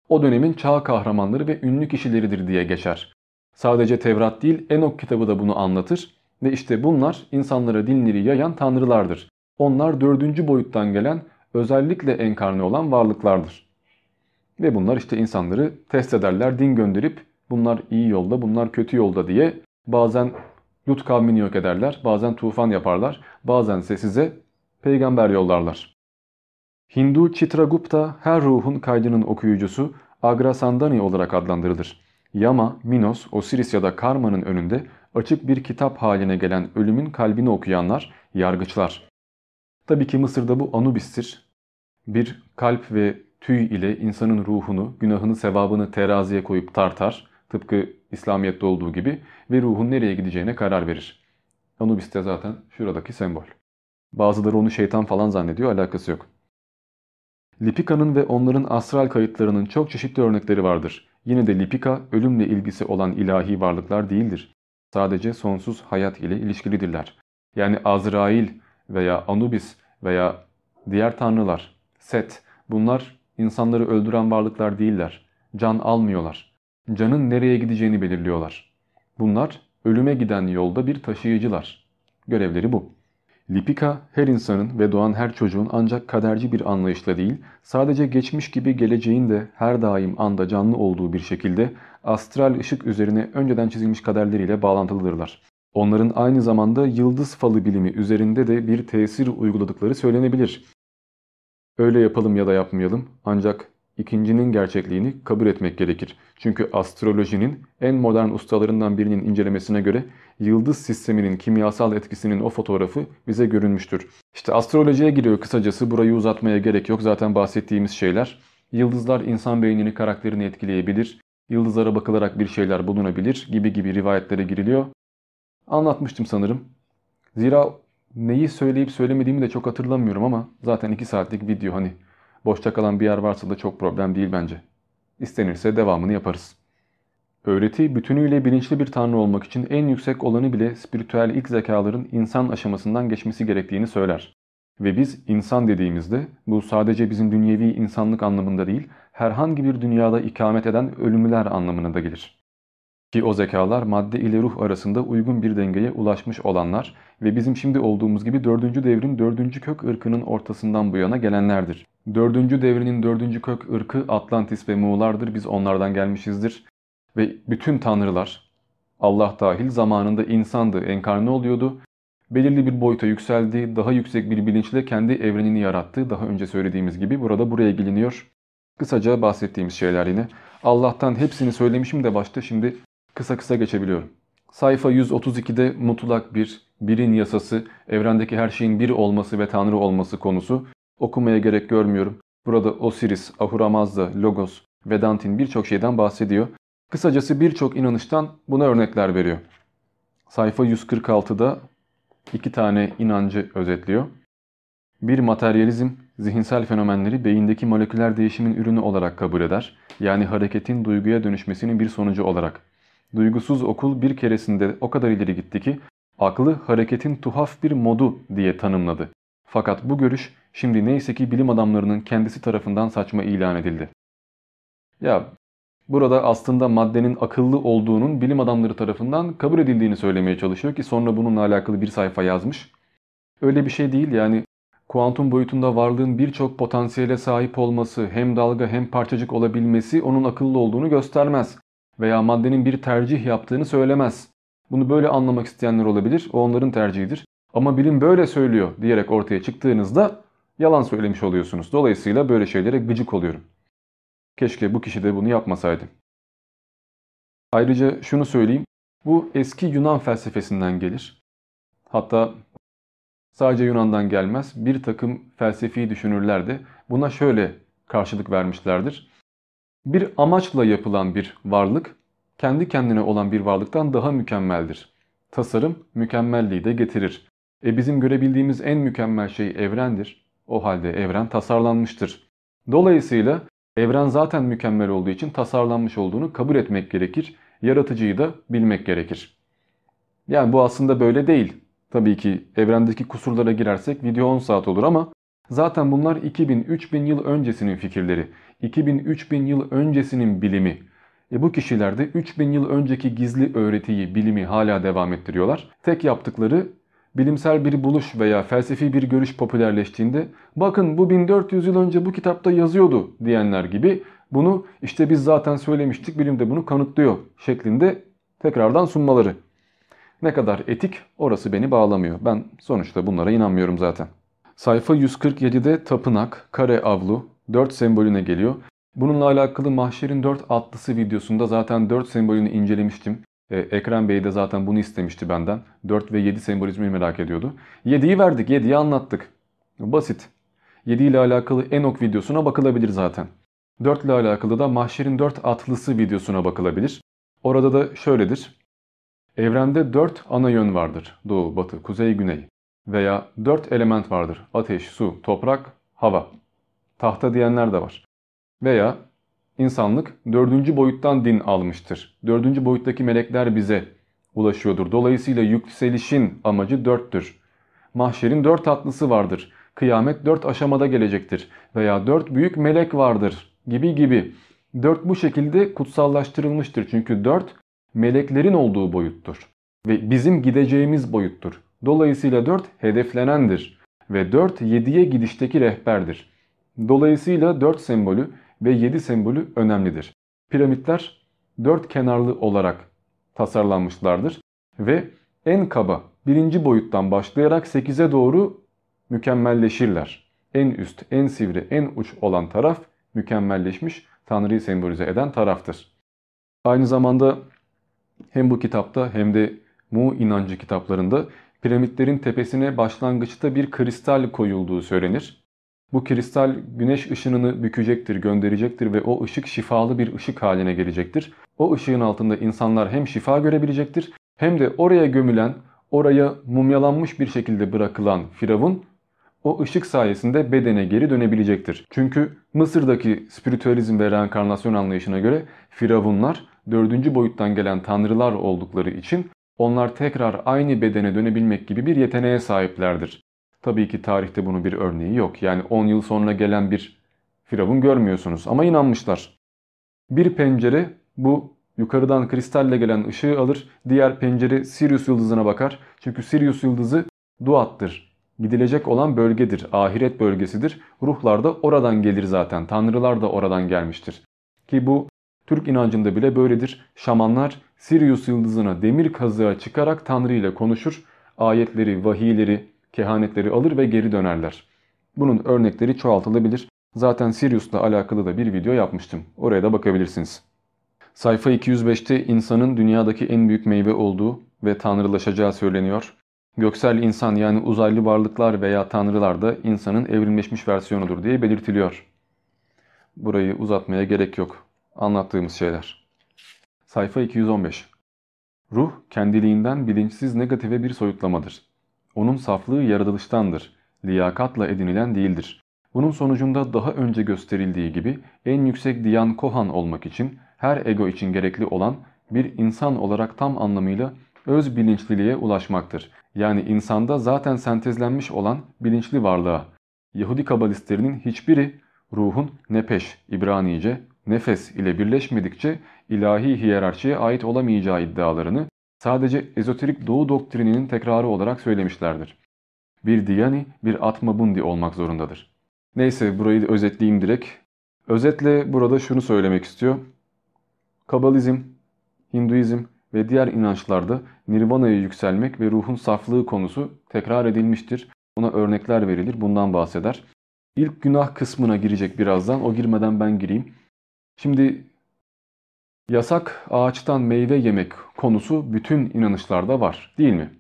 O dönemin çağ kahramanları ve ünlü kişileridir diye geçer. Sadece Tevrat değil Enok kitabı da bunu anlatır ve işte bunlar insanlara dinleri yayan tanrılardır. Onlar dördüncü boyuttan gelen özellikle enkarne olan varlıklardır. Ve bunlar işte insanları test ederler, din gönderip bunlar iyi yolda, bunlar kötü yolda diye bazen Lut kavmini yok ederler, bazen tufan yaparlar, bazen ise size peygamber yollarlar. Hindu Chitragupta her ruhun kaydının okuyucusu Agrasandani olarak adlandırılır. Yama, Minos, Osiris ya da Karma'nın önünde açık bir kitap haline gelen ölümün kalbini okuyanlar, yargıçlar. Tabii ki Mısır'da bu Anubis'tir. Bir kalp ve tüy ile insanın ruhunu, günahını, sevabını teraziye koyup tartar. Tıpkı İslamiyet'te olduğu gibi ve ruhun nereye gideceğine karar verir. Anubis de zaten şuradaki sembol. Bazıları onu şeytan falan zannediyor alakası yok. Lipika'nın ve onların astral kayıtlarının çok çeşitli örnekleri vardır. Yine de Lipika ölümle ilgisi olan ilahi varlıklar değildir. Sadece sonsuz hayat ile ilişkilidirler. Yani Azrail veya Anubis veya diğer tanrılar, Set bunlar insanları öldüren varlıklar değiller. Can almıyorlar. Canın nereye gideceğini belirliyorlar. Bunlar ölüme giden yolda bir taşıyıcılar. Görevleri bu. Lipika her insanın ve doğan her çocuğun ancak kaderci bir anlayışla değil, sadece geçmiş gibi geleceğin de her daim anda canlı olduğu bir şekilde astral ışık üzerine önceden çizilmiş kaderleriyle bağlantılıdırlar. Onların aynı zamanda yıldız falı bilimi üzerinde de bir tesir uyguladıkları söylenebilir. Öyle yapalım ya da yapmayalım ancak ikincinin gerçekliğini kabul etmek gerekir. Çünkü astrolojinin en modern ustalarından birinin incelemesine göre yıldız sisteminin kimyasal etkisinin o fotoğrafı bize görünmüştür. İşte astrolojiye giriyor kısacası burayı uzatmaya gerek yok zaten bahsettiğimiz şeyler. Yıldızlar insan beynini karakterini etkileyebilir, yıldızlara bakılarak bir şeyler bulunabilir gibi gibi rivayetlere giriliyor. Anlatmıştım sanırım. Zira neyi söyleyip söylemediğimi de çok hatırlamıyorum ama zaten 2 saatlik video hani boşta kalan bir yer varsa da çok problem değil bence. İstenirse devamını yaparız. Öğreti bütünüyle bilinçli bir tanrı olmak için en yüksek olanı bile spiritüel ilk zekaların insan aşamasından geçmesi gerektiğini söyler. Ve biz insan dediğimizde bu sadece bizim dünyevi insanlık anlamında değil, herhangi bir dünyada ikamet eden ölümlüler anlamına da gelir. Ki o zekalar madde ile ruh arasında uygun bir dengeye ulaşmış olanlar ve bizim şimdi olduğumuz gibi dördüncü devrin dördüncü kök ırkının ortasından bu yana gelenlerdir. Dördüncü devrinin dördüncü kök ırkı Atlantis ve Muğlardır. Biz onlardan gelmişizdir. Ve bütün tanrılar Allah dahil zamanında insandı, enkarne oluyordu. Belirli bir boyuta yükseldi, daha yüksek bir bilinçle kendi evrenini yarattı. Daha önce söylediğimiz gibi burada buraya geliniyor. Kısaca bahsettiğimiz şeyler yine. Allah'tan hepsini söylemişim de başta şimdi kısa kısa geçebiliyorum. Sayfa 132'de mutlak bir, birin yasası, evrendeki her şeyin bir olması ve tanrı olması konusu. Okumaya gerek görmüyorum. Burada Osiris, Ahura Mazda, Logos, Vedantin birçok şeyden bahsediyor. Kısacası birçok inanıştan buna örnekler veriyor. Sayfa 146'da iki tane inancı özetliyor. Bir materyalizm, zihinsel fenomenleri beyindeki moleküler değişimin ürünü olarak kabul eder. Yani hareketin duyguya dönüşmesinin bir sonucu olarak. Duygusuz okul bir keresinde o kadar ileri gitti ki aklı hareketin tuhaf bir modu diye tanımladı. Fakat bu görüş şimdi neyse ki bilim adamlarının kendisi tarafından saçma ilan edildi. Ya burada aslında maddenin akıllı olduğunun bilim adamları tarafından kabul edildiğini söylemeye çalışıyor ki sonra bununla alakalı bir sayfa yazmış. Öyle bir şey değil yani kuantum boyutunda varlığın birçok potansiyele sahip olması hem dalga hem parçacık olabilmesi onun akıllı olduğunu göstermez. Veya maddenin bir tercih yaptığını söylemez. Bunu böyle anlamak isteyenler olabilir. O onların tercihidir. Ama bilim böyle söylüyor diyerek ortaya çıktığınızda yalan söylemiş oluyorsunuz. Dolayısıyla böyle şeylere gıcık oluyorum. Keşke bu kişi de bunu yapmasaydı. Ayrıca şunu söyleyeyim. Bu eski Yunan felsefesinden gelir. Hatta sadece Yunan'dan gelmez. Bir takım felsefi düşünürler de buna şöyle karşılık vermişlerdir. Bir amaçla yapılan bir varlık kendi kendine olan bir varlıktan daha mükemmeldir. Tasarım mükemmelliği de getirir. E bizim görebildiğimiz en mükemmel şey evrendir. O halde evren tasarlanmıştır. Dolayısıyla evren zaten mükemmel olduğu için tasarlanmış olduğunu kabul etmek gerekir. Yaratıcıyı da bilmek gerekir. Yani bu aslında böyle değil. Tabii ki evrendeki kusurlara girersek video 10 saat olur ama zaten bunlar 2000-3000 yıl öncesinin fikirleri. 2000-3000 yıl öncesinin bilimi. E bu kişiler de 3000 yıl önceki gizli öğretiyi, bilimi hala devam ettiriyorlar. Tek yaptıkları bilimsel bir buluş veya felsefi bir görüş popülerleştiğinde bakın bu 1400 yıl önce bu kitapta yazıyordu diyenler gibi bunu işte biz zaten söylemiştik bilim de bunu kanıtlıyor şeklinde tekrardan sunmaları. Ne kadar etik orası beni bağlamıyor. Ben sonuçta bunlara inanmıyorum zaten. Sayfa 147'de tapınak, kare avlu, 4 sembolüne geliyor. Bununla alakalı Mahşer'in 4 atlısı videosunda zaten 4 sembolünü incelemiştim. Ee, Ekrem Bey de zaten bunu istemişti benden. 4 ve 7 sembolizmi merak ediyordu. 7'yi verdik, 7'yi anlattık. Basit. 7 ile alakalı Enok videosuna bakılabilir zaten. 4 ile alakalı da Mahşer'in 4 atlısı videosuna bakılabilir. Orada da şöyledir. Evrende 4 ana yön vardır. Doğu, batı, kuzey, güney. Veya 4 element vardır. Ateş, su, toprak, hava. Tahta diyenler de var. Veya insanlık dördüncü boyuttan din almıştır. Dördüncü boyuttaki melekler bize ulaşıyordur. Dolayısıyla yükselişin amacı dörttür. Mahşerin dört atlısı vardır. Kıyamet dört aşamada gelecektir. Veya dört büyük melek vardır gibi gibi. Dört bu şekilde kutsallaştırılmıştır. Çünkü dört meleklerin olduğu boyuttur. Ve bizim gideceğimiz boyuttur. Dolayısıyla dört hedeflenendir. Ve dört yediye gidişteki rehberdir. Dolayısıyla dört sembolü ve 7 sembolü önemlidir. Piramitler dört kenarlı olarak tasarlanmışlardır ve en kaba birinci boyuttan başlayarak 8'e doğru mükemmelleşirler. En üst, en sivri, en uç olan taraf mükemmelleşmiş Tanrı'yı sembolize eden taraftır. Aynı zamanda hem bu kitapta hem de Mu inancı kitaplarında piramitlerin tepesine başlangıçta bir kristal koyulduğu söylenir. Bu kristal güneş ışınını bükecektir, gönderecektir ve o ışık şifalı bir ışık haline gelecektir. O ışığın altında insanlar hem şifa görebilecektir hem de oraya gömülen, oraya mumyalanmış bir şekilde bırakılan Firavun o ışık sayesinde bedene geri dönebilecektir. Çünkü Mısır'daki spiritüalizm ve reenkarnasyon anlayışına göre Firavunlar dördüncü boyuttan gelen tanrılar oldukları için onlar tekrar aynı bedene dönebilmek gibi bir yeteneğe sahiplerdir. Tabii ki tarihte bunun bir örneği yok. Yani 10 yıl sonra gelen bir firavun görmüyorsunuz ama inanmışlar. Bir pencere bu yukarıdan kristalle gelen ışığı alır. Diğer pencere Sirius yıldızına bakar. Çünkü Sirius yıldızı Duat'tır. Gidilecek olan bölgedir. Ahiret bölgesidir. Ruhlar da oradan gelir zaten. Tanrılar da oradan gelmiştir. Ki bu Türk inancında bile böyledir. Şamanlar Sirius yıldızına demir kazığa çıkarak Tanrı ile konuşur. Ayetleri, vahiyleri, kehanetleri alır ve geri dönerler. Bunun örnekleri çoğaltılabilir. Zaten Sirius'la alakalı da bir video yapmıştım. Oraya da bakabilirsiniz. Sayfa 205'te insanın dünyadaki en büyük meyve olduğu ve tanrılaşacağı söyleniyor. Göksel insan yani uzaylı varlıklar veya tanrılar da insanın evrimleşmiş versiyonudur diye belirtiliyor. Burayı uzatmaya gerek yok. Anlattığımız şeyler. Sayfa 215 Ruh kendiliğinden bilinçsiz negatife bir soyutlamadır. Onun saflığı yaratılıştandır, liyakatla edinilen değildir. Bunun sonucunda daha önce gösterildiği gibi en yüksek Diyan Kohan olmak için her ego için gerekli olan bir insan olarak tam anlamıyla öz bilinçliliğe ulaşmaktır. Yani insanda zaten sentezlenmiş olan bilinçli varlığa. Yahudi kabalistlerinin hiçbiri ruhun nepeş, İbranice nefes ile birleşmedikçe ilahi hiyerarşiye ait olamayacağı iddialarını sadece ezoterik doğu doktrininin tekrarı olarak söylemişlerdir. Bir diyani, bir atmabundi olmak zorundadır. Neyse burayı özetleyeyim direkt. Özetle burada şunu söylemek istiyor. Kabalizm, Hinduizm ve diğer inançlarda nirvana'ya yükselmek ve ruhun saflığı konusu tekrar edilmiştir. Buna örnekler verilir, bundan bahseder. İlk günah kısmına girecek birazdan, o girmeden ben gireyim. Şimdi yasak ağaçtan meyve yemek konusu bütün inanışlarda var değil mi?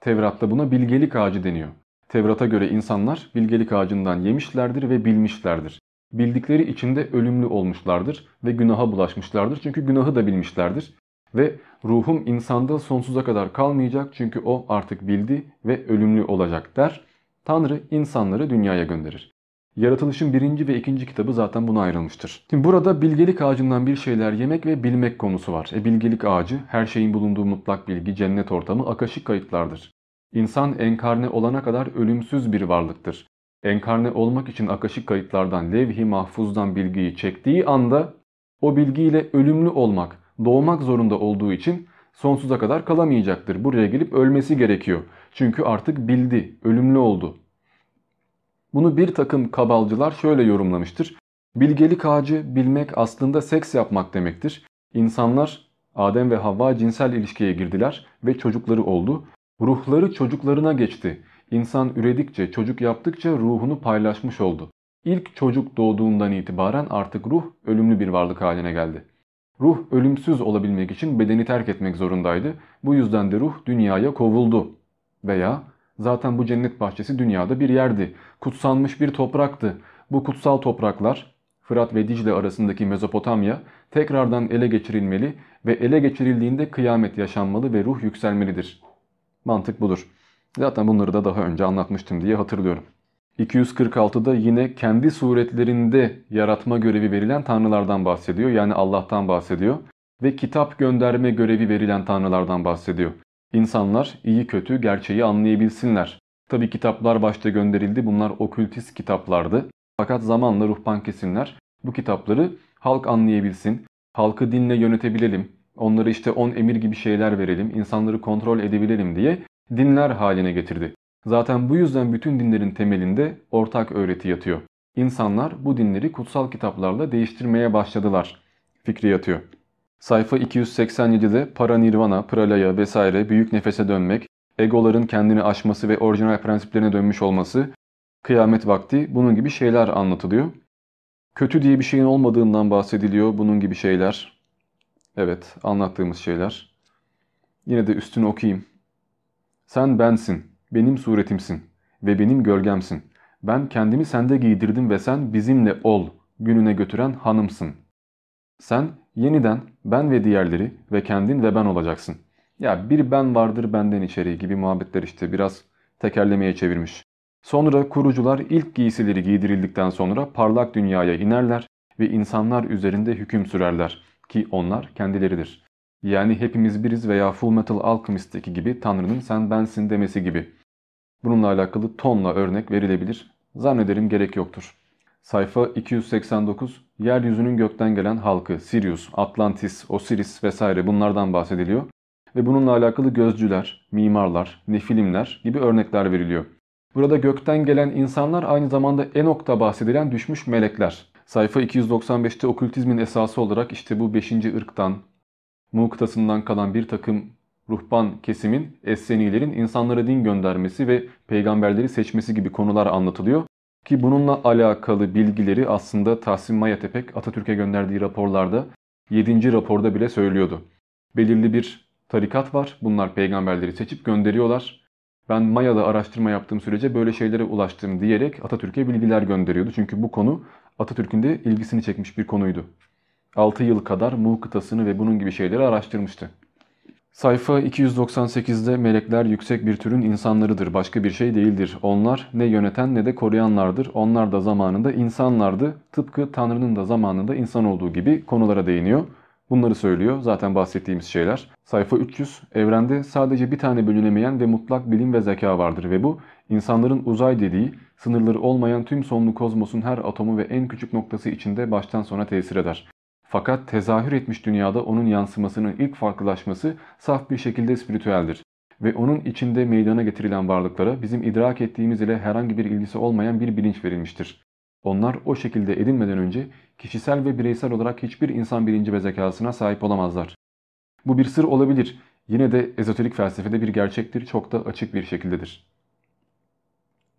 Tevrat'ta buna bilgelik ağacı deniyor. Tevrat'a göre insanlar bilgelik ağacından yemişlerdir ve bilmişlerdir. Bildikleri içinde ölümlü olmuşlardır ve günaha bulaşmışlardır. Çünkü günahı da bilmişlerdir. Ve ruhum insanda sonsuza kadar kalmayacak çünkü o artık bildi ve ölümlü olacak der. Tanrı insanları dünyaya gönderir. Yaratılışın birinci ve ikinci kitabı zaten buna ayrılmıştır. Şimdi burada bilgelik ağacından bir şeyler yemek ve bilmek konusu var. E bilgelik ağacı her şeyin bulunduğu mutlak bilgi, cennet ortamı, akaşik kayıtlardır. İnsan enkarne olana kadar ölümsüz bir varlıktır. Enkarne olmak için akaşik kayıtlardan, levh-i mahfuzdan bilgiyi çektiği anda o bilgiyle ölümlü olmak, doğmak zorunda olduğu için sonsuza kadar kalamayacaktır. Buraya gelip ölmesi gerekiyor. Çünkü artık bildi, ölümlü oldu. Bunu bir takım kabalcılar şöyle yorumlamıştır. Bilgelik ağacı bilmek aslında seks yapmak demektir. İnsanlar Adem ve Havva cinsel ilişkiye girdiler ve çocukları oldu. Ruhları çocuklarına geçti. İnsan üredikçe, çocuk yaptıkça ruhunu paylaşmış oldu. İlk çocuk doğduğundan itibaren artık ruh ölümlü bir varlık haline geldi. Ruh ölümsüz olabilmek için bedeni terk etmek zorundaydı. Bu yüzden de ruh dünyaya kovuldu. Veya zaten bu cennet bahçesi dünyada bir yerdi. Kutsanmış bir topraktı. Bu kutsal topraklar Fırat ve Dicle arasındaki Mezopotamya tekrardan ele geçirilmeli ve ele geçirildiğinde kıyamet yaşanmalı ve ruh yükselmelidir. Mantık budur. Zaten bunları da daha önce anlatmıştım diye hatırlıyorum. 246'da yine kendi suretlerinde yaratma görevi verilen tanrılardan bahsediyor. Yani Allah'tan bahsediyor. Ve kitap gönderme görevi verilen tanrılardan bahsediyor. İnsanlar iyi kötü gerçeği anlayabilsinler. Tabi kitaplar başta gönderildi. Bunlar okültist kitaplardı. Fakat zamanla ruhban kesimler bu kitapları halk anlayabilsin, halkı dinle yönetebilelim, onları işte on emir gibi şeyler verelim, insanları kontrol edebilelim diye dinler haline getirdi. Zaten bu yüzden bütün dinlerin temelinde ortak öğreti yatıyor. İnsanlar bu dinleri kutsal kitaplarla değiştirmeye başladılar. Fikri yatıyor. Sayfa 287'de paranirvana, pralaya vesaire büyük nefese dönmek, egoların kendini aşması ve orijinal prensiplerine dönmüş olması, kıyamet vakti bunun gibi şeyler anlatılıyor. Kötü diye bir şeyin olmadığından bahsediliyor bunun gibi şeyler. Evet anlattığımız şeyler. Yine de üstünü okuyayım. Sen bensin, benim suretimsin ve benim gölgemsin. Ben kendimi sende giydirdim ve sen bizimle ol gününe götüren hanımsın. Sen yeniden ben ve diğerleri ve kendin ve ben olacaksın. Ya bir ben vardır benden içeri gibi muhabbetler işte biraz tekerlemeye çevirmiş. Sonra kurucular ilk giysileri giydirildikten sonra parlak dünyaya inerler ve insanlar üzerinde hüküm sürerler ki onlar kendileridir. Yani hepimiz biriz veya Full Metal Alchemist'teki gibi Tanrı'nın sen bensin demesi gibi. Bununla alakalı tonla örnek verilebilir. Zannederim gerek yoktur. Sayfa 289 yeryüzünün gökten gelen halkı Sirius, Atlantis, Osiris vesaire bunlardan bahsediliyor. Ve bununla alakalı gözcüler, mimarlar, nefilimler gibi örnekler veriliyor. Burada gökten gelen insanlar aynı zamanda Enok'ta bahsedilen düşmüş melekler. Sayfa 295'te okültizmin esası olarak işte bu 5. ırktan, Mu kıtasından kalan bir takım ruhban kesimin, Essenilerin insanlara din göndermesi ve peygamberleri seçmesi gibi konular anlatılıyor. Ki bununla alakalı bilgileri aslında Tahsin Mayatepek Atatürk'e gönderdiği raporlarda 7. raporda bile söylüyordu. Belirli bir tarikat var. Bunlar peygamberleri seçip gönderiyorlar. Ben Maya'da araştırma yaptığım sürece böyle şeylere ulaştım diyerek Atatürk'e bilgiler gönderiyordu. Çünkü bu konu Atatürk'ün de ilgisini çekmiş bir konuydu. 6 yıl kadar Mu kıtasını ve bunun gibi şeyleri araştırmıştı. Sayfa 298'de melekler yüksek bir türün insanlarıdır, başka bir şey değildir. Onlar ne yöneten ne de koruyanlardır. Onlar da zamanında insanlardı. Tıpkı Tanrı'nın da zamanında insan olduğu gibi konulara değiniyor. Bunları söylüyor. Zaten bahsettiğimiz şeyler. Sayfa 300. Evrende sadece bir tane bölünemeyen ve mutlak bilim ve zeka vardır ve bu insanların uzay dediği sınırları olmayan tüm sonlu kozmosun her atomu ve en küçük noktası içinde baştan sona tesir eder. Fakat tezahür etmiş dünyada onun yansımasının ilk farklılaşması saf bir şekilde spiritüeldir. Ve onun içinde meydana getirilen varlıklara bizim idrak ettiğimiz ile herhangi bir ilgisi olmayan bir bilinç verilmiştir. Onlar o şekilde edinmeden önce kişisel ve bireysel olarak hiçbir insan bilinci ve zekasına sahip olamazlar. Bu bir sır olabilir. Yine de ezoterik felsefede bir gerçektir, çok da açık bir şekildedir.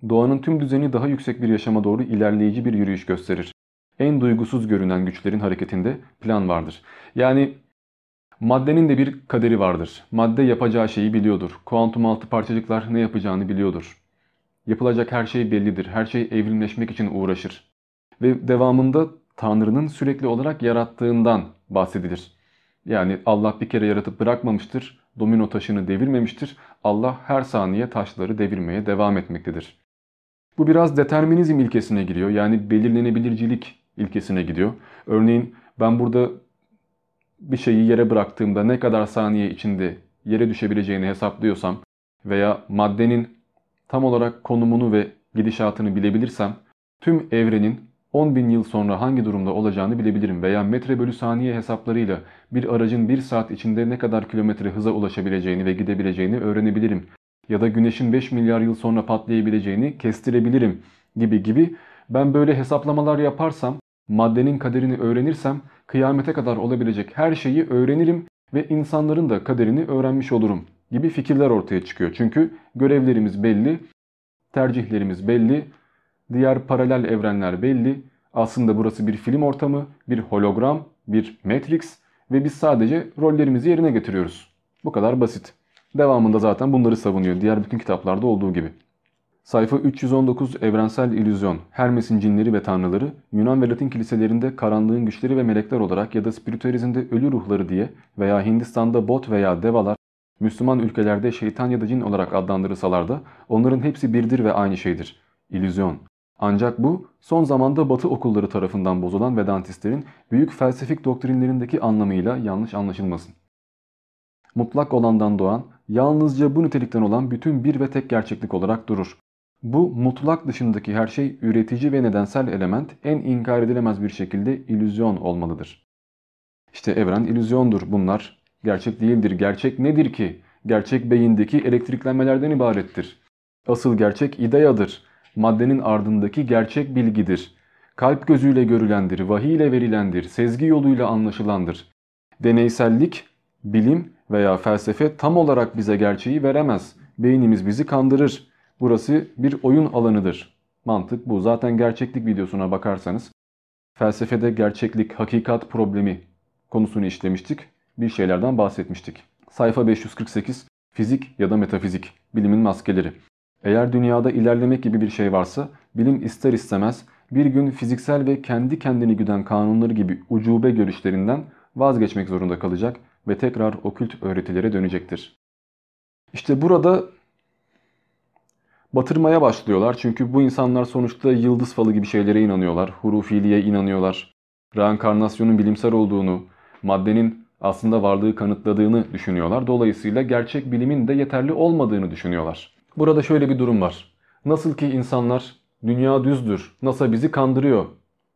Doğanın tüm düzeni daha yüksek bir yaşama doğru ilerleyici bir yürüyüş gösterir. En duygusuz görünen güçlerin hareketinde plan vardır. Yani maddenin de bir kaderi vardır. Madde yapacağı şeyi biliyordur. Kuantum altı parçacıklar ne yapacağını biliyordur. Yapılacak her şey bellidir. Her şey evrimleşmek için uğraşır. Ve devamında Tanrı'nın sürekli olarak yarattığından bahsedilir. Yani Allah bir kere yaratıp bırakmamıştır. Domino taşını devirmemiştir. Allah her saniye taşları devirmeye devam etmektedir. Bu biraz determinizm ilkesine giriyor. Yani belirlenebilircilik ilkesine gidiyor. Örneğin ben burada bir şeyi yere bıraktığımda ne kadar saniye içinde yere düşebileceğini hesaplıyorsam veya maddenin tam olarak konumunu ve gidişatını bilebilirsem tüm evrenin 10 bin yıl sonra hangi durumda olacağını bilebilirim veya metre bölü saniye hesaplarıyla bir aracın 1 saat içinde ne kadar kilometre hıza ulaşabileceğini ve gidebileceğini öğrenebilirim. Ya da güneşin 5 milyar yıl sonra patlayabileceğini kestirebilirim gibi gibi ben böyle hesaplamalar yaparsam maddenin kaderini öğrenirsem kıyamete kadar olabilecek her şeyi öğrenirim ve insanların da kaderini öğrenmiş olurum gibi fikirler ortaya çıkıyor. Çünkü görevlerimiz belli, tercihlerimiz belli, diğer paralel evrenler belli. Aslında burası bir film ortamı, bir hologram, bir matrix ve biz sadece rollerimizi yerine getiriyoruz. Bu kadar basit. Devamında zaten bunları savunuyor diğer bütün kitaplarda olduğu gibi. Sayfa 319 Evrensel İllüzyon, Hermes'in cinleri ve tanrıları, Yunan ve Latin kiliselerinde karanlığın güçleri ve melekler olarak ya da spiritüalizmde ölü ruhları diye veya Hindistan'da bot veya devalar, Müslüman ülkelerde şeytan ya da cin olarak adlandırılsalar da onların hepsi birdir ve aynı şeydir. İllüzyon. Ancak bu son zamanda batı okulları tarafından bozulan Vedantistlerin büyük felsefik doktrinlerindeki anlamıyla yanlış anlaşılmasın. Mutlak olandan doğan, yalnızca bu nitelikten olan bütün bir ve tek gerçeklik olarak durur. Bu mutlak dışındaki her şey üretici ve nedensel element en inkar edilemez bir şekilde illüzyon olmalıdır. İşte evren illüzyondur bunlar. Gerçek değildir. Gerçek nedir ki? Gerçek beyindeki elektriklenmelerden ibarettir. Asıl gerçek ideyadır. Maddenin ardındaki gerçek bilgidir. Kalp gözüyle görülendir, vahiy ile verilendir, sezgi yoluyla anlaşılandır. Deneysellik, bilim veya felsefe tam olarak bize gerçeği veremez. Beynimiz bizi kandırır. Burası bir oyun alanıdır. Mantık bu. Zaten gerçeklik videosuna bakarsanız felsefede gerçeklik, hakikat problemi konusunu işlemiştik. Bir şeylerden bahsetmiştik. Sayfa 548 Fizik ya da metafizik, bilimin maskeleri. Eğer dünyada ilerlemek gibi bir şey varsa bilim ister istemez bir gün fiziksel ve kendi kendini güden kanunları gibi ucube görüşlerinden vazgeçmek zorunda kalacak ve tekrar okült öğretilere dönecektir. İşte burada batırmaya başlıyorlar. Çünkü bu insanlar sonuçta yıldız falı gibi şeylere inanıyorlar. Hurufiliğe inanıyorlar. Reenkarnasyonun bilimsel olduğunu, maddenin aslında varlığı kanıtladığını düşünüyorlar. Dolayısıyla gerçek bilimin de yeterli olmadığını düşünüyorlar. Burada şöyle bir durum var. Nasıl ki insanlar dünya düzdür, NASA bizi kandırıyor,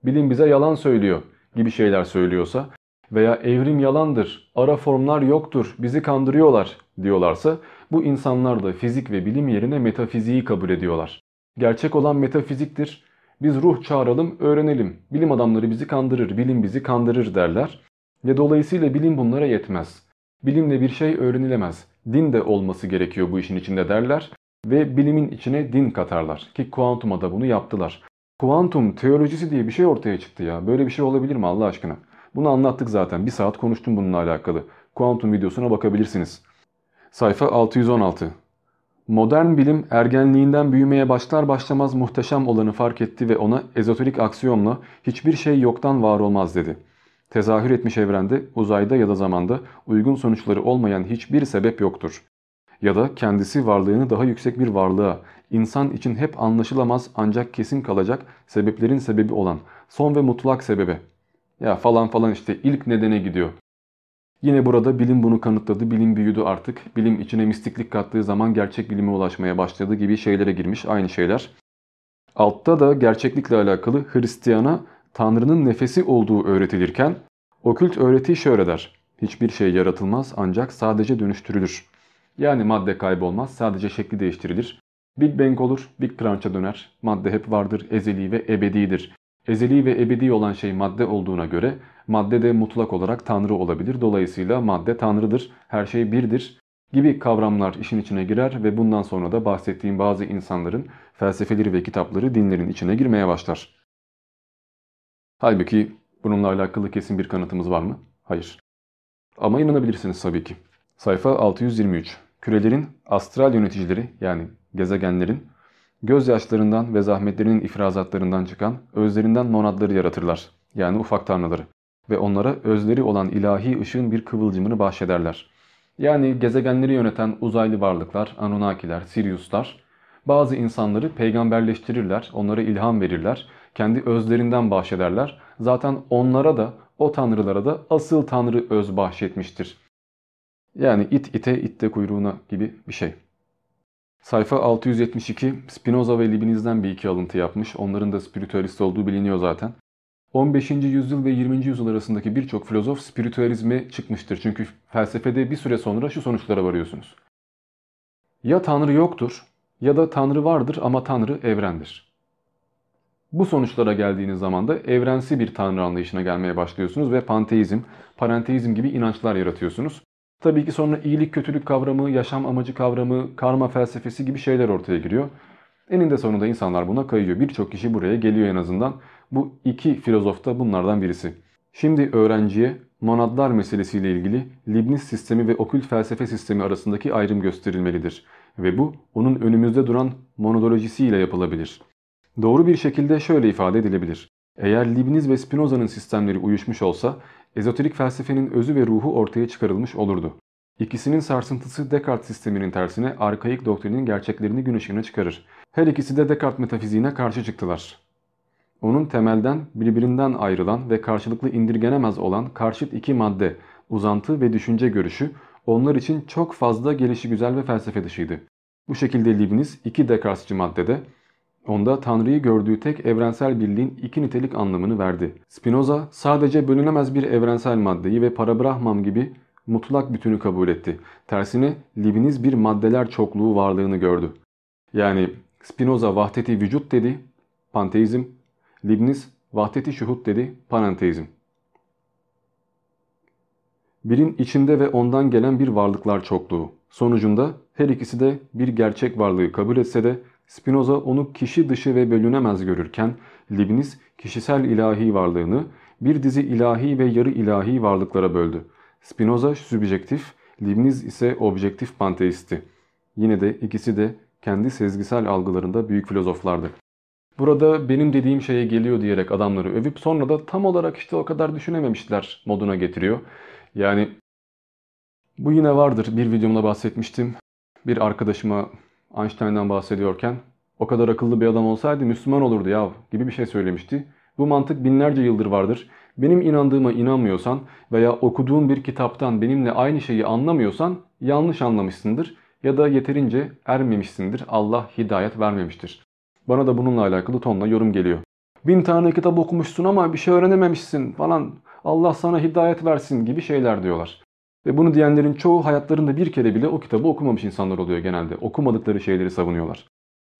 bilim bize yalan söylüyor gibi şeyler söylüyorsa veya evrim yalandır, ara formlar yoktur, bizi kandırıyorlar diyorlarsa bu insanlar da fizik ve bilim yerine metafiziği kabul ediyorlar. Gerçek olan metafiziktir. Biz ruh çağıralım, öğrenelim. Bilim adamları bizi kandırır, bilim bizi kandırır derler. Ve dolayısıyla bilim bunlara yetmez. Bilimle bir şey öğrenilemez. Din de olması gerekiyor bu işin içinde derler. Ve bilimin içine din katarlar. Ki kuantuma da bunu yaptılar. Kuantum teolojisi diye bir şey ortaya çıktı ya. Böyle bir şey olabilir mi Allah aşkına? Bunu anlattık zaten. Bir saat konuştum bununla alakalı. Kuantum videosuna bakabilirsiniz. Sayfa 616 Modern bilim ergenliğinden büyümeye başlar başlamaz muhteşem olanı fark etti ve ona ezoterik aksiyonla hiçbir şey yoktan var olmaz dedi. Tezahür etmiş evrende, uzayda ya da zamanda uygun sonuçları olmayan hiçbir sebep yoktur. Ya da kendisi varlığını daha yüksek bir varlığa, insan için hep anlaşılamaz ancak kesin kalacak sebeplerin sebebi olan son ve mutlak sebebe. Ya falan falan işte ilk nedene gidiyor. Yine burada bilim bunu kanıtladı, bilim büyüdü artık. Bilim içine mistiklik kattığı zaman gerçek bilime ulaşmaya başladı gibi şeylere girmiş aynı şeyler. Altta da gerçeklikle alakalı Hristiyana Tanrı'nın nefesi olduğu öğretilirken Okült öğreti şöyle der. Hiçbir şey yaratılmaz ancak sadece dönüştürülür. Yani madde kaybolmaz sadece şekli değiştirilir. Big Bang olur, Big Crunch'a döner. Madde hep vardır, ezeli ve ebedidir. Ezeli ve ebedi olan şey madde olduğuna göre madde de mutlak olarak tanrı olabilir. Dolayısıyla madde tanrıdır, her şey birdir gibi kavramlar işin içine girer ve bundan sonra da bahsettiğim bazı insanların felsefeleri ve kitapları dinlerin içine girmeye başlar. Halbuki bununla alakalı kesin bir kanıtımız var mı? Hayır. Ama inanabilirsiniz tabii ki. Sayfa 623. Kürelerin astral yöneticileri yani gezegenlerin gözyaşlarından ve zahmetlerinin ifrazatlarından çıkan özlerinden monadları yaratırlar. Yani ufak tanrıları. Ve onlara özleri olan ilahi ışığın bir kıvılcımını bahşederler. Yani gezegenleri yöneten uzaylı varlıklar, Anunnakiler, Siriuslar bazı insanları peygamberleştirirler, onlara ilham verirler, kendi özlerinden bahşederler. Zaten onlara da o tanrılara da asıl tanrı öz bahşetmiştir. Yani it ite itte kuyruğuna gibi bir şey. Sayfa 672 Spinoza ve Leibniz'den bir iki alıntı yapmış. Onların da spiritüalist olduğu biliniyor zaten. 15. yüzyıl ve 20. yüzyıl arasındaki birçok filozof spiritüalizme çıkmıştır. Çünkü felsefede bir süre sonra şu sonuçlara varıyorsunuz. Ya Tanrı yoktur ya da Tanrı vardır ama Tanrı evrendir. Bu sonuçlara geldiğiniz zaman da evrensi bir Tanrı anlayışına gelmeye başlıyorsunuz ve panteizm, parenteizm gibi inançlar yaratıyorsunuz. Tabii ki sonra iyilik kötülük kavramı, yaşam amacı kavramı, karma felsefesi gibi şeyler ortaya giriyor. Eninde sonunda insanlar buna kayıyor. Birçok kişi buraya geliyor en azından. Bu iki filozof da bunlardan birisi. Şimdi öğrenciye monadlar meselesiyle ilgili Leibniz sistemi ve okült felsefe sistemi arasındaki ayrım gösterilmelidir. Ve bu onun önümüzde duran monodolojisiyle yapılabilir. Doğru bir şekilde şöyle ifade edilebilir. Eğer Leibniz ve Spinoza'nın sistemleri uyuşmuş olsa ezoterik felsefenin özü ve ruhu ortaya çıkarılmış olurdu. İkisinin sarsıntısı Descartes sisteminin tersine arkaik doktrinin gerçeklerini gün ışığına çıkarır. Her ikisi de Descartes metafiziğine karşı çıktılar. Onun temelden birbirinden ayrılan ve karşılıklı indirgenemez olan karşıt iki madde, uzantı ve düşünce görüşü onlar için çok fazla gelişi güzel ve felsefe dışıydı. Bu şekilde Leibniz iki Descartesçi maddede Onda Tanrı'yı gördüğü tek evrensel birliğin iki nitelik anlamını verdi. Spinoza sadece bölünemez bir evrensel maddeyi ve parabrahmam gibi mutlak bütünü kabul etti. Tersine Leibniz bir maddeler çokluğu varlığını gördü. Yani Spinoza vahdeti vücut dedi, panteizm. Leibniz vahdeti şuhut dedi, panenteizm. Birin içinde ve ondan gelen bir varlıklar çokluğu. Sonucunda her ikisi de bir gerçek varlığı kabul etse de Spinoza onu kişi dışı ve bölünemez görürken Leibniz kişisel ilahi varlığını bir dizi ilahi ve yarı ilahi varlıklara böldü. Spinoza sübjektif, Leibniz ise objektif panteisti. Yine de ikisi de kendi sezgisel algılarında büyük filozoflardı. Burada benim dediğim şeye geliyor diyerek adamları övüp sonra da tam olarak işte o kadar düşünememişler moduna getiriyor. Yani bu yine vardır. Bir videomda bahsetmiştim. Bir arkadaşıma Einstein'dan bahsediyorken o kadar akıllı bir adam olsaydı Müslüman olurdu ya gibi bir şey söylemişti. Bu mantık binlerce yıldır vardır. Benim inandığıma inanmıyorsan veya okuduğun bir kitaptan benimle aynı şeyi anlamıyorsan yanlış anlamışsındır ya da yeterince ermemişsindir. Allah hidayet vermemiştir. Bana da bununla alakalı tonla yorum geliyor. Bin tane kitap okumuşsun ama bir şey öğrenememişsin falan. Allah sana hidayet versin gibi şeyler diyorlar. Ve bunu diyenlerin çoğu hayatlarında bir kere bile o kitabı okumamış insanlar oluyor genelde. Okumadıkları şeyleri savunuyorlar.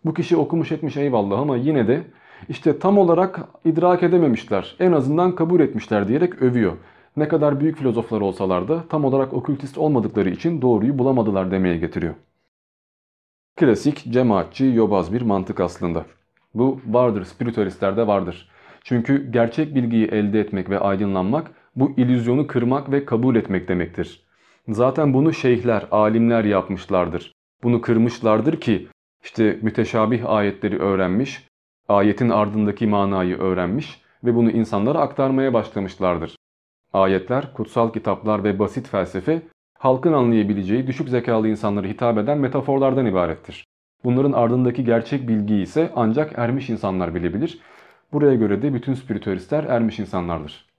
Bu kişi okumuş etmiş eyvallah ama yine de işte tam olarak idrak edememişler. En azından kabul etmişler diyerek övüyor. Ne kadar büyük filozoflar olsalar da tam olarak okültist olmadıkları için doğruyu bulamadılar demeye getiriyor. Klasik, cemaatçi, yobaz bir mantık aslında. Bu vardır, spiritüalistlerde vardır. Çünkü gerçek bilgiyi elde etmek ve aydınlanmak bu illüzyonu kırmak ve kabul etmek demektir. Zaten bunu şeyhler, alimler yapmışlardır. Bunu kırmışlardır ki işte müteşabih ayetleri öğrenmiş, ayetin ardındaki manayı öğrenmiş ve bunu insanlara aktarmaya başlamışlardır. Ayetler, kutsal kitaplar ve basit felsefe halkın anlayabileceği düşük zekalı insanlara hitap eden metaforlardan ibarettir. Bunların ardındaki gerçek bilgiyi ise ancak ermiş insanlar bilebilir. Buraya göre de bütün spiritüalistler ermiş insanlardır.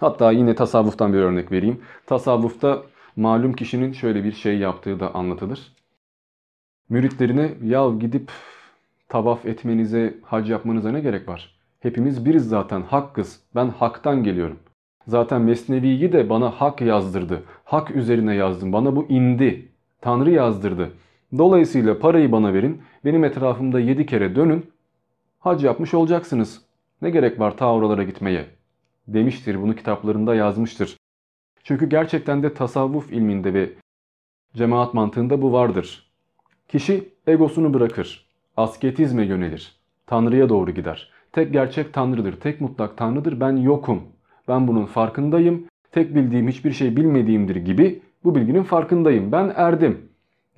Hatta yine tasavvuftan bir örnek vereyim. Tasavvufta malum kişinin şöyle bir şey yaptığı da anlatılır. Müritlerine ya gidip tavaf etmenize, hac yapmanıza ne gerek var? Hepimiz biriz zaten, hakkız. Ben haktan geliyorum. Zaten Mesnevi'yi de bana hak yazdırdı. Hak üzerine yazdım. Bana bu indi. Tanrı yazdırdı. Dolayısıyla parayı bana verin. Benim etrafımda yedi kere dönün. Hac yapmış olacaksınız. Ne gerek var ta oralara gitmeye? Demiştir bunu kitaplarında yazmıştır. Çünkü gerçekten de tasavvuf ilminde ve cemaat mantığında bu vardır. Kişi egosunu bırakır. Asketizme yönelir. Tanrı'ya doğru gider. Tek gerçek Tanrı'dır. Tek mutlak Tanrı'dır. Ben yokum. Ben bunun farkındayım. Tek bildiğim hiçbir şey bilmediğimdir gibi bu bilginin farkındayım. Ben erdim.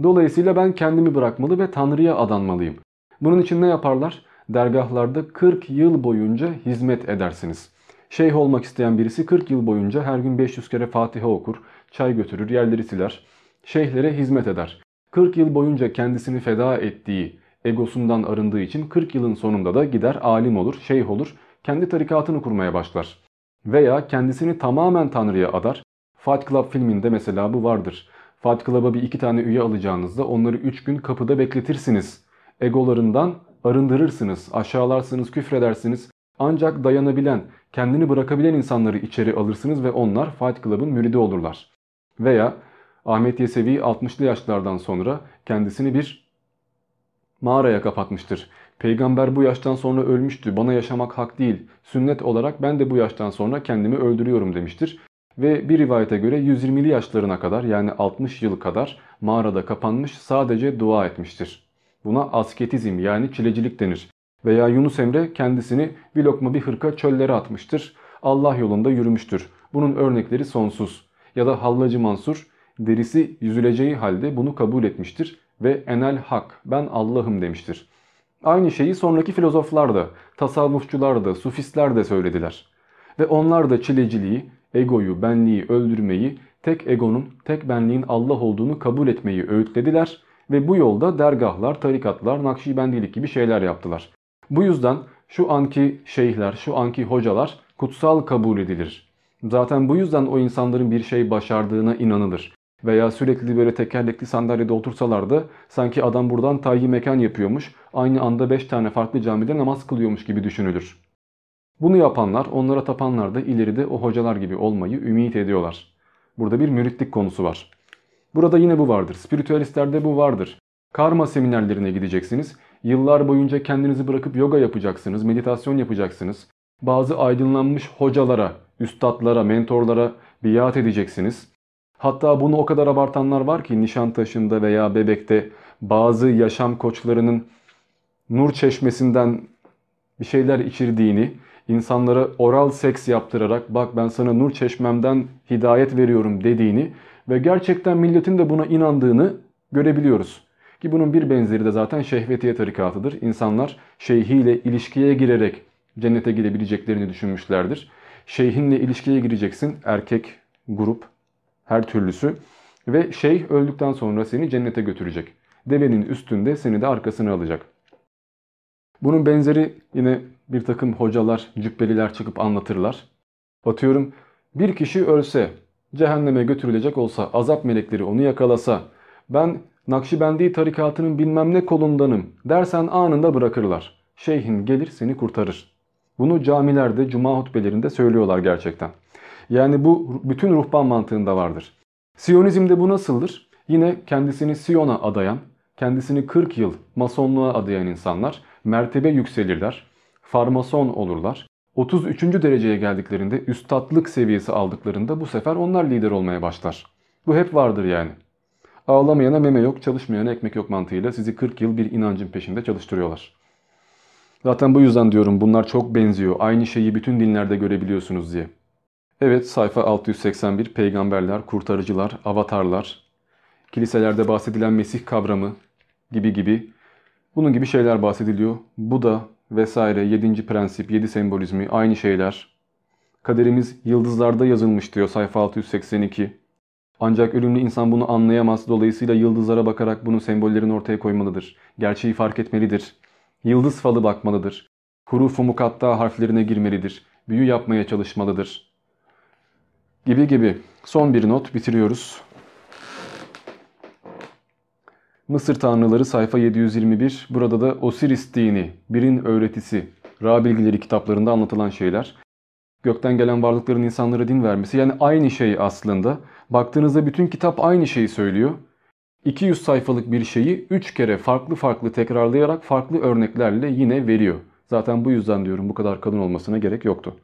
Dolayısıyla ben kendimi bırakmalı ve Tanrı'ya adanmalıyım. Bunun için ne yaparlar? Dergahlarda 40 yıl boyunca hizmet edersiniz. Şeyh olmak isteyen birisi 40 yıl boyunca her gün 500 kere Fatiha okur, çay götürür, yerleri siler. Şeyhlere hizmet eder. 40 yıl boyunca kendisini feda ettiği, egosundan arındığı için 40 yılın sonunda da gider alim olur, şeyh olur, kendi tarikatını kurmaya başlar. Veya kendisini tamamen Tanrı'ya adar. Fight Club filminde mesela bu vardır. Fight Club'a bir iki tane üye alacağınızda onları 3 gün kapıda bekletirsiniz. Egolarından arındırırsınız, aşağılarsınız, küfredersiniz. Ancak dayanabilen, kendini bırakabilen insanları içeri alırsınız ve onlar Fight Club'ın müridi olurlar. Veya Ahmet Yesevi 60'lı yaşlardan sonra kendisini bir mağaraya kapatmıştır. Peygamber bu yaştan sonra ölmüştü. Bana yaşamak hak değil. Sünnet olarak ben de bu yaştan sonra kendimi öldürüyorum demiştir. Ve bir rivayete göre 120'li yaşlarına kadar yani 60 yıl kadar mağarada kapanmış sadece dua etmiştir. Buna asketizm yani çilecilik denir. Veya Yunus Emre kendisini bir lokma bir hırka çöllere atmıştır. Allah yolunda yürümüştür. Bunun örnekleri sonsuz. Ya da Hallacı Mansur derisi yüzüleceği halde bunu kabul etmiştir ve enel hak ben Allah'ım demiştir. Aynı şeyi sonraki filozoflar da, tasavvufçular da, sufistler de söylediler. Ve onlar da çileciliği, egoyu, benliği öldürmeyi, tek egonun, tek benliğin Allah olduğunu kabul etmeyi öğütlediler ve bu yolda dergahlar, tarikatlar, nakşibendilik gibi şeyler yaptılar. Bu yüzden şu anki şeyhler, şu anki hocalar kutsal kabul edilir. Zaten bu yüzden o insanların bir şey başardığına inanılır. Veya sürekli böyle tekerlekli sandalyede otursalar da sanki adam buradan tayyi mekan yapıyormuş, aynı anda 5 tane farklı camide namaz kılıyormuş gibi düşünülür. Bunu yapanlar, onlara tapanlar da ileride o hocalar gibi olmayı ümit ediyorlar. Burada bir müritlik konusu var. Burada yine bu vardır. Spiritüalistlerde bu vardır. Karma seminerlerine gideceksiniz. Yıllar boyunca kendinizi bırakıp yoga yapacaksınız, meditasyon yapacaksınız. Bazı aydınlanmış hocalara, üstadlara, mentorlara biat edeceksiniz. Hatta bunu o kadar abartanlar var ki Nişantaşı'nda veya Bebek'te bazı yaşam koçlarının nur çeşmesinden bir şeyler içirdiğini, insanlara oral seks yaptırarak bak ben sana nur çeşmemden hidayet veriyorum dediğini ve gerçekten milletin de buna inandığını görebiliyoruz. Ki bunun bir benzeri de zaten şehvetiye tarikatıdır. İnsanlar şeyhiyle ilişkiye girerek cennete gidebileceklerini düşünmüşlerdir. Şeyhinle ilişkiye gireceksin erkek grup her türlüsü ve şeyh öldükten sonra seni cennete götürecek. Devenin üstünde seni de arkasına alacak. Bunun benzeri yine bir takım hocalar, cübbeliler çıkıp anlatırlar. Atıyorum bir kişi ölse, cehenneme götürülecek olsa, azap melekleri onu yakalasa, ben Nakşibendi tarikatının bilmem ne kolundanım dersen anında bırakırlar. Şeyhin gelir seni kurtarır. Bunu camilerde, cuma hutbelerinde söylüyorlar gerçekten. Yani bu bütün ruhban mantığında vardır. Siyonizmde bu nasıldır? Yine kendisini Siyon'a adayan, kendisini 40 yıl masonluğa adayan insanlar mertebe yükselirler, farmason olurlar. 33. dereceye geldiklerinde üstatlık seviyesi aldıklarında bu sefer onlar lider olmaya başlar. Bu hep vardır yani. Ağlamayana meme yok, çalışmayana ekmek yok mantığıyla sizi 40 yıl bir inancın peşinde çalıştırıyorlar. Zaten bu yüzden diyorum bunlar çok benziyor. Aynı şeyi bütün dinlerde görebiliyorsunuz diye. Evet sayfa 681 peygamberler, kurtarıcılar, avatarlar, kiliselerde bahsedilen Mesih kavramı gibi gibi bunun gibi şeyler bahsediliyor. Bu da vesaire 7. prensip, 7 sembolizmi aynı şeyler. Kaderimiz yıldızlarda yazılmış diyor sayfa 682. Ancak ölümlü insan bunu anlayamaz. Dolayısıyla yıldızlara bakarak bunun sembollerini ortaya koymalıdır. Gerçeği fark etmelidir. Yıldız falı bakmalıdır. Hurufu mukatta harflerine girmelidir. Büyü yapmaya çalışmalıdır. Gibi gibi. Son bir not bitiriyoruz. Mısır Tanrıları sayfa 721. Burada da Osiris dini, birin öğretisi, Ra bilgileri kitaplarında anlatılan şeyler. gökten gelen varlıkların insanlara din vermesi yani aynı şey aslında. Baktığınızda bütün kitap aynı şeyi söylüyor. 200 sayfalık bir şeyi 3 kere farklı farklı tekrarlayarak farklı örneklerle yine veriyor. Zaten bu yüzden diyorum bu kadar kalın olmasına gerek yoktu.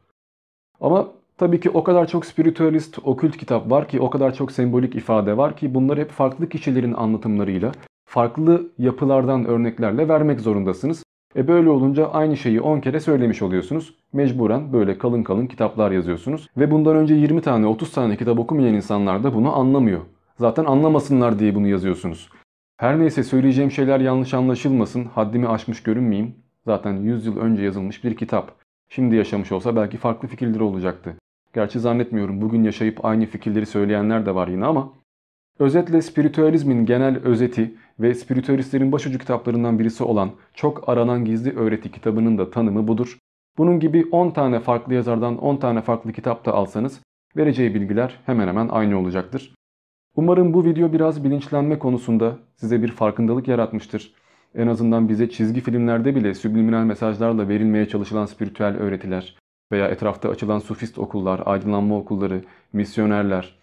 Ama tabii ki o kadar çok spiritüalist, okült kitap var ki, o kadar çok sembolik ifade var ki bunları hep farklı kişilerin anlatımlarıyla, farklı yapılardan örneklerle vermek zorundasınız. E böyle olunca aynı şeyi 10 kere söylemiş oluyorsunuz. Mecburen böyle kalın kalın kitaplar yazıyorsunuz. Ve bundan önce 20 tane 30 tane kitap okumayan insanlar da bunu anlamıyor. Zaten anlamasınlar diye bunu yazıyorsunuz. Her neyse söyleyeceğim şeyler yanlış anlaşılmasın, haddimi aşmış görünmeyeyim. Zaten 100 yıl önce yazılmış bir kitap. Şimdi yaşamış olsa belki farklı fikirleri olacaktı. Gerçi zannetmiyorum bugün yaşayıp aynı fikirleri söyleyenler de var yine ama Özetle spiritüalizmin genel özeti ve spiritüalistlerin başucu kitaplarından birisi olan Çok Aranan Gizli Öğreti kitabının da tanımı budur. Bunun gibi 10 tane farklı yazardan 10 tane farklı kitap da alsanız vereceği bilgiler hemen hemen aynı olacaktır. Umarım bu video biraz bilinçlenme konusunda size bir farkındalık yaratmıştır. En azından bize çizgi filmlerde bile subliminal mesajlarla verilmeye çalışılan spiritüel öğretiler veya etrafta açılan sufist okullar, aydınlanma okulları, misyonerler,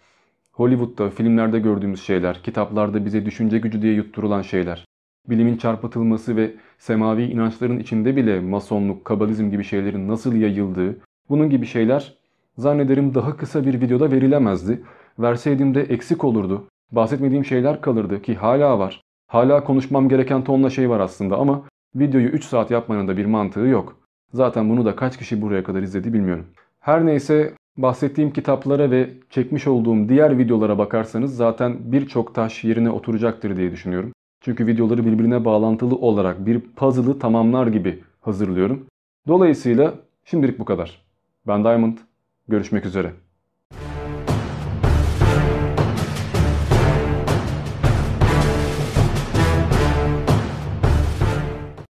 Hollywood'da, filmlerde gördüğümüz şeyler, kitaplarda bize düşünce gücü diye yutturulan şeyler, bilimin çarpıtılması ve semavi inançların içinde bile masonluk, kabalizm gibi şeylerin nasıl yayıldığı, bunun gibi şeyler zannederim daha kısa bir videoda verilemezdi. Verseydim de eksik olurdu. Bahsetmediğim şeyler kalırdı ki hala var. Hala konuşmam gereken tonla şey var aslında ama videoyu 3 saat yapmanın da bir mantığı yok. Zaten bunu da kaç kişi buraya kadar izledi bilmiyorum. Her neyse bahsettiğim kitaplara ve çekmiş olduğum diğer videolara bakarsanız zaten birçok taş yerine oturacaktır diye düşünüyorum. Çünkü videoları birbirine bağlantılı olarak bir puzzle'ı tamamlar gibi hazırlıyorum. Dolayısıyla şimdilik bu kadar. Ben Diamond. Görüşmek üzere.